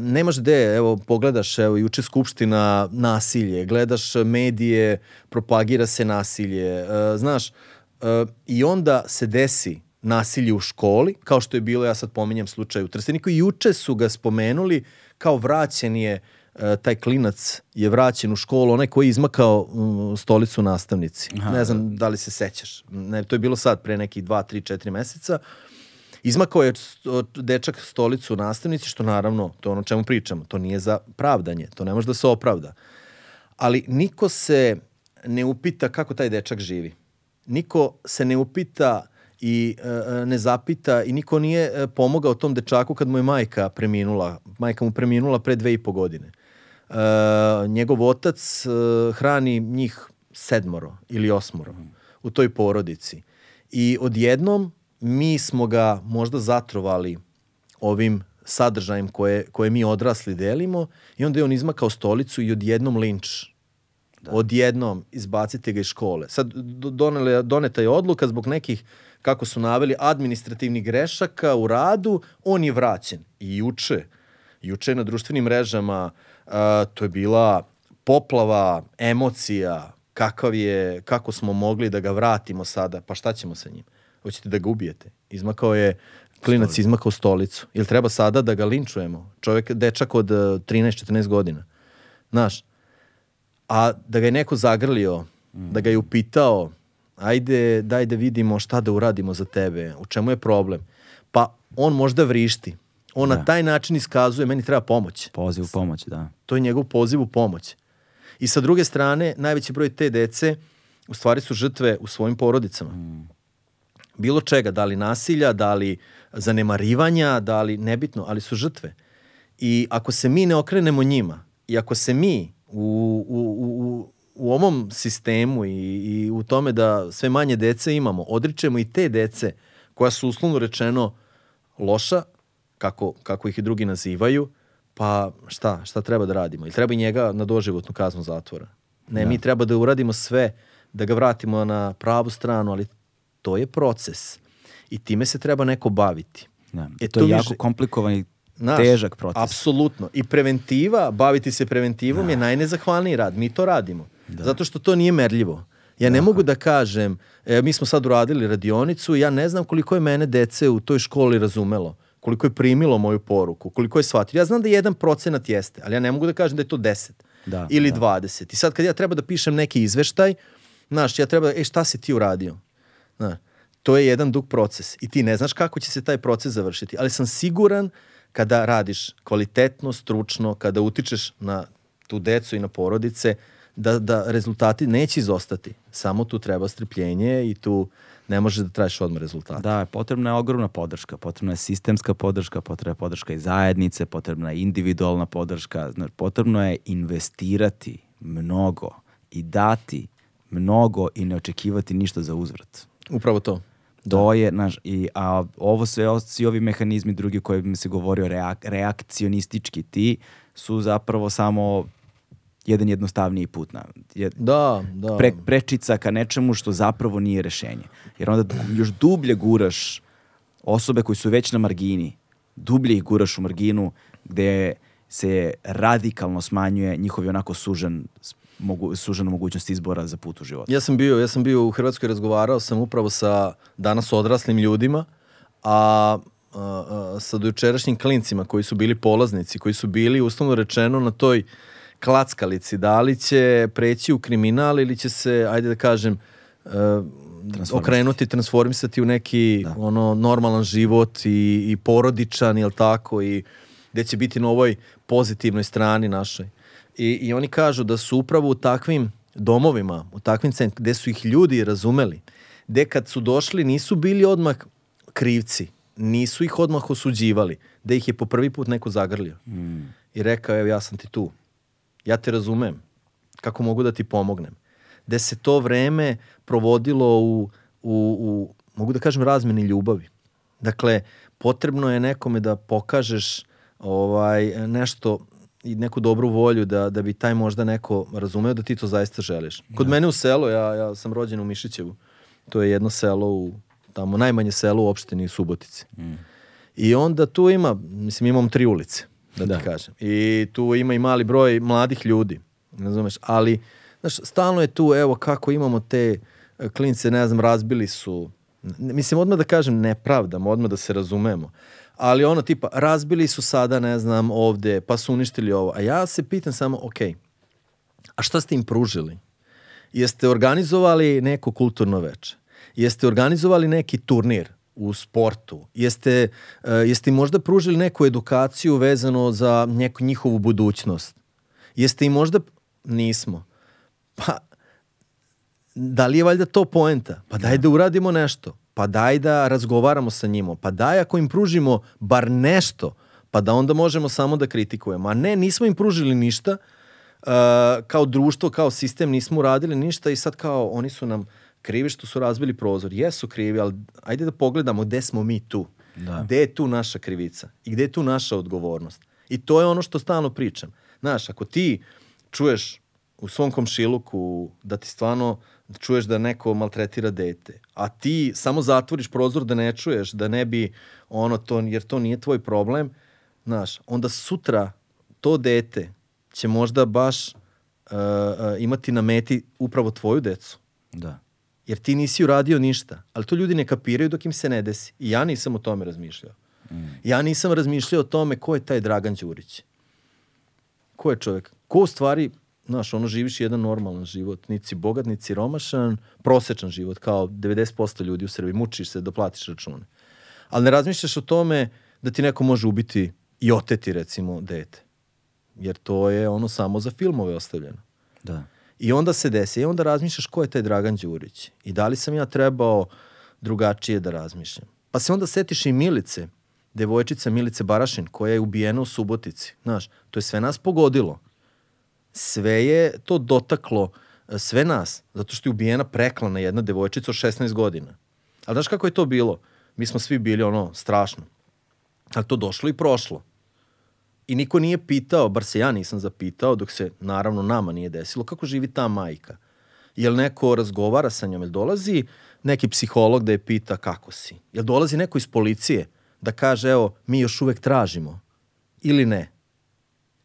nemaš gde, evo pogledaš, evo juče skupština nasilje, gledaš medije, propagira se nasilje, uh, znaš, uh, i onda se desi nasilje u školi, kao što je bilo, ja sad pominjem slučaj u Trsteniku, juče su ga spomenuli, kao vraćen je e, taj klinac je vraćen u školu, onaj koji je izmakao um, stolicu nastavnici. Aha. Ne znam da li se sećaš. Ne, to je bilo sad, pre nekih 2, 3, 4 meseca. Izmakao je dečak stolicu nastavnici, što naravno, to je ono čemu pričamo. To nije za pravdanje, to ne može da se opravda. Ali niko se ne upita kako taj dečak živi. Niko se ne upita i e, ne zapita i niko nije e, pomogao tom dečaku kad mu je majka preminula. Majka mu preminula pre dve i po godine. E, njegov otac e, hrani njih sedmoro ili osmoro u toj porodici. I odjednom mi smo ga možda zatrovali ovim sadržajem koje, koje mi odrasli delimo i onda je on izmakao stolicu i odjednom linč. Da. Odjednom izbacite ga iz škole. Sad donele, doneta je odluka zbog nekih kako su naveli, administrativnih grešaka u radu, on je vraćen. I juče, juče na društvenim mrežama, uh, to je bila poplava emocija, kakav je, kako smo mogli da ga vratimo sada, pa šta ćemo sa njim? Hoćete da ga ubijete? Izmakao je, klinac Stolicu. izmakao stolicu. Ili treba sada da ga linčujemo? Čovjek, dečak od 13-14 godina. Znaš, a da ga je neko zagrlio, da ga je upitao, ajde, daj da vidimo šta da uradimo za tebe, u čemu je problem. Pa on možda vrišti. On Da. na taj način iskazuje, meni treba pomoć. Poziv u pomoć, da. To je njegov poziv u pomoć. I sa druge strane, najveći broj te dece u stvari su žrtve u svojim porodicama. Bilo čega, da li nasilja, da li zanemarivanja, da li nebitno, ali su žrtve. I ako se mi ne okrenemo njima i ako se mi u, u, u, u, ovom sistemu i, i u tome da sve manje dece imamo, odričemo i te dece koja su uslovno rečeno loša, kako, kako ih i drugi nazivaju, pa šta, šta treba da radimo? Ili treba i njega na doživotnu kaznu zatvora? Ne, mi treba da uradimo sve, da ga vratimo na pravu stranu, ali to je proces. I time se treba neko baviti. da. E, to to je jako že- komplikovan i Znaš, težak proces. Apsolutno. I preventiva, baviti se preventivom je najnezahvalniji rad. Mi to radimo. Zato što to nije merljivo. Ja ne mogu da kažem, e, mi smo sad uradili radionicu, ja ne znam koliko je mene dece u toj školi razumelo, koliko je primilo moju poruku, koliko je shvatilo. Ja znam da jedan procenat jeste, ali ja ne mogu da kažem da je to 10 Da, ili da. 20. I sad kad ja treba da pišem neki izveštaj, znaš, ja treba, e šta si ti uradio? Znaš, to je jedan dug proces i ti ne znaš kako će se taj proces završiti, ali sam siguran kada radiš kvalitetno, stručno, kada utičeš na tu decu i na porodice, da, da rezultati neće izostati. Samo tu treba strpljenje i tu ne može da tražiš odmah rezultate. Da, potrebna je ogromna podrška, potrebna je sistemska podrška, potrebna je podrška i zajednice, potrebna je individualna podrška, znači, potrebno je investirati mnogo i dati mnogo i ne očekivati ništa za uzvrat. Upravo to. To je, znaš, i, a ovo sve, svi ovi mehanizmi drugi koji mi se govorio, reak, reakcionistički ti, su zapravo samo jedan jednostavniji put. Na, je, Da, da. pre, prečica ka nečemu što zapravo nije rešenje. Jer onda još dublje guraš osobe koji su već na margini, dublje ih guraš u marginu gde se radikalno smanjuje njihov onako sužen, mogu, sužena mogućnost izbora za put u životu. Ja sam bio, ja sam bio u Hrvatskoj razgovarao sam upravo sa danas odraslim ljudima, a, a, a sa dojučerašnjim klincima koji su bili polaznici, koji su bili uslovno rečeno na toj klackalici, da li će preći u kriminal ili će se, ajde da kažem, e, okrenuti, transformisati u neki ono normalan život i, i porodičan, jel tako, i gde će biti na ovoj pozitivnoj strani našoj. I, I oni kažu da su upravo u takvim domovima, u takvim centrima, gde su ih ljudi razumeli, gde kad su došli nisu bili odmah krivci, nisu ih odmah osuđivali, da ih je po prvi put neko zagrlio. I rekao, evo ja sam ti tu, ja te razumem, kako mogu da ti pomognem. Gde se to vreme provodilo u, u, u mogu da kažem, razmeni ljubavi. Dakle, potrebno je nekome da pokažeš ovaj, nešto i neku dobru volju da, da bi taj možda neko razumeo da ti to zaista želiš. Kod mene u selu, ja, ja sam rođen u Mišićevu, to je jedno selo u, tamo najmanje selo u opštini Subotici. I onda tu ima, mislim imamo tri ulice, da, Da. ti kažem. I tu ima i mali broj mladih ljudi, razumeš, ali znaš, stalno je tu, evo kako imamo te e, klince, ne znam, razbili su, mislim odmah da kažem ne pravdam, odmah da se razumemo, ali ono tipa razbili su sada, ne znam, ovde, pa su uništili ovo, a ja se pitam samo, ok, a šta ste im pružili? Jeste organizovali neko kulturno veče? Jeste organizovali neki turnir u sportu? Jeste, uh, jeste možda pružili neku edukaciju vezano za neku njihovu budućnost? Jeste im možda... Nismo. Pa, da li je valjda to poenta? Pa daj da uradimo nešto. Pa daj da razgovaramo sa njima. Pa daj ako im pružimo bar nešto, pa da onda možemo samo da kritikujemo. A ne, nismo im pružili ništa, uh, kao društvo, kao sistem nismo uradili ništa i sad kao oni su nam krivi što su razbili prozor. Jesu krivi, ali ajde da pogledamo gde smo mi tu. Da. Gde je tu naša krivica i gde je tu naša odgovornost. I to je ono što stalno pričam. Znaš, ako ti čuješ u svom komšiluku da ti stvarno čuješ da neko maltretira dete, a ti samo zatvoriš prozor da ne čuješ, da ne bi ono to, jer to nije tvoj problem, znaš, onda sutra to dete će možda baš uh, uh, imati na meti upravo tvoju decu. Da. Jer ti nisi uradio ništa. Ali to ljudi ne kapiraju dok im se ne desi. I ja nisam o tome razmišljao. Ja nisam razmišljao o tome ko je taj Dragan Đurić. Ko je čovjek? Ko u stvari znaš, ono živiš jedan normalan život, niti si bogat, niti si romašan, prosečan život, kao 90% ljudi u Srbiji, mučiš se da platiš račune. Ali ne razmišljaš o tome da ti neko može ubiti i oteti, recimo, dete. Jer to je ono samo za filmove ostavljeno. Da. I onda se desi, i onda razmišljaš ko je taj Dragan Đurić i da li sam ja trebao drugačije da razmišljam. Pa se onda setiš i Milice, devojčica Milice Barašin, koja je ubijena u Subotici. Znaš, to je sve nas pogodilo. Sve je to dotaklo e, sve nas, zato što je ubijena preklana jedna devojčica od 16 godina. Ali znaš kako je to bilo? Mi smo svi bili ono, strašno. Ali to došlo i prošlo. I niko nije pitao, bar se ja nisam zapitao, dok se naravno nama nije desilo, kako živi ta majka. Jel neko razgovara sa njom, jel dolazi neki psiholog da je pita kako si? Jel dolazi neko iz policije da kaže, evo, mi još uvek tražimo? Ili ne?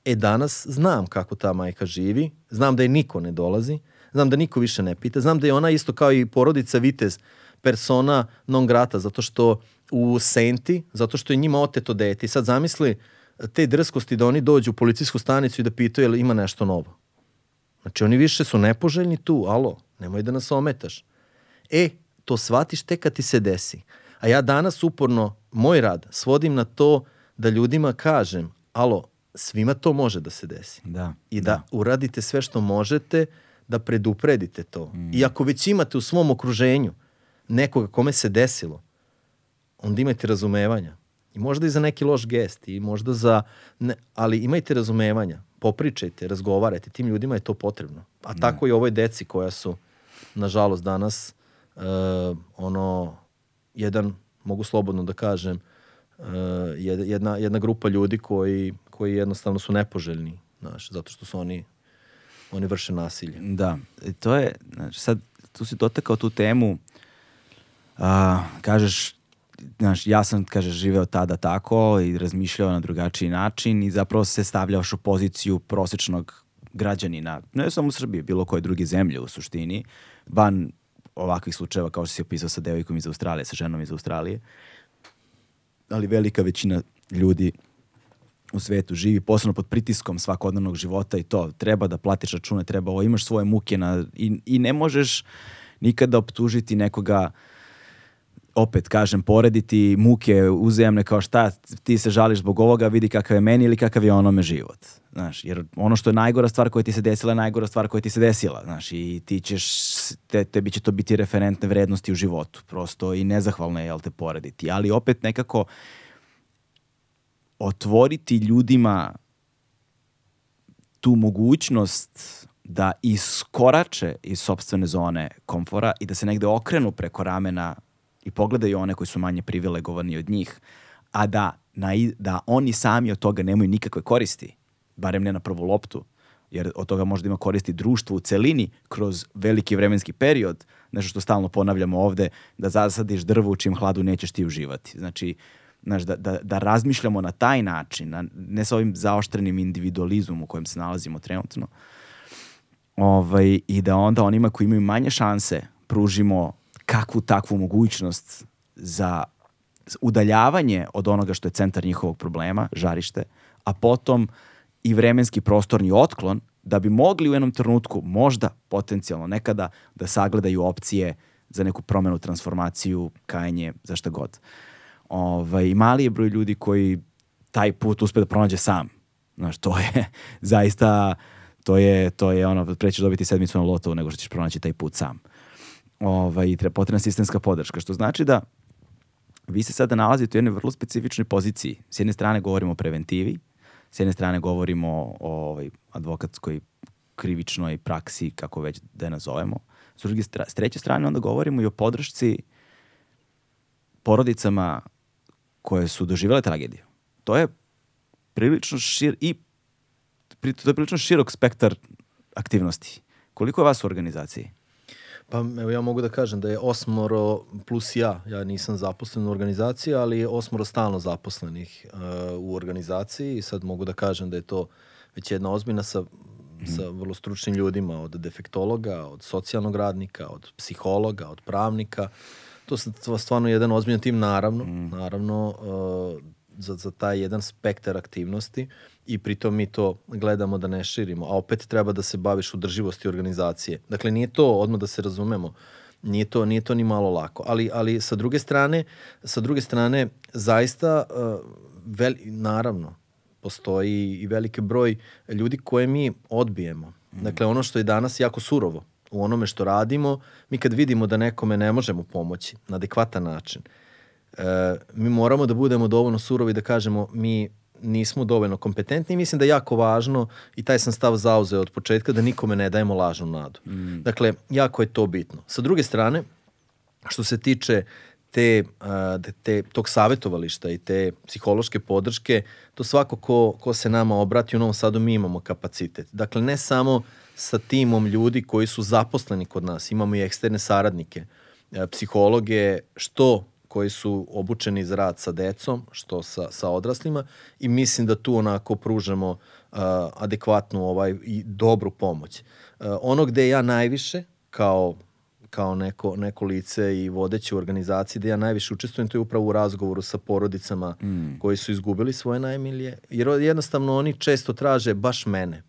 E, danas znam kako ta majka živi, znam da je niko ne dolazi, znam da niko više ne pita, znam da je ona isto kao i porodica Vitez, persona non grata, zato što u Senti, zato što je njima oteto dete. I sad zamisli te drskosti da oni dođu u policijsku stanicu i da pitaju jel ima nešto novo. Znači oni više su nepoželjni tu, alo, nemoj da nas ometaš. E, to shvatiš tek kad ti se desi. A ja danas uporno, moj rad, svodim na to da ljudima kažem, alo, svima to može da se desi. Da. I da, da. uradite sve što možete da predupredite to. Mm. I ako već imate u svom okruženju nekoga kome se desilo, onda imajte razumevanja. I možda i za neki loš gest, i možda za... Ne, ali imajte razumevanja, popričajte, razgovarajte, tim ljudima je to potrebno. A da. tako i ovoj deci koja su, nažalost, danas uh, ono, jedan, mogu slobodno da kažem, uh, jedna, jedna grupa ljudi koji, koji jednostavno su nepoželjni, znaš, zato što su oni oni vrše nasilje. Da, I to je, znači sad, tu si dotakao tu temu, a, kažeš, znaš, ja sam, kaže, živeo tada tako i razmišljao na drugačiji način i zapravo se stavljaš u poziciju prosečnog građanina, ne samo u Srbiji, bilo koje druge zemlje u suštini, van ovakvih slučajeva kao što si opisao sa devojkom iz Australije, sa ženom iz Australije, ali velika većina ljudi u svetu živi posebno pod pritiskom svakodnevnog života i to treba da platiš račune, treba ovo, imaš svoje muke na, i, i ne možeš nikada optužiti nekoga opet kažem, porediti muke uzajemne kao šta ti se žališ zbog ovoga, vidi kakav je meni ili kakav je onome život. Znaš, jer ono što je najgora stvar koja ti se desila je najgora stvar koja ti se desila. Znaš, i ti ćeš, te, tebi će to biti referentne vrednosti u životu. Prosto i nezahvalno je, jel te, porediti. Ali opet nekako otvoriti ljudima tu mogućnost da iskorače iz sobstvene zone komfora i da se negde okrenu preko ramena i pogledaju one koji su manje privilegovani od njih, a da, na, da oni sami od toga nemaju nikakve koristi, barem ne na prvu loptu, jer od toga možda ima koristi društvo u celini kroz veliki vremenski period, nešto što stalno ponavljamo ovde, da zasadiš drvo u čim hladu nećeš ti uživati. Znači, znaš, da, da, da razmišljamo na taj način, na, ne sa ovim zaoštrenim individualizmom u kojem se nalazimo trenutno, ovaj, i da onda onima koji imaju manje šanse pružimo kakvu takvu mogućnost za udaljavanje od onoga što je centar njihovog problema, žarište, a potom i vremenski prostorni otklon da bi mogli u jednom trenutku možda potencijalno nekada da sagledaju opcije za neku promenu, transformaciju, kajanje, za šta god. Ovaj, mali je broj ljudi koji taj put uspe da pronađe sam. Znaš, to je zaista, to je, to je ono, prećeš dobiti sedmicu na lotovu nego što ćeš pronaći taj put sam ovaj, treba potrebna sistemska podrška, što znači da vi se sada nalazite u jednoj vrlo specifičnoj poziciji. S jedne strane govorimo o preventivi, s jedne strane govorimo o ovaj, advokatskoj krivičnoj praksi, kako već da je nazovemo. S, druge s treće strane onda govorimo i o podršci porodicama koje su doživjele tragediju. To je prilično šir i to je prilično širok spektar aktivnosti. Koliko je vas u organizaciji? Pa evo ja mogu da kažem da je osmoro plus ja, ja nisam zaposlen u organizaciji, ali je osmoro stalno zaposlenih uh, u organizaciji i sad mogu da kažem da je to već jedna ozbiljna sa, mm. sa vrlo stručnim ljudima, od defektologa, od socijalnog radnika, od psihologa, od pravnika. To je stvarno jedan ozbiljan tim, naravno, mm. naravno uh, za, za taj jedan spektar aktivnosti. I pritom mi to gledamo da ne širimo, a opet treba da se baviš udrživosti organizacije. Dakle, nije to, odmah da se razumemo, nije to, nije to ni malo lako. Ali, ali sa druge strane, sa druge strane, zaista, uh, veli, naravno, postoji i veliki broj ljudi koje mi odbijemo. Dakle, ono što je danas jako surovo u onome što radimo, mi kad vidimo da nekome ne možemo pomoći na adekvatan način, e, mi moramo da budemo dovoljno surovi da kažemo mi nismo dovoljno kompetentni i mislim da je jako važno i taj sam stav zauzeo od početka da nikome ne dajemo lažnu nadu. Mm. Dakle, jako je to bitno. Sa druge strane, što se tiče te, te, tog savetovališta i te psihološke podrške, to svako ko, ko se nama obrati u Novom Sadu mi imamo kapacitet. Dakle, ne samo sa timom ljudi koji su zaposleni kod nas, imamo i eksterne saradnike, psihologe, što koji su obučeni za rad sa decom, što sa, sa odraslima i mislim da tu onako pružamo uh, adekvatnu ovaj, i dobru pomoć. Uh, ono gde ja najviše kao kao neko, neko lice i vodeće u organizaciji da ja najviše učestvujem, to je upravo u razgovoru sa porodicama mm. koji su izgubili svoje najmilije. Jer jednostavno oni često traže baš mene.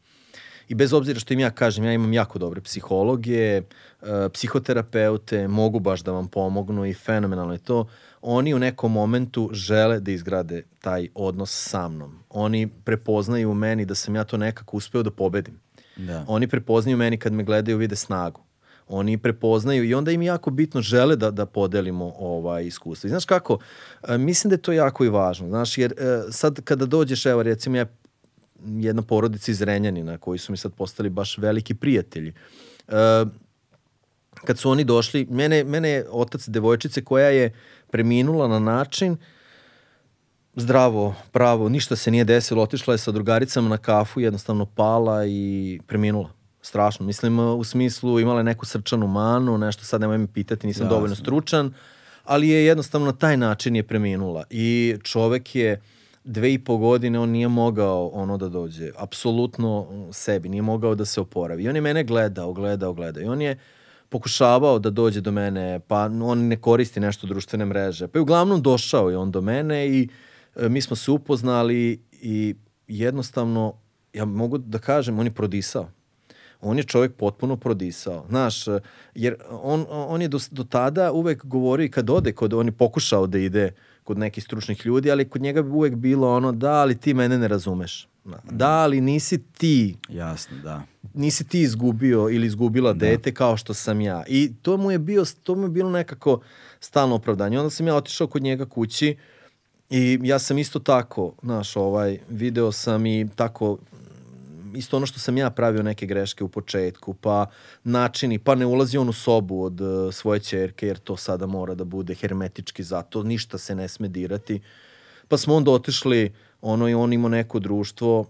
I bez obzira što im ja kažem, ja imam jako dobre psihologe, uh, psihoterapeute, mogu baš da vam pomognu i fenomenalno je to. Oni u nekom momentu žele da izgrade taj odnos sa mnom. Oni prepoznaju u meni da sam ja to nekako uspeo da pobedim. Da. Oni prepoznaju meni kad me gledaju vide snagu oni prepoznaju i onda im jako bitno žele da, da podelimo ovaj iskustvo. I znaš kako, e, mislim da je to jako i važno, znaš, jer e, sad kada dođeš, evo recimo ja jedna porodica iz Renjanina koji su mi sad postali baš veliki prijatelji. E, kad su oni došli, mene, mene je otac devojčice koja je preminula na način zdravo, pravo, ništa se nije desilo, otišla je sa drugaricama na kafu, jednostavno pala i preminula strašno. Mislim, u smislu imala je neku srčanu manu, nešto sad nemoj mi pitati, nisam Jasne. dovoljno stručan, ali je jednostavno na taj način je preminula. I čovek je dve i po godine, on nije mogao ono da dođe, apsolutno sebi, nije mogao da se oporavi. I on je mene gledao, gledao, gledao. I on je pokušavao da dođe do mene, pa on ne koristi nešto društvene mreže. Pa je uglavnom došao je on do mene i e, mi smo se upoznali i jednostavno, ja mogu da kažem, on je prodisao on je čovjek potpuno prodisao. Znaš, jer on, on je do, do tada uvek govorio kad ode, kod, on je pokušao da ide kod nekih stručnih ljudi, ali kod njega bi uvek bilo ono, da, ali ti mene ne razumeš. Da, da ali nisi ti. Jasno, da. Nisi ti izgubio ili izgubila da. dete kao što sam ja. I to mu je, bio, to mu je bilo nekako stalno opravdanje. Onda sam ja otišao kod njega kući i ja sam isto tako, znaš, ovaj, video sam i tako isto ono što sam ja pravio neke greške u početku, pa načini, pa ne ulazi on u sobu od uh, svoje čerke, jer to sada mora da bude hermetički zato, ništa se ne sme dirati. Pa smo onda otišli, ono i on imao neko društvo,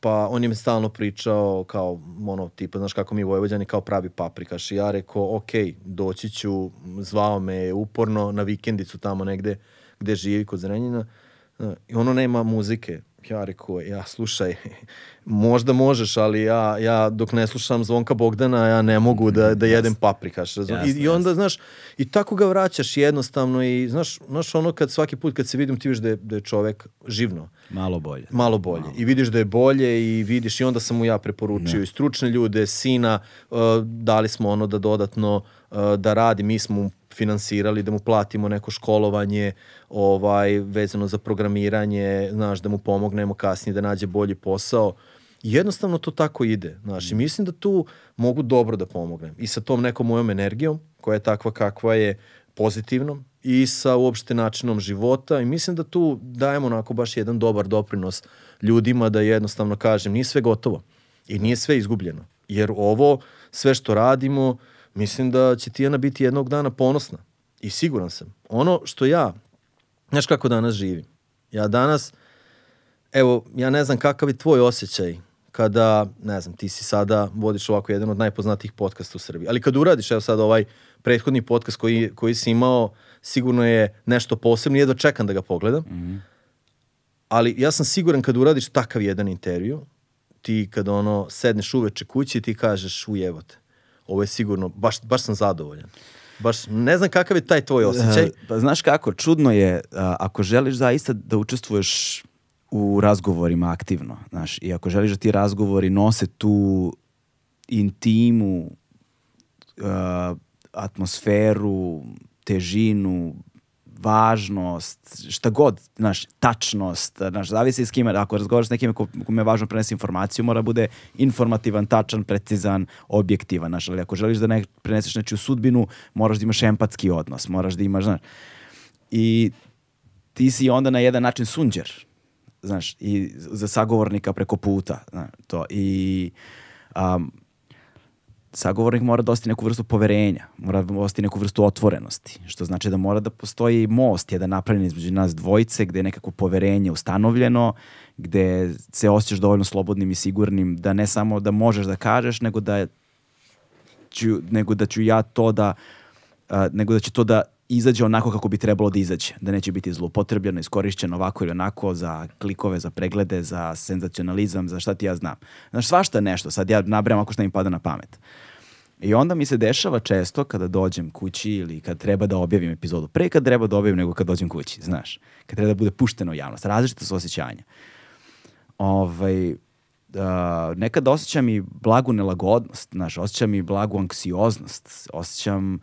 pa on je mi stalno pričao kao ono tipa, znaš kako mi Vojvođani kao pravi paprikaš. I ja rekao, ok, doći ću, zvao me uporno na vikendicu tamo negde gde živi kod Zrenjina i ono nema muzike, ja rekao, ja slušaj, možda možeš, ali ja, ja dok ne slušam Zvonka Bogdana, ja ne mogu da, da jedem paprikaš. Jasne, I, I onda, jasne. znaš, i tako ga vraćaš jednostavno i, znaš, znaš ono kad svaki put kad se vidim ti vidiš da je, da je čovek živno. Malo bolje. Malo bolje. Malo. I vidiš da je bolje i vidiš i onda sam mu ja preporučio ne. i stručne ljude, sina, uh, dali smo ono da dodatno uh, da radi, mi smo mu finansirali, da mu platimo neko školovanje ovaj, vezano za programiranje, znaš, da mu pomognemo kasnije da nađe bolji posao. Jednostavno to tako ide. Znaš, i mislim da tu mogu dobro da pomognem. I sa tom nekom mojom energijom, koja je takva kakva je pozitivnom, i sa uopšte načinom života i mislim da tu dajemo onako baš jedan dobar doprinos ljudima da jednostavno kažem nije sve gotovo i nije sve izgubljeno. Jer ovo sve što radimo mislim da će Tijana biti jednog dana ponosna. I siguran sam. Ono što ja, znaš kako danas živim. Ja danas, evo, ja ne znam kakav je tvoj osjećaj kada, ne znam, ti si sada, vodiš ovako jedan od najpoznatijih podcasta u Srbiji, ali kad uradiš, evo sad ovaj prethodni podcast koji, koji si imao, sigurno je nešto posebno, jedva čekam da ga pogledam, mm -hmm. ali ja sam siguran kad uradiš takav jedan intervju, ti kad ono sedneš uveče kući ti kažeš ujevote ovo je sigurno, baš, baš sam zadovoljan. Baš ne znam kakav je taj tvoj osjećaj. Uh, pa znaš kako, čudno je, uh, ako želiš zaista da učestvuješ u razgovorima aktivno, znaš, i ako želiš da ti razgovori nose tu intimu, uh, atmosferu, težinu, važnost, šta god, znaš, tačnost, znaš, zavisi s kime, ako razgovaraš s nekim ko, kome je važno prenesi informaciju, mora bude informativan, tačan, precizan, objektivan, znaš, ali ako želiš da ne preneseš nečiju sudbinu, moraš da imaš empatski odnos, moraš da imaš, znaš, i ti si onda na jedan način sunđer, znaš, i za sagovornika preko puta, znaš, to, i um, sagovornik mora da osti neku vrstu poverenja, mora da osti neku vrstu otvorenosti, što znači da mora da postoji most, jedan napravljen između nas dvojice, gde je nekako poverenje ustanovljeno, gde se osjećaš dovoljno slobodnim i sigurnim da ne samo da možeš da kažeš, nego da ću, nego da ću ja to da uh, nego da će to da izađe onako kako bi trebalo da izađe, da neće biti zloupotrebljeno, iskorišćeno ovako ili onako za klikove, za preglede, za senzacionalizam, za šta ti ja znam. Znaš, svašta nešto, sad ja nabrajam ako šta mi pada na pamet. I onda mi se dešava često kada dođem kući ili kad treba da objavim epizodu. Pre kad treba da objavim nego kad dođem kući, znaš. Kad treba da bude pušteno u javnost. Različite su osjećanja. Ovaj, da, nekad osjećam i blagu nelagodnost, znaš, osjećam i blagu anksioznost, osjećam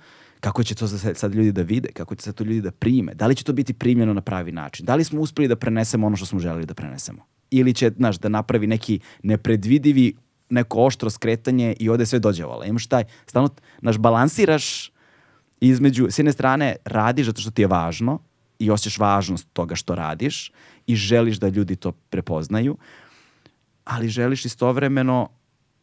kako će to sad ljudi da vide, kako će sad to ljudi da prime, da li će to biti primljeno na pravi način, da li smo uspeli da prenesemo ono što smo želeli da prenesemo. Ili će, znaš, da napravi neki nepredvidivi neko oštro skretanje i ode sve dođevala. Imaš taj, stalno, naš, balansiraš između, s jedne strane radiš zato što ti je važno i osjećaš važnost toga što radiš i želiš da ljudi to prepoznaju, ali želiš istovremeno,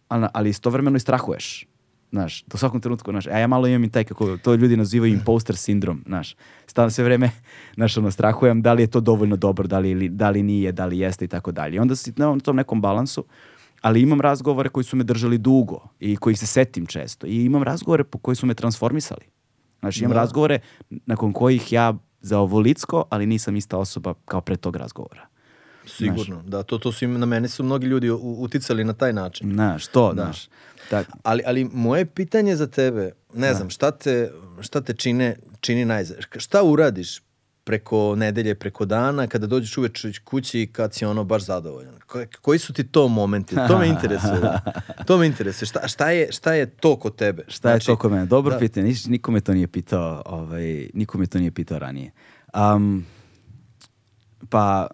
ali istovremeno i strahuješ. Znaš, u svakom trenutku, znaš, a ja malo imam i taj, kako to ljudi nazivaju imposter sindrom, znaš. Stalno sve vreme, znaš, ono, strahujem da li je to dovoljno dobro, da li, da li nije, da li jeste i tako dalje. I onda si na tom nekom balansu, ali imam razgovore koji su me držali dugo i kojih se setim često. I imam razgovore po koji su me transformisali. Znači, imam da. razgovore nakon kojih ja za ovolicko, ali nisam ista osoba kao pre tog razgovora. Sigurno, znaš. da, to, to su im, na mene su mnogi ljudi uticali na taj način. Znaš, to, da. znaš. Tak. Ali, ali moje pitanje za tebe, ne da. znam, šta te, šta te čine, čini najzad? Šta uradiš preko nedelje, preko dana, kada dođeš uveče kući kad si ono baš zadovoljan? Ko, koji su ti to momenti? To me interesuje. to me interesuje. Šta, šta, je, šta je to kod tebe? Šta znači, je to kod mene? Dobro da. pitanje. Niš, niko me to nije pitao, ovaj, niko me to nije pitao ranije. Um, pa,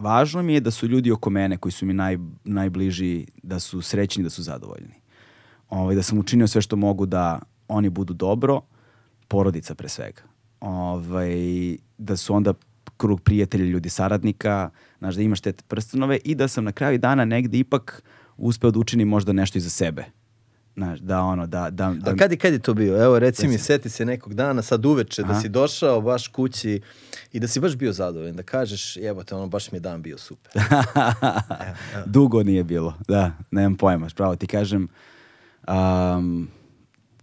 važno mi je da su ljudi oko mene koji su mi naj, najbliži, da su srećni, da su zadovoljni. Ovaj, da sam učinio sve što mogu da oni budu dobro, porodica pre svega. Ovaj, da su onda krug prijatelja, ljudi saradnika, znaš, da imaš te prstenove i da sam na kraju dana negde ipak uspeo da učinim možda nešto i za sebe. Znaš, da ono, da... da, da... A kad, je, kad je to bio? Evo, reci mi, seti se nekog dana, sad uveče, da Aha. da si došao baš kući i da si baš bio zadovoljan, da kažeš, evo te, ono, baš mi je dan bio super. evo, evo. Dugo nije bilo, da, nemam pojma, pravo ti kažem, um,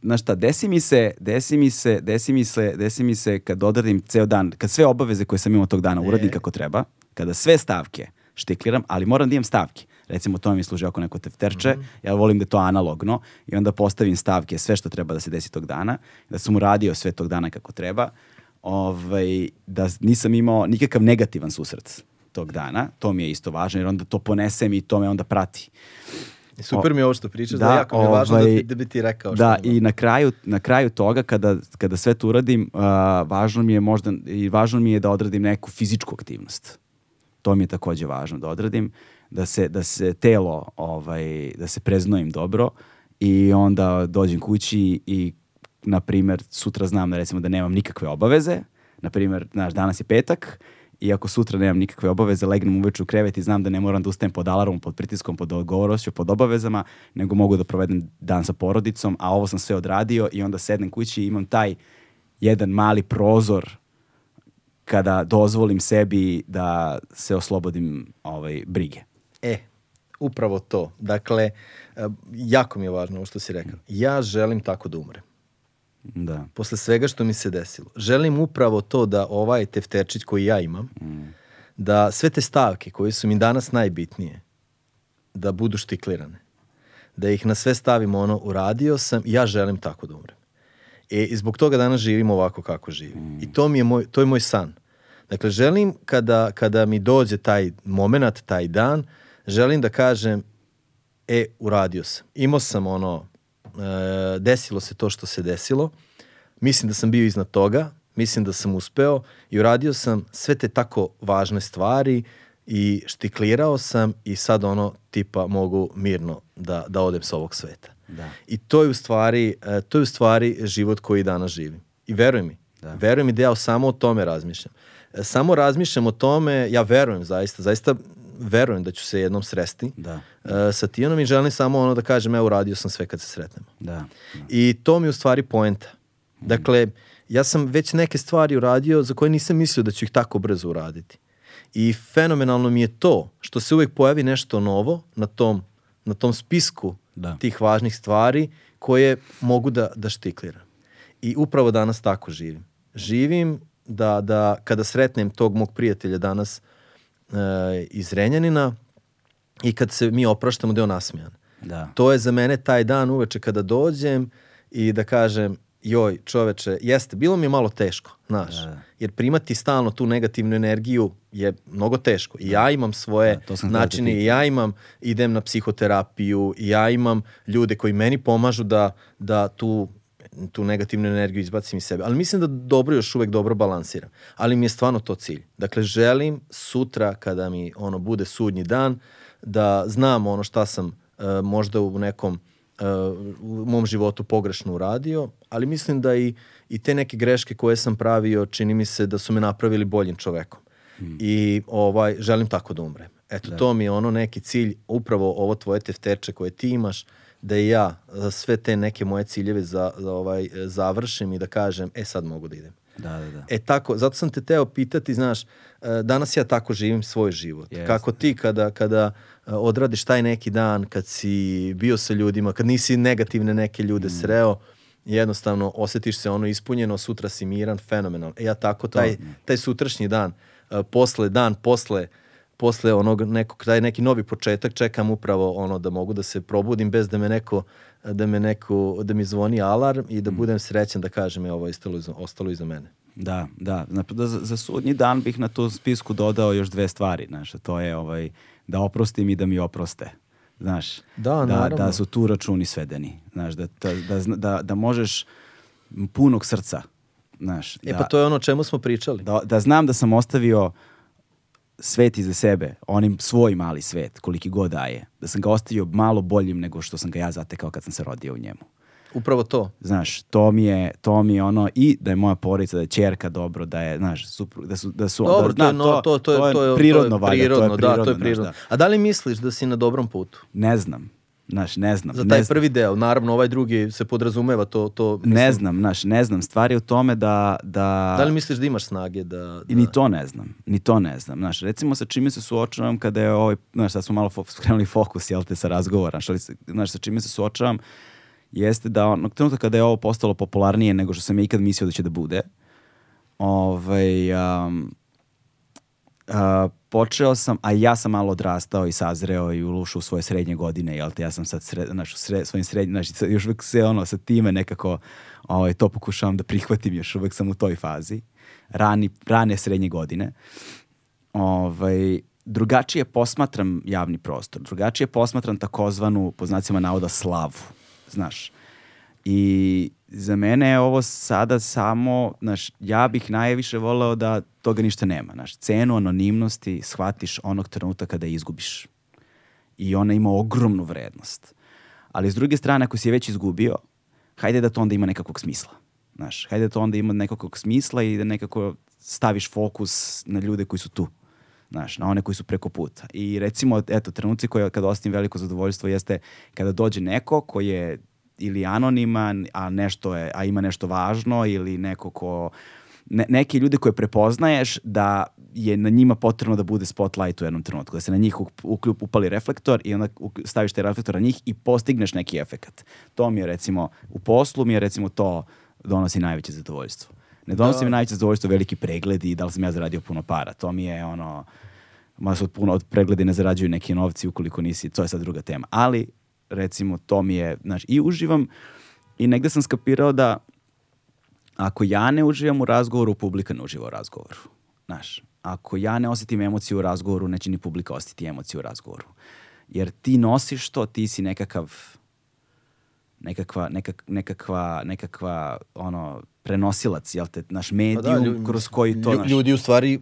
znaš šta, desi mi se, desi mi se, desi mi se, desi mi se kad odradim ceo dan, kad sve obaveze koje sam imao tog dana uradim e. kako treba, kada sve stavke štikliram, ali moram da imam stavke. Recimo, to mi služi ako neko tefterče, mm -hmm. ja volim da je to analogno i onda postavim stavke, sve što treba da se desi tog dana, da sam uradio sve tog dana kako treba, ovaj, da nisam imao nikakav negativan susret tog dana, to mi je isto važno, jer onda to ponesem i to me onda prati. Super mi je ovo što pričaš, da, da jako mi je važno da, ovaj, da bi ti rekao. Da, što i na kraju, na kraju toga, kada, kada sve to uradim, uh, važno mi je možda, i važno mi je da odradim neku fizičku aktivnost. To mi je takođe važno da odradim, da se, da se telo, ovaj, da se preznojim dobro i onda dođem kući i, na primer, sutra znam da recimo da nemam nikakve obaveze, na primer, znaš, danas je petak i ako sutra nemam nikakve obaveze, legnem uveče u krevet i znam da ne moram da ustajem pod alarmom, pod pritiskom, pod odgovorošću, pod obavezama, nego mogu da provedem dan sa porodicom, a ovo sam sve odradio i onda sednem kući i imam taj jedan mali prozor kada dozvolim sebi da se oslobodim ovaj, brige. E, upravo to. Dakle, e, jako mi je važno ovo što si rekao. Ja želim tako da umrem. Da. Posle svega što mi se desilo. Želim upravo to da ovaj tefterčić koji ja imam, mm. da sve te stavke koje su mi danas najbitnije, da budu štiklirane. Da ih na sve stavim ono, uradio sam, ja želim tako da umrem. E, I zbog toga danas živim ovako kako živim. Mm. I to, mi je moj, to je moj san. Dakle, želim kada, kada mi dođe taj moment, taj dan, želim da kažem, e, uradio sam. Imao sam ono, e, desilo se to što se desilo, mislim da sam bio iznad toga, mislim da sam uspeo i uradio sam sve te tako važne stvari i štiklirao sam i sad ono tipa mogu mirno da, da odem sa ovog sveta. Da. I to je u stvari, e, to je u stvari život koji danas živim. I veruj mi, da. veruj mi da ja samo o tome razmišljam. E, samo razmišljam o tome, ja verujem zaista, zaista verujem da ću se jednom sresti Da. uh, sa Tijanom i želim samo ono da kažem, evo uradio sam sve kad se sretnemo. Da. da. I to mi je u stvari poenta. Dakle, ja sam već neke stvari uradio za koje nisam mislio da ću ih tako brzo uraditi. I fenomenalno mi je to što se uvek pojavi nešto novo na tom, na tom spisku Da. tih važnih stvari koje mogu da, da štikliram. I upravo danas tako živim. Živim da, da kada sretnem tog mog prijatelja danas iz Renjanina i kad se mi opraštamo da je on nasmijan. Da. To je za mene taj dan uveče kada dođem i da kažem joj čoveče, jeste, bilo mi je malo teško, znaš, Da, da. jer primati stalno tu negativnu energiju je mnogo teško. I ja imam svoje Da, da načine, i ja imam, idem na psihoterapiju, i ja imam ljude koji meni pomažu da, da tu tu negativnu energiju izbacim iz sebe. Ali mislim da dobro još uvek dobro balansiram. Ali mi je stvarno to cilj. Dakle, želim sutra kada mi ono bude sudnji dan da znam ono šta sam uh, možda u nekom uh, u mom životu pogrešno uradio, ali mislim da i, i te neke greške koje sam pravio čini mi se da su me napravili boljim čovekom. I ovaj, želim tako da umrem. Eto, to mi je ono neki cilj, upravo ovo tvoje tefterče koje ti imaš, da i ja sve te neke moje ciljeve za, za ovaj, e, završim i da kažem, e sad mogu da idem. Da, da, da. E tako, zato sam te teo pitati, znaš, e, danas ja tako živim svoj život. Jeste. Kako ti kada, kada e, odradiš taj neki dan, kad si bio sa ljudima, kad nisi negativne neke ljude Mm. sreo, jednostavno osetiš se ono ispunjeno, sutra si miran, fenomenal. E ja tako, taj, taj sutrašnji dan, posle, dan posle, posle onog nekog, taj neki novi početak, čekam upravo ono da mogu da se probudim bez da me neko da me neko, da mi zvoni alarm i Mm. da budem srećan da kažem je ovo ostalo iza, ostalo iza mene. Da, da. Znači, da za, za sudnji dan bih na tu spisku dodao još dve stvari. Znaš, to je ovaj, da oprostim i da mi oproste. Znaš, Da, da, da su tu računi svedeni. Znaš, da, da, da, da, da možeš punog srca. Znaš, E da, pa to je ono čemu smo pričali. da, da znam da sam ostavio svet iza sebe, onim svoj mali svet, koliki god daje, da sam ga ostavio malo boljim nego što sam ga ja zatekao kad sam se rodio u njemu. Upravo to. Znaš, to mi je, to mi je ono, i da je moja porodica, da je čerka dobro, da je, znaš, supru, da su, da su, Dobro, da, to, je, no, to, to, je, to je prirodno, to je valjda, prirodno, to je da, to je znaš, prirodno. da. A da li misliš da si na dobrom putu? Ne znam, znaš, ne znam. Za ne taj znam. prvi deo, naravno ovaj drugi se podrazumeva to, to mislim, Ne znam, znaš, ne znam. Stvar je u tome da... Da, Da li misliš da imaš snage da... da... I ni to ne znam, ni to ne znam. Znaš, recimo sa čime se suočavam kada je ovaj, znaš, sad smo malo fo skrenuli fokus, jel te, sa razgovora, znaš, sa čime se suočavam, jeste da onog trenutka kada je ovo postalo popularnije nego što sam ja ikad mislio da će da bude, ovaj, um, a, počeo sam, a ja sam malo odrastao i sazreo i ušao u svoje srednje godine, jel te, ja sam sad sre, znaš, u sre, svojim srednjim, sad još uvijek se ono, sa time nekako ovaj, to pokušavam da prihvatim, još uvijek sam u toj fazi, rani, rane srednje godine. Ovaj, drugačije posmatram javni prostor, drugačije posmatram takozvanu, po znacima navoda, slavu, znaš. I za mene je ovo sada samo, znaš, ja bih najviše voleo da toga ništa nema. Znaš, cenu anonimnosti shvatiš onog trenutka kada je izgubiš. I ona ima ogromnu vrednost. Ali s druge strane, ako si je već izgubio, hajde da to onda ima nekakvog smisla. Znaš, hajde da to onda ima nekakvog smisla i da nekako staviš fokus na ljude koji su tu. Znaš, na one koji su preko puta. I recimo, eto, trenuci koje kada ostavim veliko zadovoljstvo jeste kada dođe neko koji je ili anoniman, a nešto je, a ima nešto važno ili neko ko ne, neki ljudi koje prepoznaješ da je na njima potrebno da bude spotlight u jednom trenutku, da se na njih up- ukljup, upali reflektor i onda staviš taj reflektor na njih i postigneš neki efekat. To mi je recimo, u poslu mi je recimo to donosi najveće zadovoljstvo. Ne donosi Da. mi najveće zadovoljstvo veliki pregledi i da li sam ja zaradio puno para. To mi je ono, ma se od puno od pregledi ne zarađuju neki novci ukoliko nisi, to je sad druga tema. Ali, recimo, to mi je, znači, i uživam i negde sam skapirao da ako ja ne uživam u razgovoru, publika ne uživa u razgovoru. Znaš, ako ja ne osetim emociju u razgovoru, neće ni publika osjetiti emociju u razgovoru. Jer ti nosiš to, ti si nekakav nekakva, nekak, nekakva, nekakva ono, prenosilac, jel te, naš medijum Pa da, lju- kroz koji to... naš, Ljudi u stvari e,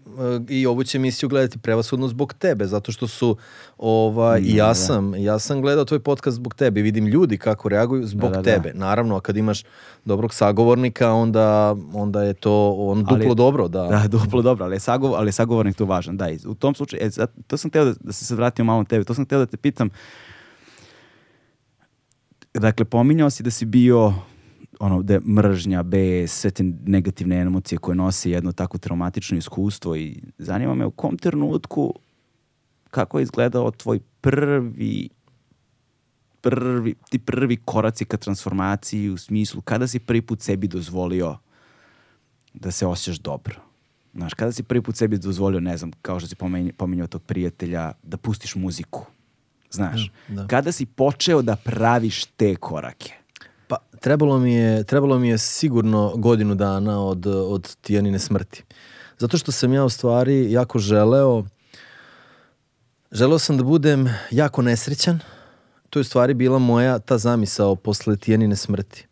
i ovu će emisiju gledati prevashodno zbog tebe, zato što su ovaj, i ja Da, da. sam, ja sam gledao tvoj podcast zbog tebe, i vidim ljudi kako reaguju zbog Da, da, da. tebe. Naravno, a kad imaš dobrog sagovornika, onda, onda je to on duplo Ali- dobro, da. Da, duplo dobro, ali je, sagov, ali je sagovornik tu važan. Da, i u tom slučaju, e, to sam teo da, da se sad vratio malo na tebe, to sam teo da te pitam, dakle, pominjao si da si bio ono, da mržnja, bes, sve te negativne emocije koje nose jedno tako traumatično iskustvo i zanima me u kom trenutku kako je izgledao tvoj prvi prvi, ti prvi koraci ka transformaciji u smislu kada si prvi put sebi dozvolio da se osjećaš dobro. Znaš, kada si prvi put sebi dozvolio, ne znam, kao što si pomenj- pominjao tog prijatelja, da pustiš muziku. Znaš, Da, da. kada si počeo da praviš te korake? Pa trebalo mi je, trebalo mi je sigurno godinu dana od, od Tijanine smrti. Zato što sam ja u stvari jako želeo, želeo sam da budem jako nesrećan. To je u stvari bila moja ta zamisao posle Tijanine smrti.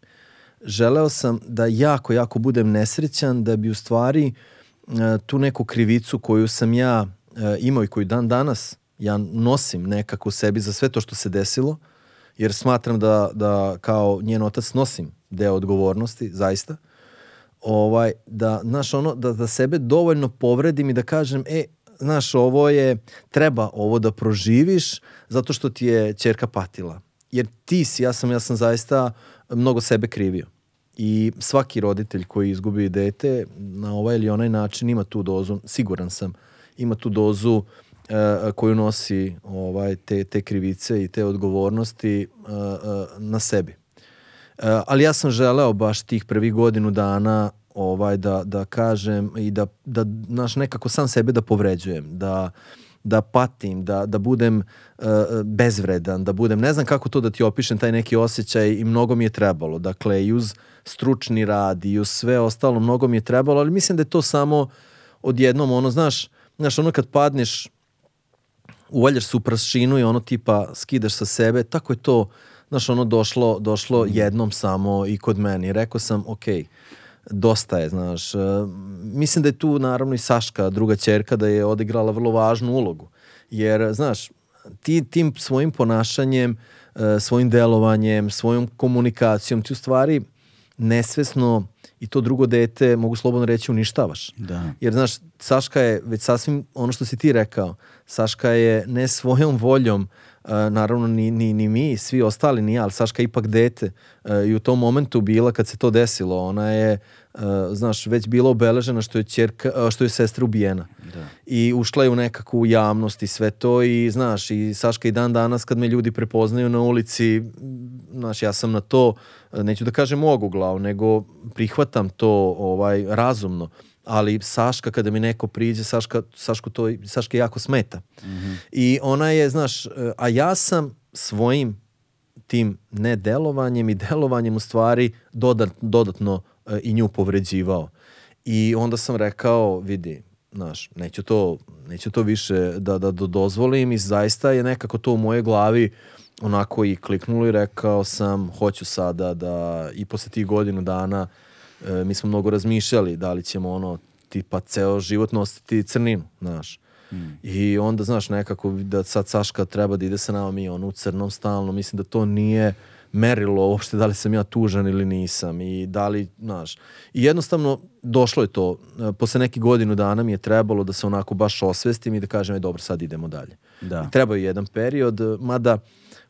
Želeo sam da jako, jako budem nesrećan, da bi u stvari e, tu neku krivicu koju sam ja e, imao i koju dan danas ja nosim nekako u sebi za sve to što se desilo, jer smatram da, da kao njen otac nosim deo odgovornosti, zaista, ovaj, da, znaš, ono, da, da sebe dovoljno povredim i da kažem, e, znaš, ovo je, treba ovo da proživiš zato što ti je čerka patila. Jer ti si, ja sam, ja sam zaista mnogo sebe krivio. I svaki roditelj koji izgubi dete na ovaj ili onaj način ima tu dozu, siguran sam, ima tu dozu koju nosi ovaj, te, te krivice i te odgovornosti e, e, na sebi. E, ali ja sam želeo baš tih prvih godinu dana ovaj da, da kažem i da, da naš nekako sam sebe da povređujem, da, da patim, da, da budem e, bezvredan, da budem, ne znam kako to da ti opišem, taj neki osjećaj i mnogo mi je trebalo. Dakle, i uz stručni rad i uz sve ostalo, mnogo mi je trebalo, ali mislim da je to samo odjednom, ono, znaš, znaš, ono kad padneš uvaljaš se u prašinu i ono tipa skidaš sa sebe, tako je to, znaš, ono došlo, došlo jednom samo i kod meni. Rekao sam, ok, dosta je, znaš. E, mislim da je tu naravno i Saška, druga čerka, da je odigrala vrlo važnu ulogu. Jer, znaš, ti tim svojim ponašanjem, e, svojim delovanjem, svojom komunikacijom, ti u stvari nesvesno i to drugo dete, mogu slobodno reći, uništavaš. Da. Jer, znaš, Saška je već sasvim ono što si ti rekao, Saška je ne svojom voljom, uh, naravno ni, ni, ni mi, svi ostali ni ja, ali Saška je ipak dete uh, i u tom momentu bila kad se to desilo, ona je, uh, znaš, već bila obeležena što je, ćerka, uh, što je sestra ubijena. Da. I ušla je u nekakvu javnost i sve to i znaš, i Saška i dan danas kad me ljudi prepoznaju na ulici, znaš, ja sam na to, neću da kažem oguglav, nego prihvatam to ovaj razumno. Ali Saška kada mi neko priđe, Saška, Sašku to, Saška jako smeta. I ona je, znaš, a ja sam svojim tim nedelovanjem i delovanjem u stvari dodat, dodatno e, i nju povređivao. I onda sam rekao, vidi, znaš, neću to, neću to više da, da, da dozvolim i zaista je nekako to u mojoj glavi onako i kliknulo i rekao sam, hoću sada da i posle tih godinu dana e, mi smo mnogo razmišljali da li ćemo ono tipa ceo život nositi crninu, znaš. I onda, znaš, nekako da sad Saška treba da ide sa nama mi on u crnom stalno, mislim da to nije merilo uopšte da li sam ja tužan ili nisam i da li, znaš, i jednostavno došlo je to, E, posle nekih godinu dana mi je trebalo da se onako baš osvestim i da kažem, e dobro, sad idemo dalje. Da. I trebao je jedan period, e, mada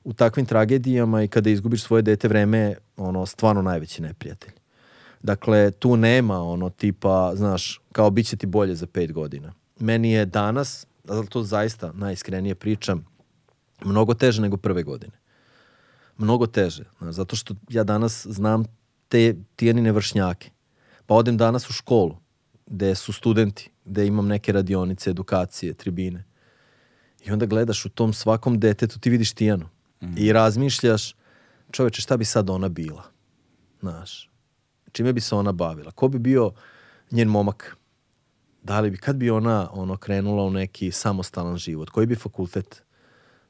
u takvim tragedijama i kada izgubiš svoje dete, vreme ono, stvarno najveći neprijatelj. Dakle, tu nema ono tipa, znaš, kao bit će ti bolje za pet godina. Meni je danas, ali to zaista najiskrenije pričam, mnogo teže nego prve godine. Mnogo teže. znaš, Zato što ja danas znam te tijenine vršnjake. Pa odem danas u školu, gde su studenti, gde imam neke radionice, edukacije, tribine. I onda gledaš u tom svakom detetu, ti vidiš Tijanu. I razmišljaš, čoveče, šta bi sad ona bila? Znaš, čime bi se ona bavila? Ko bi bio njen momak? Da li bi, kad bi ona ono krenula u neki samostalan život, koji bi fakultet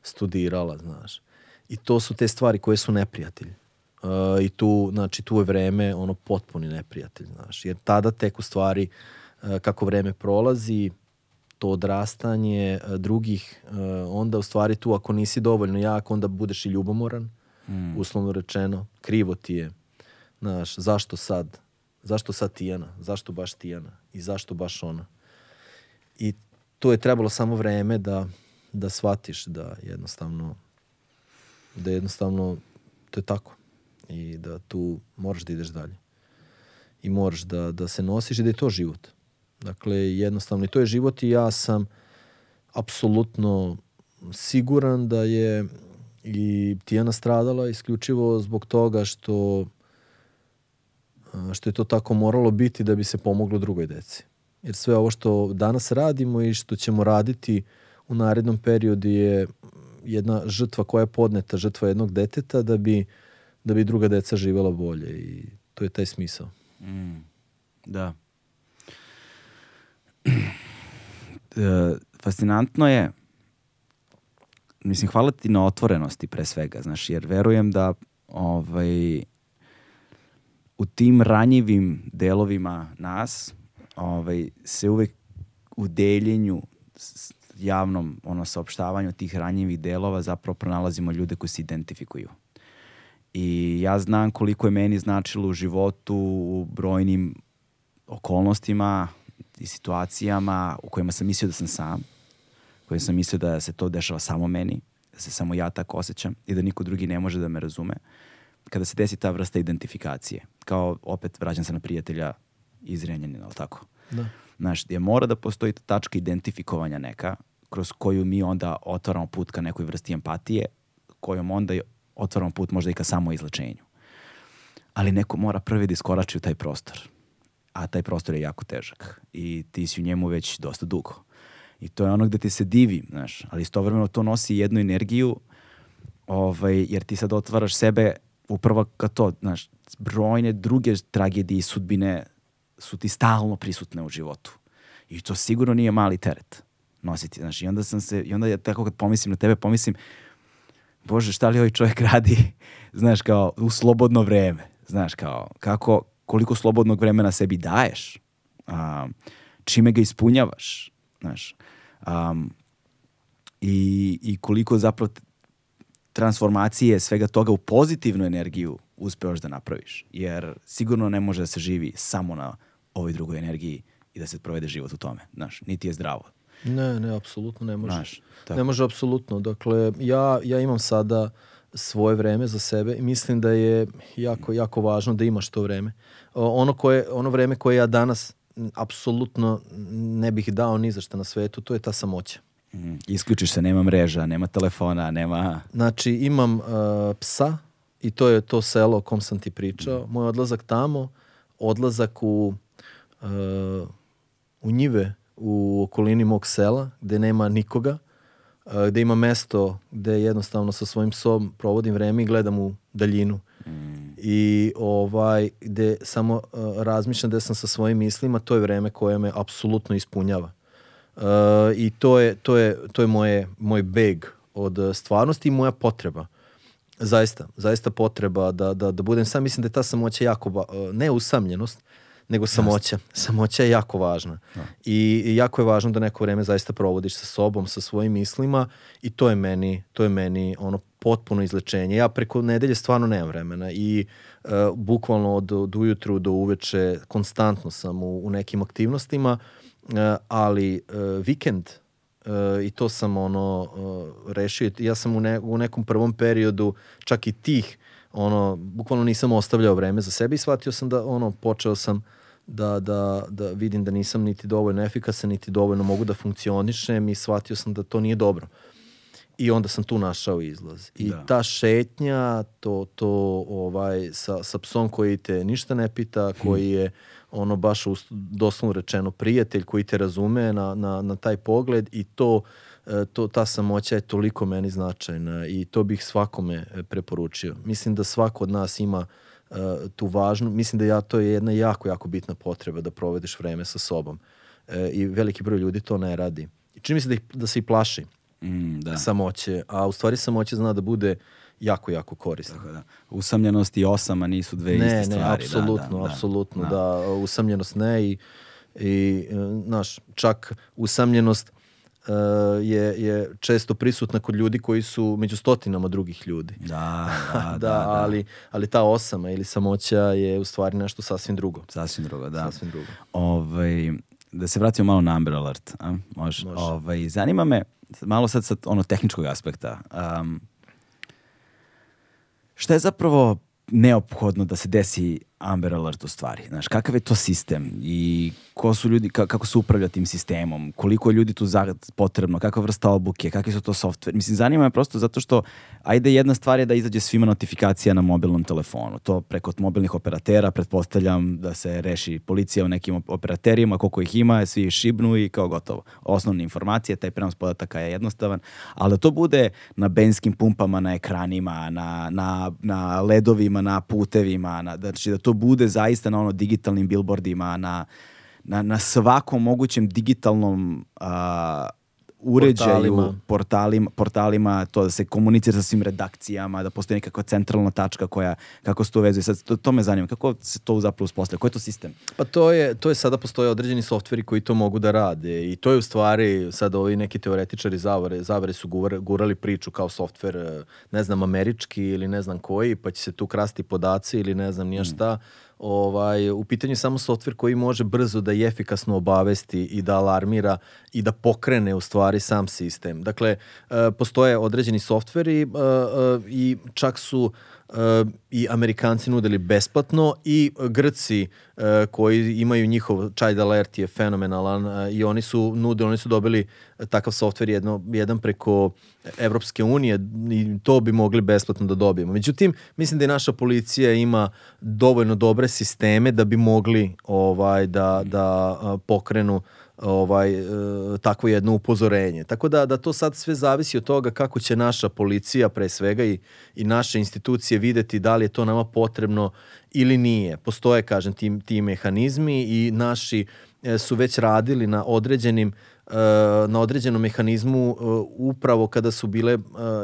studirala, znaš. I to su te stvari koje su neprijatelji. Uh, I tu, znači, tu je vreme ono potpuni neprijatelj, znaš. Jer tada tek u stvari, uh, kako vreme prolazi, to odrastanje uh, drugih, uh, onda u stvari tu ako nisi dovoljno jak, onda budeš i ljubomoran, mm. uslovno rečeno. Krivo ti je. Znaš, zašto sad? Zašto sad Tijana? Zašto baš Tijana? I zašto baš ona? I to je trebalo samo vreme da, da shvatiš da jednostavno da jednostavno to je tako i da tu moraš da ideš dalje i moraš da, da se nosiš i da je to život. Dakle, jednostavno i to je život i ja sam apsolutno siguran da je i Tijana stradala isključivo zbog toga što što je to tako moralo biti da bi se pomoglo drugoj deci. Jer sve ovo što danas radimo i što ćemo raditi u narednom periodu je jedna žrtva koja je podneta, žrtva jednog deteta da bi, da bi druga deca živela bolje i to je taj smisao. Mm, da. E, fascinantno je mislim, hvala ti na otvorenosti pre svega, znaš, jer verujem da ovaj, u tim ranjivim delovima nas ovaj, se uvek u deljenju javnom ono saopštavanju tih ranjivih delova zapravo pronalazimo ljude koji se identifikuju. I ja znam koliko je meni značilo u životu u brojnim okolnostima i situacijama u kojima sam mislio da sam sam, u kojima sam mislio da se to dešava samo meni, da se samo ja tako osjećam i da niko drugi ne može da me razume. Kada se desi ta vrsta identifikacije, kao opet vraćam se na prijatelja iz Renjanina, ali tako? Da. Znaš, gdje mora da postoji tačka identifikovanja neka, kroz koju mi onda otvaramo put ka nekoj vrsti empatije, kojom onda otvaramo put možda i ka samo izlečenju. Ali neko mora prvi da iskorači u taj prostor. A taj prostor je jako težak. I ti si u njemu već dosta dugo. I to je ono gde ti se divi, znaš, ali istovremeno to nosi jednu energiju, ovaj, jer ti sad otvaraš sebe upravo ka to, znaš, brojne druge tragedije i sudbine su ti stalno prisutne u životu. I to sigurno nije mali teret nositi. Znaš, i onda sam se, i onda ja tako kad pomislim na tebe, pomislim, bože, šta li ovaj čovjek radi, znaš, kao u slobodno vreme, znaš, kao, kako, koliko slobodnog vremena sebi daješ, a, čime ga ispunjavaš, znaš, um, i, i koliko zapravo transformacije svega toga u pozitivnu energiju uspeoš da napraviš. Jer sigurno ne može da se živi samo na ovoj drugoj energiji i da se provede život u tome. Znaš, niti je zdravo. Ne, ne, apsolutno ne može. Znaš, ne može apsolutno. Dakle, ja, ja imam sada svoje vreme za sebe i mislim da je jako, jako važno da imaš to vreme. Ono, koje, ono vreme koje ja danas apsolutno ne bih dao ni za šta na svetu, to je ta samoća. Mm, isključiš se, nema mreža, nema telefona, nema... Znači, imam uh, psa i to je to selo o kom sam ti pričao. Moj odlazak tamo, odlazak u, uh, u njive u okolini mog sela, gde nema nikoga, uh, gde ima mesto gde jednostavno sa svojim psom provodim vreme i gledam u daljinu. I ovaj, gde samo uh, razmišljam gde sam sa svojim mislima, to je vreme koje me apsolutno ispunjava. Uh, I to je, to je, to je moje, moj beg od stvarnosti i moja potreba. Zaista, zaista potreba da, da, da budem sam. Mislim da je ta samoća jako, ne usamljenost, nego samoća. Samoća je jako važna. Da. I, jako je važno da neko vreme zaista provodiš sa sobom, sa svojim mislima i to je meni, to je meni ono potpuno izlečenje. Ja preko nedelje stvarno nemam vremena i uh, bukvalno od, od ujutru do uveče konstantno sam u, u nekim aktivnostima, uh, ali uh, vikend uh, i to sam ono uh, rešio. Ja sam u, ne, u nekom prvom periodu čak i tih ono, bukvalno nisam ostavljao vreme za sebe i shvatio sam da, ono, počeo sam da, da, da vidim da nisam niti dovoljno efikasan, niti dovoljno mogu da funkcionišem i shvatio sam da to nije dobro. I onda sam tu našao izlaz. I da. ta šetnja, to, to ovaj, sa, sa psom koji te ništa ne pita, koji je ono baš doslovno rečeno prijatelj koji te razume na, na, na taj pogled i to E, to, ta samoća je toliko meni značajna i to bih svakome e, preporučio. Mislim da svako od nas ima uh, tu važnu, mislim da ja, to je jedna jako, jako bitna potreba da provedeš vreme sa sobom. e, i veliki broj ljudi to ne radi. I čini mi se da, ih, da se i plaši Mm, da. samoće, a u stvari samoće zna da bude jako, jako korisna. Tako da. Usamljenost i osama nisu dve Ne, iste ne, stvari. apsolutno, da, da, apsolutno, da. da, usamljenost ne i, i e, znaš, čak usamljenost je, je često prisutna kod ljudi koji su među stotinama drugih ljudi. Da, da, da, Da, da. ali, ali ta osama ili samoća je u stvari nešto sasvim drugo. Sasvim drugo, da. Sasvim drugo. Ovaj, da se vratimo malo na Amber Alert. A? Može. Može. Ovaj, zanima me, malo sad sa ono tehničkog aspekta, um, šta je zapravo neophodno da se desi Amber Alert u stvari? Znaš, kakav je to sistem i ko su ljudi, ka- kako se upravlja tim sistemom, koliko je ljudi tu za, potrebno, kakva vrsta obuke, kakvi su to software. Mislim, zanima me prosto zato što, ajde jedna stvar je da izađe svima notifikacija na mobilnom telefonu. To preko mobilnih operatera, pretpostavljam da se reši policija u nekim op- operaterima, koliko ih ima, svi šibnu i kao gotovo. Osnovne informacije, taj prenos podataka je jednostavan, ali da to bude na benskim pumpama, na ekranima, na, na, na ledovima, na putevima, na, znači da to bude zaista na ono digitalnim billboardima, na, na, na svakom mogućem digitalnom a, uređaju, Portalima. portalima. portalima, to da se komunicira sa svim redakcijama, da postoji nekakva centralna tačka koja, kako se to vezuje. Sad, to, to me zanima, kako se to zapravo uspostavlja? Koji je to sistem? Pa to je, to je sada postoje određeni softveri koji to mogu da rade i to je u stvari sad ovi neki teoretičari zavare, zavare su gura- gurali priču kao softver, eh, ne znam, američki ili ne znam koji, pa će se tu krasti podaci ili ne znam nija šta. Ovaj, u pitanju samo softver koji može brzo da i efikasno obavesti i da alarmira i da pokrene u stvari sam sistem. Dakle, eh, postoje određeni softveri eh, eh, i čak su i Amerikanci nudili besplatno i Grci e, koji imaju njihov Child Alert je fenomenalan e, i oni su nudili, oni su dobili takav softver jedno, jedan preko Evropske unije i to bi mogli besplatno da dobijemo. Međutim, mislim da i naša policija ima dovoljno dobre sisteme da bi mogli ovaj da, da pokrenu ovaj e, takvo jedno upozorenje. Tako da da to sad sve zavisi od toga kako će naša policija pre svega i i naše institucije videti da li je to nama potrebno ili nije. Postoje kažem ti ti mehanizmi i naši e, su već radili na određenim e, na određenom mehanizmu e, upravo kada su bile e,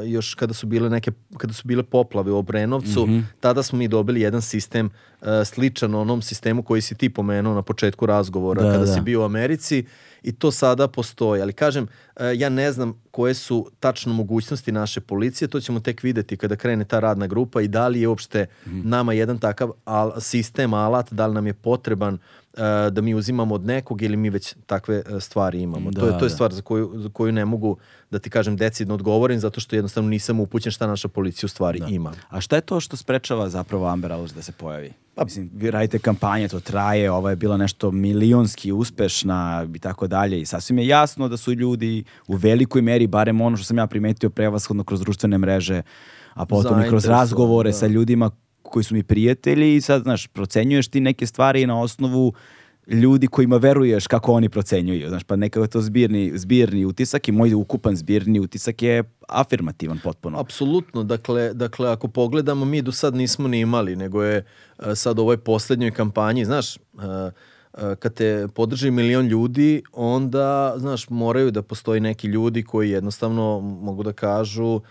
još kada su bile neke kada su bile poplave u Obrenovcu tada smo mi dobili jedan sistem e, sličan onom sistemu koji si ti pomenuo na početku razgovora Da, kada da. si bio u Americi i to sada postoji. Ali kažem, e, ja ne znam koje su tačno mogućnosti naše policije, to ćemo tek videti kada krene ta radna grupa i da li je uopšte Mhm. nama jedan takav al, sistem, alat, da li nam je potreban e, da mi uzimamo od nekog ili mi već takve e, stvari imamo. to, je, Da, to je da. stvar za koju, za koju ne mogu da ti kažem decidno odgovorim zato što jednostavno nisam upućen šta naša policija u stvari ima. A šta je to što sprečava zapravo Amber Alert da se pojavi? Mislim, vi radite kampanje, to traje, ova je bila nešto milionski uspešna i tako dalje i sasvim je jasno da su ljudi u velikoj meri, barem ono što sam ja primetio prevashodno kroz društvene mreže, a potom i kroz razgovore da. sa ljudima koji su mi prijatelji i sad, znaš, procenjuješ ti neke stvari na osnovu ljudi kojima veruješ kako oni procenjuju. Znaš, pa nekako je to zbirni, zbirni utisak i moj ukupan zbirni utisak je afirmativan potpuno. Apsolutno, dakle, dakle ako pogledamo mi do sad nismo ni imali, nego je e, sad u ovoj poslednjoj kampanji, znaš, e, e, kad te podrži milion ljudi, onda, znaš, moraju da postoji neki ljudi koji jednostavno mogu da kažu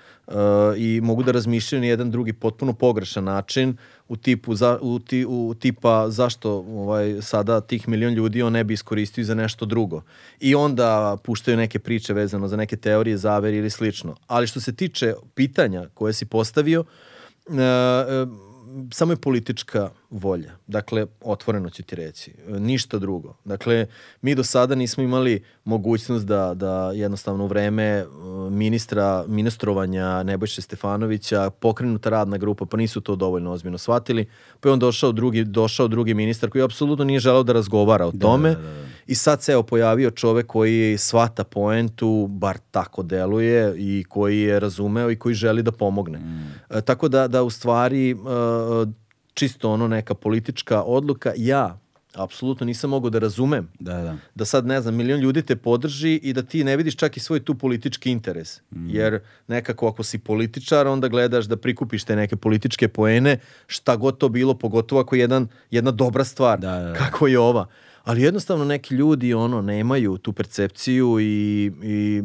i mogu da razmišljaju na jedan drugi potpuno pogrešan način u tipu za, u, ti, u tipa zašto ovaj sada tih milion ljudi on ne bi iskoristio za nešto drugo. I onda puštaju neke priče vezano za neke teorije zavere ili slično. Ali što se tiče pitanja koje si postavio, e, samo je politička volja. Dakle, otvoreno ću ti reći. E, Ništa drugo. Dakle, mi do sada nismo imali mogućnost da, da jednostavno u vreme e, ministra, ministrovanja Nebojše Stefanovića pokrenuta radna grupa, pa nisu to dovoljno ozbiljno shvatili. Pa je on došao drugi, došao drugi ministar koji apsolutno nije želeo da razgovara o tome. I sad se evo pojavio čovek koji svata poentu, bar tako deluje, i koji je razumeo i koji želi da pomogne. E, tako da, da u stvari e, čisto ono neka politička odluka, ja apsolutno nisam mogao da razumem Da, da. da sad, ne znam, milion ljudi te podrži i da ti ne vidiš čak i svoj tu politički interes. Jer nekako ako si političar, onda gledaš da prikupiš te neke političke poene, šta god to bilo, pogotovo ako je jedan, jedna dobra stvar, Da, da, da. kako je ova. Ali jednostavno neki ljudi ono nemaju tu percepciju i, i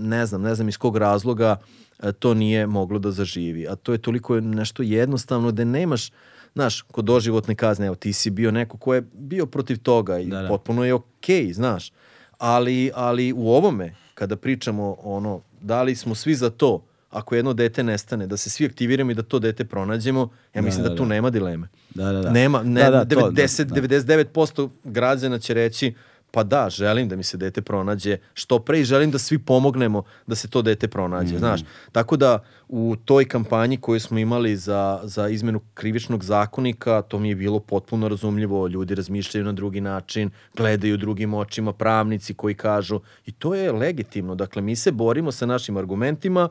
ne znam, ne znam iz kog razloga e, to nije moglo da zaživi. A to je toliko nešto jednostavno da nemaš, znaš, kod doživotne kazne, evo ti si bio neko ko je bio protiv toga i Da, da. potpuno je okej, okay, znaš. Ali, ali u ovome, kada pričamo ono, da li smo svi za to, ako jedno dete nestane, da se svi aktiviramo i da to dete pronađemo, ja mislim da, da, tu da. nema dileme. Da, da, da. Nema, ne, Da, da, to, 90, da, da. 99% građana će reći pa da, želim da mi se dete pronađe što pre i želim da svi pomognemo da se to dete pronađe, Mhm. znaš. Tako da u toj kampanji koju smo imali za, za izmenu krivičnog zakonika, to mi je bilo potpuno razumljivo, ljudi razmišljaju na drugi način, gledaju drugim očima, pravnici koji kažu i to je legitimno, dakle mi se borimo sa našim argumentima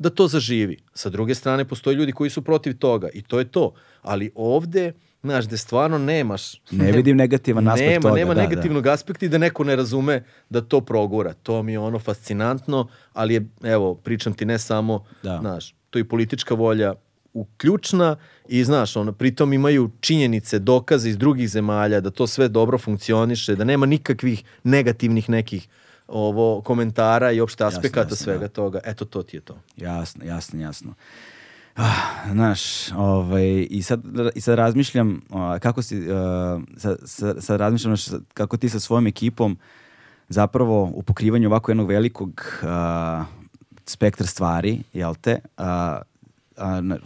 da to zaživi. Sa druge strane, postoje ljudi koji su protiv toga i to je to. Ali ovde, znaš, gde stvarno nemaš... Ne vidim negativan aspekt nema, toga, Nema da, negativnog aspekta i da neko ne razume da to progura. To mi je ono fascinantno, ali je, evo, pričam ti ne samo, Da. znaš, to je politička volja uključna i znaš, ono, pritom imaju činjenice, dokaze iz drugih zemalja da to sve dobro funkcioniše, da nema nikakvih negativnih nekih ovo komentara i opšte aspekata jasno, svega da. toga. Eto, to ti je to. Jasno, jasno, jasno. Ah, znaš, ovaj, i, sad, i sad razmišljam a, kako si, a, sad, sad, sad razmišljam znaš, kako ti sa svojom ekipom zapravo u pokrivanju ovako jednog velikog a, spektra stvari, jel te, a, na-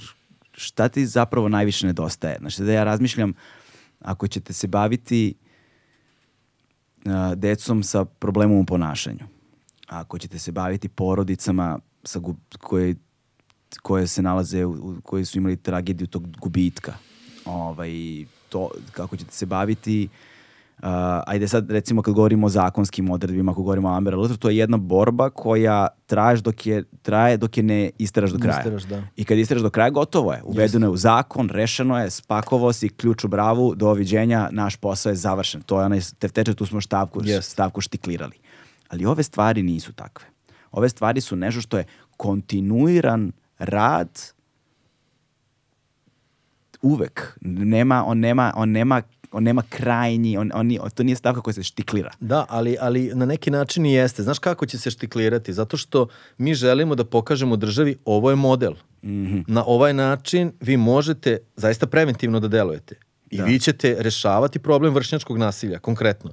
šta ti zapravo najviše nedostaje? Znači, da ja razmišljam, ako ćete se baviti decom sa problemom u ponašanju, ako ćete se baviti porodicama sa gu- koje, koje se nalaze, u- koje su imali tragediju tog gubitka, ovaj, to, kako ćete se baviti Uh, ajde sad recimo kad govorimo o zakonskim odredbima, ako govorimo o Amber Alertu, to je jedna borba koja traje dok je, traje dok je ne isteraš do kraja. isteraš, da. I kad isteraš do kraja, gotovo je. Uvedeno je u zakon, rešeno je, spakovo si, ključ u bravu, doviđenja, naš posao je završen. To je onaj tefteče, tu smo štavku, Jest. stavku štiklirali. Ali ove stvari nisu takve. Ove stvari su nešto što je kontinuiran rad uvek. Nema, on nema, on nema, on nema krajnji, on, on, to nije stavka koja se štiklira. Da, ali, ali na neki način i jeste. Znaš kako će se štiklirati? Zato što mi želimo da pokažemo državi ovo je model. Mhm. Na ovaj način vi možete zaista preventivno da delujete. I vi ćete rešavati problem vršnjačkog nasilja, konkretno.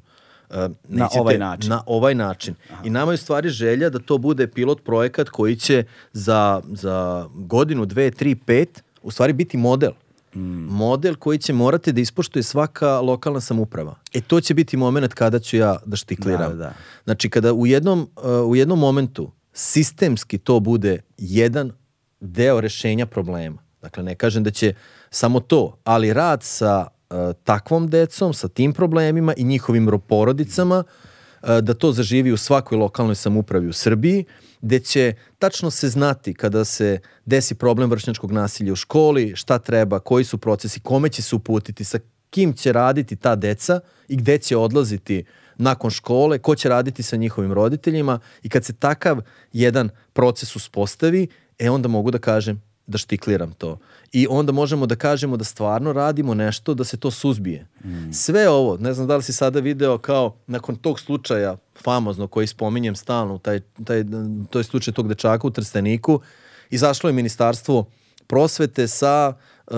Uh, Na ovaj način. Na ovaj način. I nama je u stvari želja da to bude pilot projekat koji će za, za godinu, dve, tri, pet u stvari biti model. Mm. Model koji će morati da ispoštuje svaka lokalna samuprava. E to će biti moment kada ću ja da štikliram. Da, da. Znači kada u jednom, uh, u jednom momentu sistemski to bude jedan deo rešenja problema. Dakle, ne kažem da će samo to, ali rad sa uh, takvom decom, sa tim problemima i njihovim ro- porodicama, uh, da to zaživi u svakoj lokalnoj samupravi u Srbiji, gde će tačno se znati kada se desi problem vršnjačkog nasilja u školi, šta treba, koji su procesi, kome će se uputiti, sa kim će raditi ta deca i gde će odlaziti nakon škole, ko će raditi sa njihovim roditeljima i kad se takav jedan proces uspostavi, e onda mogu da kažem da štikliram to. I onda možemo da kažemo da stvarno radimo nešto da se to suzbije. Sve ovo, ne znam da li si sada video kao nakon tog slučaja famozno koji spominjem stalno, taj, taj, to je slučaj tog dečaka u Trsteniku, izašlo je ministarstvo prosvete sa e,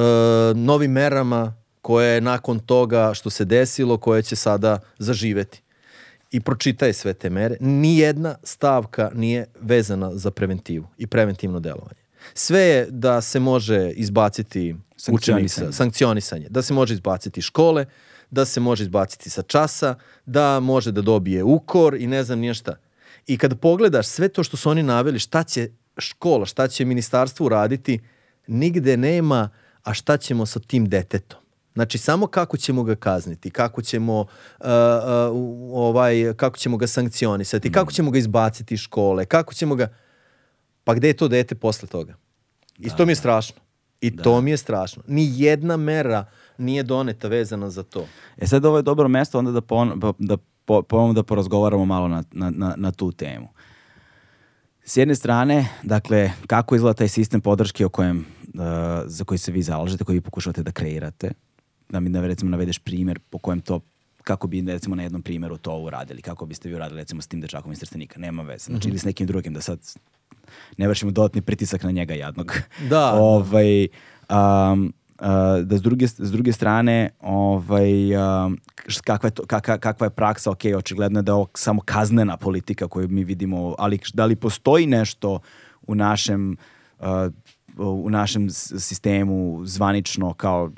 novim merama koje je nakon toga što se desilo, koje će sada zaživeti. I pročitaj sve te mere. Nijedna stavka nije vezana za preventivu i preventivno delovanje. Sve je da se može izbaciti Sankcionisanje. sa, sankcionisanje, da se može izbaciti iz škole, da se može izbaciti sa časa, da može da dobije ukor i ne znam nije šta. I kada pogledaš sve to što su oni naveli, šta će škola, šta će ministarstvo uraditi, nigde nema, a šta ćemo sa tim detetom. Znači samo kako ćemo ga kazniti, kako ćemo uh, uh, ovaj kako ćemo ga sankcionisati, kako ćemo ga izbaciti iz škole, kako ćemo ga pa gde je to dete posle toga? I to mi je strašno. I to mi je strašno. Ni jedna mera nije doneta vezana za to. E sad ovo je dobro mesto onda da, pon, pa- da po, ponovno da porazgovaramo malo na, na, na, na tu temu. S jedne strane, dakle, kako izgleda taj sistem podrške o kojem, uh, za koji se vi zalažete, koji vi pokušavate da kreirate, da mi da recimo navedeš primjer po kojem to kako bi recimo na jednom primjeru to uradili, kako biste vi uradili recimo s tim dečakom iz Trstenika, nema veze, znači ili s nekim drugim da sad ne vršimo dodatni pritisak na njega jadnog. Da. ovaj, um, uh, da s druge, s druge strane ovaj, um, kakva, je to, kakva, kakva je praksa, ok, očigledno je da je ovo samo kaznena politika koju mi vidimo, ali da li postoji nešto u našem uh, u našem sistemu zvanično kao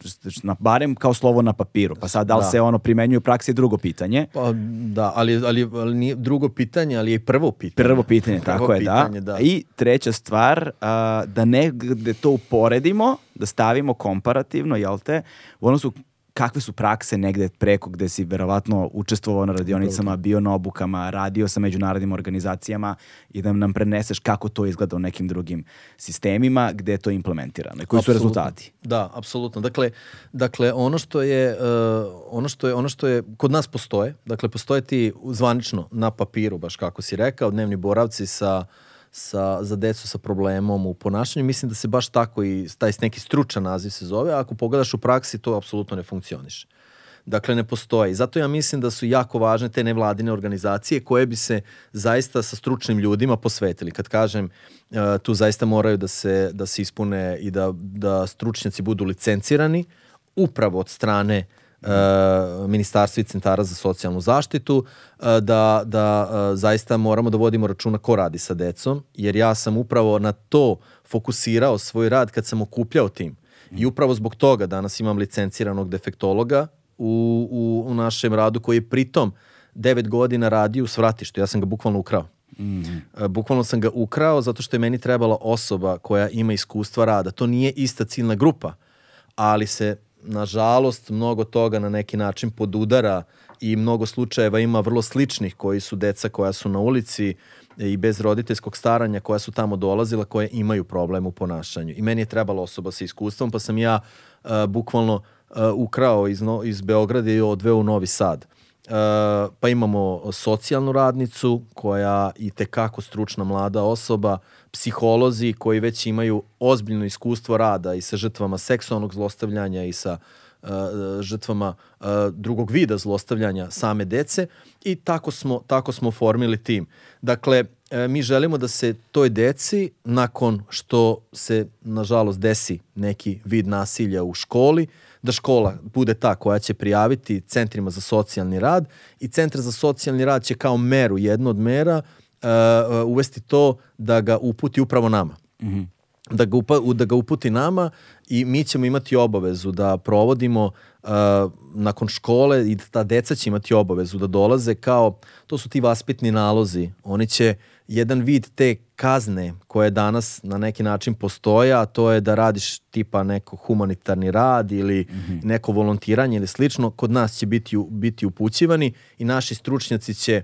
na, barem kao slovo na papiru pa sad da li Da. se ono primenjuje u praksi je drugo pitanje Pa da, ali, ali, ali nije drugo pitanje, ali je prvo pitanje. Prvo pitanje, Prvo tako je, pitanje, da. I treća stvar, a, da negde to uporedimo, da stavimo komparativno, jel te, u odnosu kakve su prakse negde preko gde si verovatno učestvovao na radionicama, bio na obukama, radio sa međunarodnim organizacijama i da nam preneseš kako to izgleda u nekim drugim sistemima gde je to implementirano i koji su Apsolutno. rezultati. Da, apsolutno. Dakle, dakle ono što je uh, ono što je ono što je kod nas postoje, dakle postoje ti zvanično na papiru baš kako si rekao, dnevni boravci sa sa, za decu sa problemom u ponašanju. Mislim da se baš tako i taj neki stručan naziv se zove, a ako pogledaš u praksi to apsolutno ne funkcioniše. Dakle, ne postoji. Zato ja mislim da su jako važne te nevladine organizacije koje bi se zaista sa stručnim ljudima posvetili. Kad kažem, uh, tu zaista moraju da se, da se ispune i da, da stručnjaci budu licencirani upravo od strane uh, ministarstva i centara za socijalnu zaštitu, uh, da, da uh, zaista moramo da vodimo računa ko radi sa decom, jer ja sam upravo na to fokusirao svoj rad kad sam okupljao tim. I upravo zbog toga danas imam licenciranog defektologa u, u, u našem radu koji je pritom devet godina radio u svratištu. Ja sam ga bukvalno ukrao. E, Bukvalno sam ga ukrao zato što je meni trebala osoba koja ima iskustva rada. To nije ista ciljna grupa, ali se nažalost mnogo toga na neki način podudara i mnogo slučajeva ima vrlo sličnih koji su deca koja su na ulici i bez roditeljskog staranja koja su tamo dolazila koje imaju problem u ponašanju. I meni je trebala osoba sa iskustvom pa sam ja uh, bukvalno uh, ukrao iz, no, iz Beograda i odveo u Novi Sad. Uh, pa imamo socijalnu radnicu koja i tekako stručna mlada osoba, psiholozi koji već imaju ozbiljno iskustvo rada i sa žrtvama seksualnog zlostavljanja i sa uh, žrtvama uh, drugog vida zlostavljanja same dece i tako smo, tako smo formili tim. Dakle, mi želimo da se toj deci, nakon što se, nažalost, desi neki vid nasilja u školi, da škola bude ta koja će prijaviti centrima za socijalni rad i centar za socijalni rad će kao meru, jednu od mera, uh, uh, uvesti to da ga uputi upravo nama. Da, ga upa, da ga uputi nama i mi ćemo imati obavezu da provodimo uh, nakon škole i ta deca će imati obavezu da dolaze kao, to su ti vaspitni nalozi. Oni će jedan vid te kazne koje danas na neki način postoje, a to je da radiš tipa neko humanitarni rad ili neko volontiranje ili slično, kod nas će biti, biti upućivani i naši stručnjaci će e,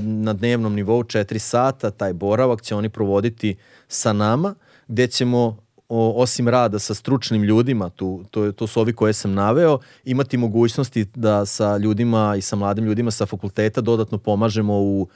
na dnevnom nivou 4 sata, taj boravak će oni provoditi sa nama, gde ćemo o, osim rada sa stručnim ljudima, tu, to, to su ovi koje sam naveo, imati mogućnosti da sa ljudima i sa mladim ljudima sa fakulteta dodatno pomažemo u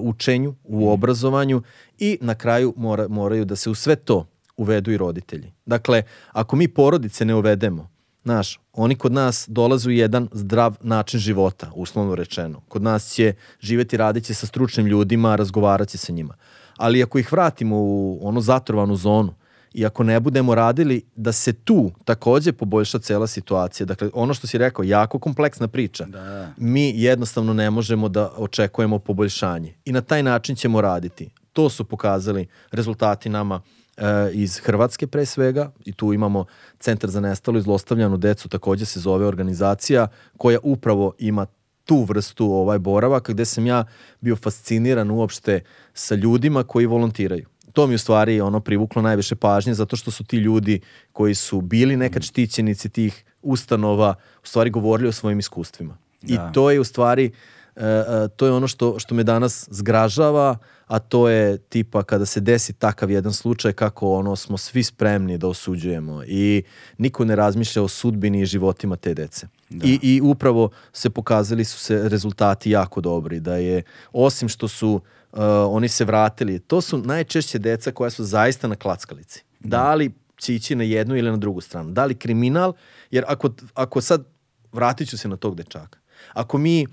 učenju, u obrazovanju i na kraju mora, moraju da se u sve to uvedu i roditelji. Dakle, ako mi porodice ne uvedemo, Znaš, oni kod nas dolaze u jedan zdrav način života, uslovno rečeno. Kod nas će živeti radići sa stručnim ljudima, razgovaraći sa njima. Ali ako ih vratimo u onu zatrovanu zonu i ako ne budemo radili da se tu takođe poboljša cela situacija. Dakle, ono što si rekao, jako kompleksna priča. Da. Mi jednostavno ne možemo da očekujemo poboljšanje. I na taj način ćemo raditi. To su pokazali rezultati nama e, iz Hrvatske pre svega i tu imamo Centar za nestalu i zlostavljanu decu, takođe se zove organizacija koja upravo ima tu vrstu ovaj boravaka gde sam ja bio fasciniran uopšte sa ljudima koji volontiraju. To mi u stvari ono privuklo najviše pažnje zato što su ti ljudi koji su bili nekad štićenici tih ustanova u stvari govorili o svojim iskustvima. Da. I to je u stvari e, e, to je ono što, što me danas zgražava, a to je tipa kada se desi takav jedan slučaj kako ono smo svi spremni da osuđujemo i niko ne razmišlja o sudbini i životima te dece. I, I upravo se pokazali su se rezultati jako dobri, da je osim što su uh, oni se vratili, to su najčešće deca koja su zaista na klackalici. Da li će ići na jednu ili na drugu stranu? Da li kriminal? Jer ako, ako sad vratit ću se na tog dečaka. Ako mi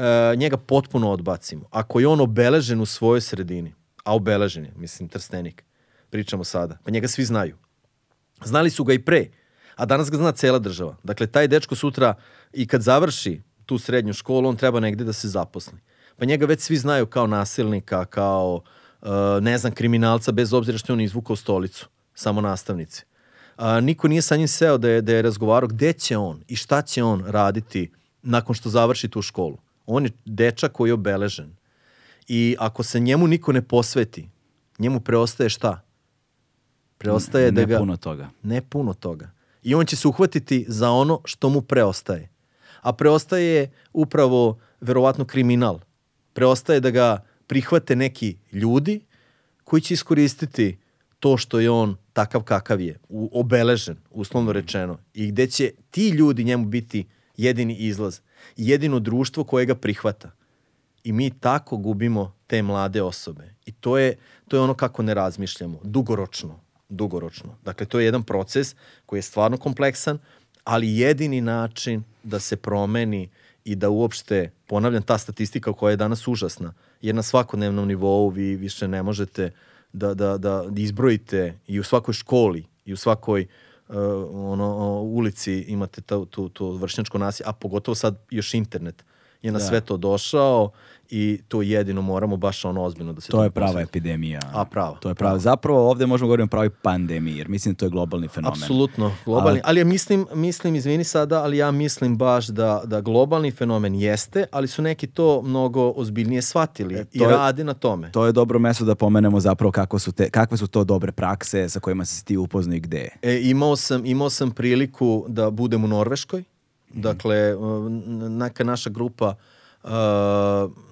uh, njega potpuno odbacimo, ako je on obeležen u svojoj sredini, a obeležen je, mislim, Trstenik, pričamo sada, pa njega svi znaju. Znali su ga i pre, a danas ga zna cela država. Dakle, taj dečko sutra i kad završi tu srednju školu, on treba negde da se zaposli. Pa njega već svi znaju kao nasilnika, kao, uh, ne znam, kriminalca, bez obzira što je on izvukao stolicu, samo nastavnici. A, niko nije sa njim seo da je, da je razgovarao gde će on i šta će on raditi nakon što završi tu školu. On je dečak koji je obeležen. I ako se njemu niko ne posveti, njemu preostaje šta? Preostaje ne, da ga... Ne puno toga. Ne puno toga. I on će se uhvatiti za ono što mu preostaje. A preostaje upravo verovatno kriminal. Preostaje da ga prihvate neki ljudi koji će iskoristiti to što je on takav kakav je, u, obeležen, uslovno rečeno, i gde će ti ljudi njemu biti jedini izlaz, jedino društvo koje ga prihvata. I mi tako gubimo te mlade osobe. I to je, to je ono kako ne razmišljamo, dugoročno, dugoročno. Dakle, to je jedan proces koji je stvarno kompleksan, ali jedini način da se promeni i da uopšte, ponavljam, ta statistika koja je danas užasna, jer na svakodnevnom nivou vi više ne možete da, da, da izbrojite i u svakoj školi i u svakoj uh, ono, ulici imate to, to, to vršnjačko nasilje, a pogotovo sad još internet je na da. sve to došao i to jedino moramo baš ono ozbiljno da se to je prava posveti. epidemija. A prava. To je prava. prava. Zapravo ovde možemo govoriti o pravi pandemiji, jer mislim da to je globalni fenomen. Apsolutno, globalni. Ali, ali ja mislim, mislim, izvini sada, ali ja mislim baš da, da globalni fenomen jeste, ali su neki to mnogo ozbiljnije shvatili e, i radi na tome. To je dobro mesto da pomenemo zapravo kako su te, kakve su to dobre prakse sa kojima se ti upoznao i gde. E, imao, sam, imao sam priliku da budem u Norveškoj, mhm. Dakle, neka naša grupa uh,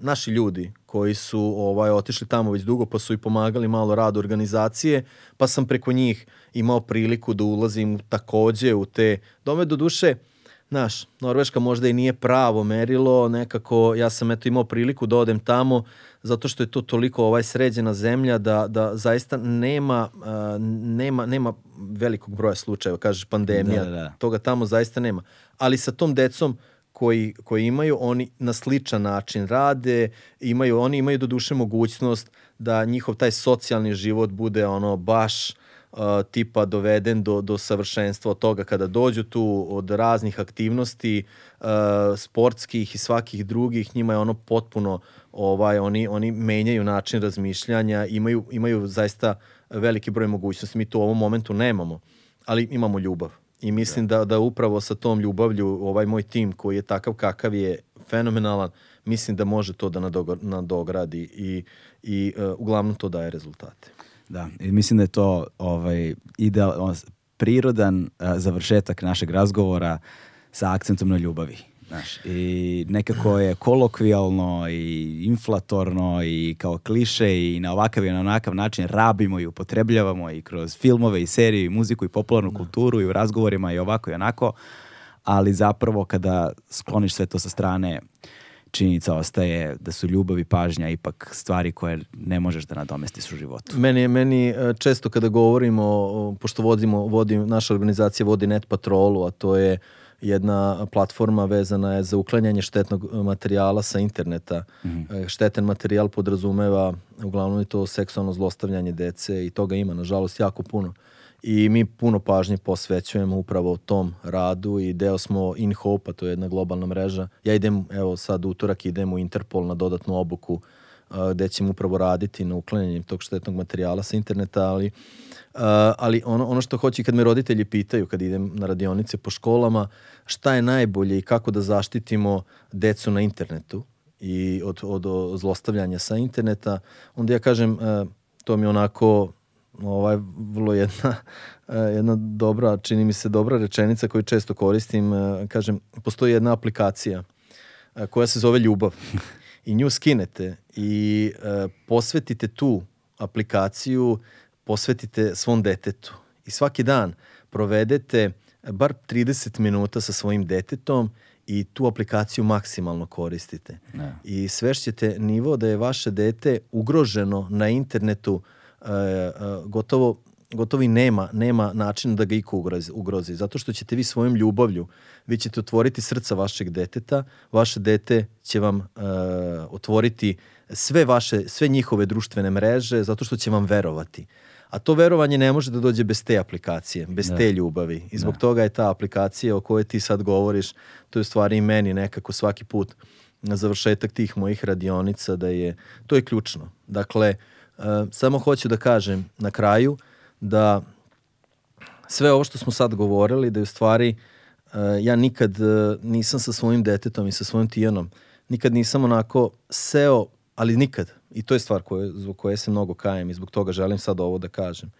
naši ljudi koji su ovaj otišli tamo već dugo pa su i pomagali malo rad organizacije, pa sam preko njih imao priliku da ulazim takođe u te dome do duše Znaš, Norveška možda i nije pravo merilo, nekako ja sam eto imao priliku da odem tamo zato što je to toliko ovaj sređena zemlja da, da zaista nema, uh, nema, nema velikog broja slučajeva, kažeš pandemija, da, da, da. toga tamo zaista nema. Ali sa tom decom koji, koji imaju, oni na sličan način rade, imaju, oni imaju do duše mogućnost da njihov taj socijalni život bude ono baš uh, tipa doveden do, do savršenstva od toga kada dođu tu od raznih aktivnosti uh, sportskih i svakih drugih, njima je ono potpuno ovaj oni oni menjaju način razmišljanja, imaju imaju zaista veliki broj mogućnosti. Mi to u ovom momentu nemamo, ali imamo ljubav. I mislim da. da, da upravo sa tom ljubavlju ovaj moj tim koji je takav kakav je fenomenalan, mislim da može to da nadogradi i, i uh, uglavnom to daje rezultate. Da, i mislim da je to ovaj, ideal, prirodan uh, završetak našeg razgovora sa akcentom na ljubavi. Znaš, i nekako je kolokvijalno i inflatorno i kao kliše i na ovakav i na onakav način rabimo i upotrebljavamo i kroz filmove i serije i muziku i popularnu da. kulturu i u razgovorima i ovako i onako, ali zapravo kada skloniš sve to sa strane, činjenica ostaje da su ljubav i pažnja ipak stvari koje ne možeš da nadomestiš u životu. Meni, meni e, često kada govorimo, pošto vodimo, vodim, naša organizacija vodi Net Patrolu, a to je uh, jedna platforma vezana je za uklanjanje štetnog materijala sa interneta. Mm -hmm. Štetan materijal podrazumeva uglavnom je to seksualno zlostavljanje dece i toga ima, nažalost, jako puno. I mi puno pažnje posvećujemo upravo tom radu i deo smo In Hope, to je jedna globalna mreža. Ja idem, evo sad utorak idem u Interpol na dodatnu obuku gde ćemo upravo raditi na uklanjanjem tog štetnog materijala sa interneta, ali uh, Uh, ali ono, ono što hoće kad me roditelji pitaju kad idem na radionice po školama, šta je najbolje i kako da zaštitimo decu na internetu i od, od, od zlostavljanja sa interneta, onda ja kažem, uh, to mi onako ovaj vrlo jedna uh, jedna dobra, čini mi se dobra rečenica koju često koristim, uh, kažem, postoji jedna aplikacija uh, koja se zove Ljubav i nju skinete i posvetite tu aplikaciju posvetite svom detetu i svaki dan provedete bar 30 minuta sa svojim detetom i tu aplikaciju maksimalno koristite. Ne. I svešćete nivo da je vaše dete ugroženo na internetu uh, uh, gotovo gotovo i nema, nema načina da ga iko ugrozi, ugrozi. Zato što ćete vi svojom ljubavlju, vi ćete otvoriti srca vašeg deteta, vaše dete će vam uh, otvoriti sve vaše, sve njihove društvene mreže, zato što će vam verovati. A to verovanje ne može da dođe bez te aplikacije, bez da. te ljubavi. I zbog da. toga je ta aplikacija o kojoj ti sad govoriš, to je u stvari i meni nekako svaki put na završetak tih mojih radionica da je, to je ključno. Dakle, uh, samo hoću da kažem na kraju da sve ovo što smo sad govorili, da je u stvari uh, ja nikad uh, nisam sa svojim detetom i sa svojim Tijanom, nikad nisam onako seo, ali nikad, i to je stvar koje, zbog koje se mnogo kajem i zbog toga želim sad ovo da kažem.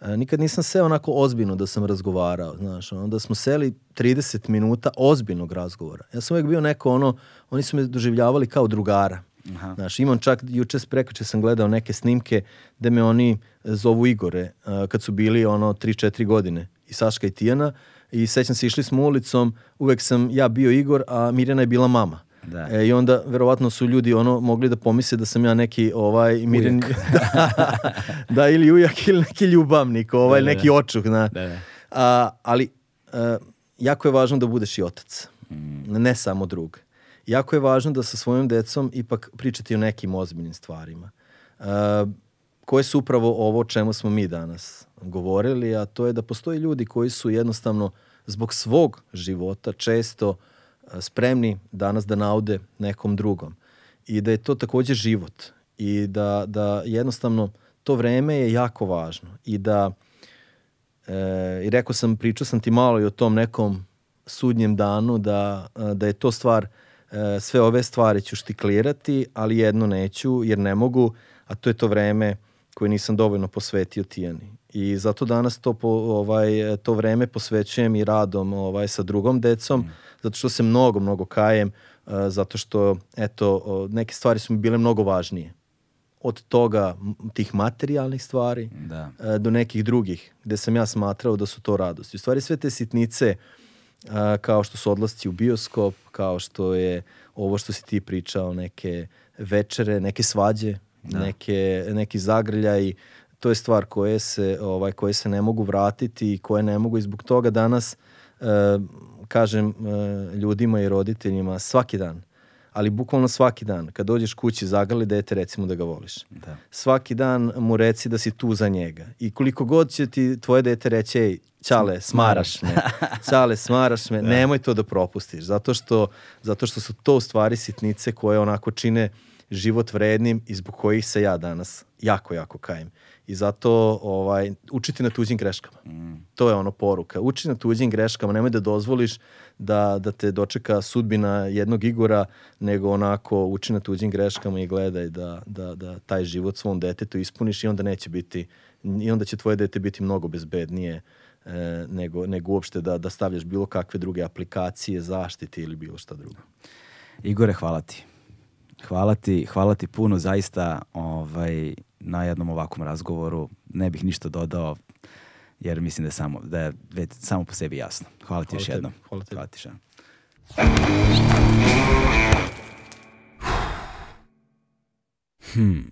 E, nikad nisam seo onako ozbiljno da sam razgovarao, znaš, onda smo seli 30 minuta ozbiljnog razgovora. Ja sam uvijek bio neko ono, oni su me doživljavali kao drugara. Aha. Znaš, imam čak, juče prekoče sam gledao neke snimke gde me oni zovu Igore, uh, kad su bili ono 3-4 godine, i Saška i Tijana, i sećam se, išli smo ulicom, uvek sam ja bio Igor, a Mirjana je bila mama. Da. E, I onda verovatno su ljudi ono mogli da pomisle da sam ja neki ovaj miren da, da, ili ujak ili neki ljubavnik, ovaj da, da, neki da. očuk, na. Da, da. A, ali a, jako je važno da budeš i otac. Mm. Ne samo drug. Jako je važno da sa svojom decom ipak pričati o nekim ozbiljnim stvarima. A, koje su upravo ovo o čemu smo mi danas govorili, a to je da postoji ljudi koji su jednostavno zbog svog života često spremni danas da naude nekom drugom. I da je to takođe život. I da, da jednostavno to vreme je jako važno. I da, e, i rekao sam, pričao sam ti malo i o tom nekom sudnjem danu, da, da je to stvar, e, sve ove stvari ću štiklirati, ali jedno neću, jer ne mogu, a to je to vreme koje nisam dovoljno posvetio Tijani. I zato danas to, po, ovaj, to vreme posvećujem i radom ovaj, sa drugom decom, mm zato što se mnogo, mnogo kajem, uh, zato što, eto, neke stvari su mi bile mnogo važnije. Od toga, tih materijalnih stvari, da. Uh, do nekih drugih, gde sam ja smatrao da su to radosti. U stvari sve te sitnice, uh, kao što su odlasci u bioskop, kao što je ovo što si ti pričao, neke večere, neke svađe, da. neke, neki zagrljaj, to je stvar koje se, ovaj, koje se ne mogu vratiti i koje ne mogu i zbog toga danas kažem e, ljudima i roditeljima svaki dan, ali bukvalno svaki dan, kad dođeš kući, zagrali dete, recimo da ga voliš. Da. Svaki dan mu reci da si tu za njega. I koliko god će ti tvoje dete reći, ej, Ćale, smaraš me. Ćale, smaraš me. Da. Nemoj to da propustiš. Zato što, zato što su to u stvari sitnice koje onako čine život vrednim i zbog kojih se ja danas jako, jako kajem. I zato ovaj, učiti na tuđim greškama. Mm. To je ono poruka. Uči na tuđim greškama, nemoj da dozvoliš da, da te dočeka sudbina jednog Igora, nego onako uči na tuđim greškama i gledaj da, da, da taj život svom detetu ispuniš i onda neće biti, i onda će tvoje dete biti mnogo bezbednije e, nego, nego uopšte da, da stavljaš bilo kakve druge aplikacije, zaštite ili bilo šta drugo. Igore, hvala ti. Hvala ti, hvala ti puno, zaista ovaj, na jednom ovakvom razgovoru. Ne bih ništa dodao, jer mislim da je samo, da je već samo po sebi jasno. Hvala ti hvala još tebi, jednom. Hvala, hvala ti še. Hmm.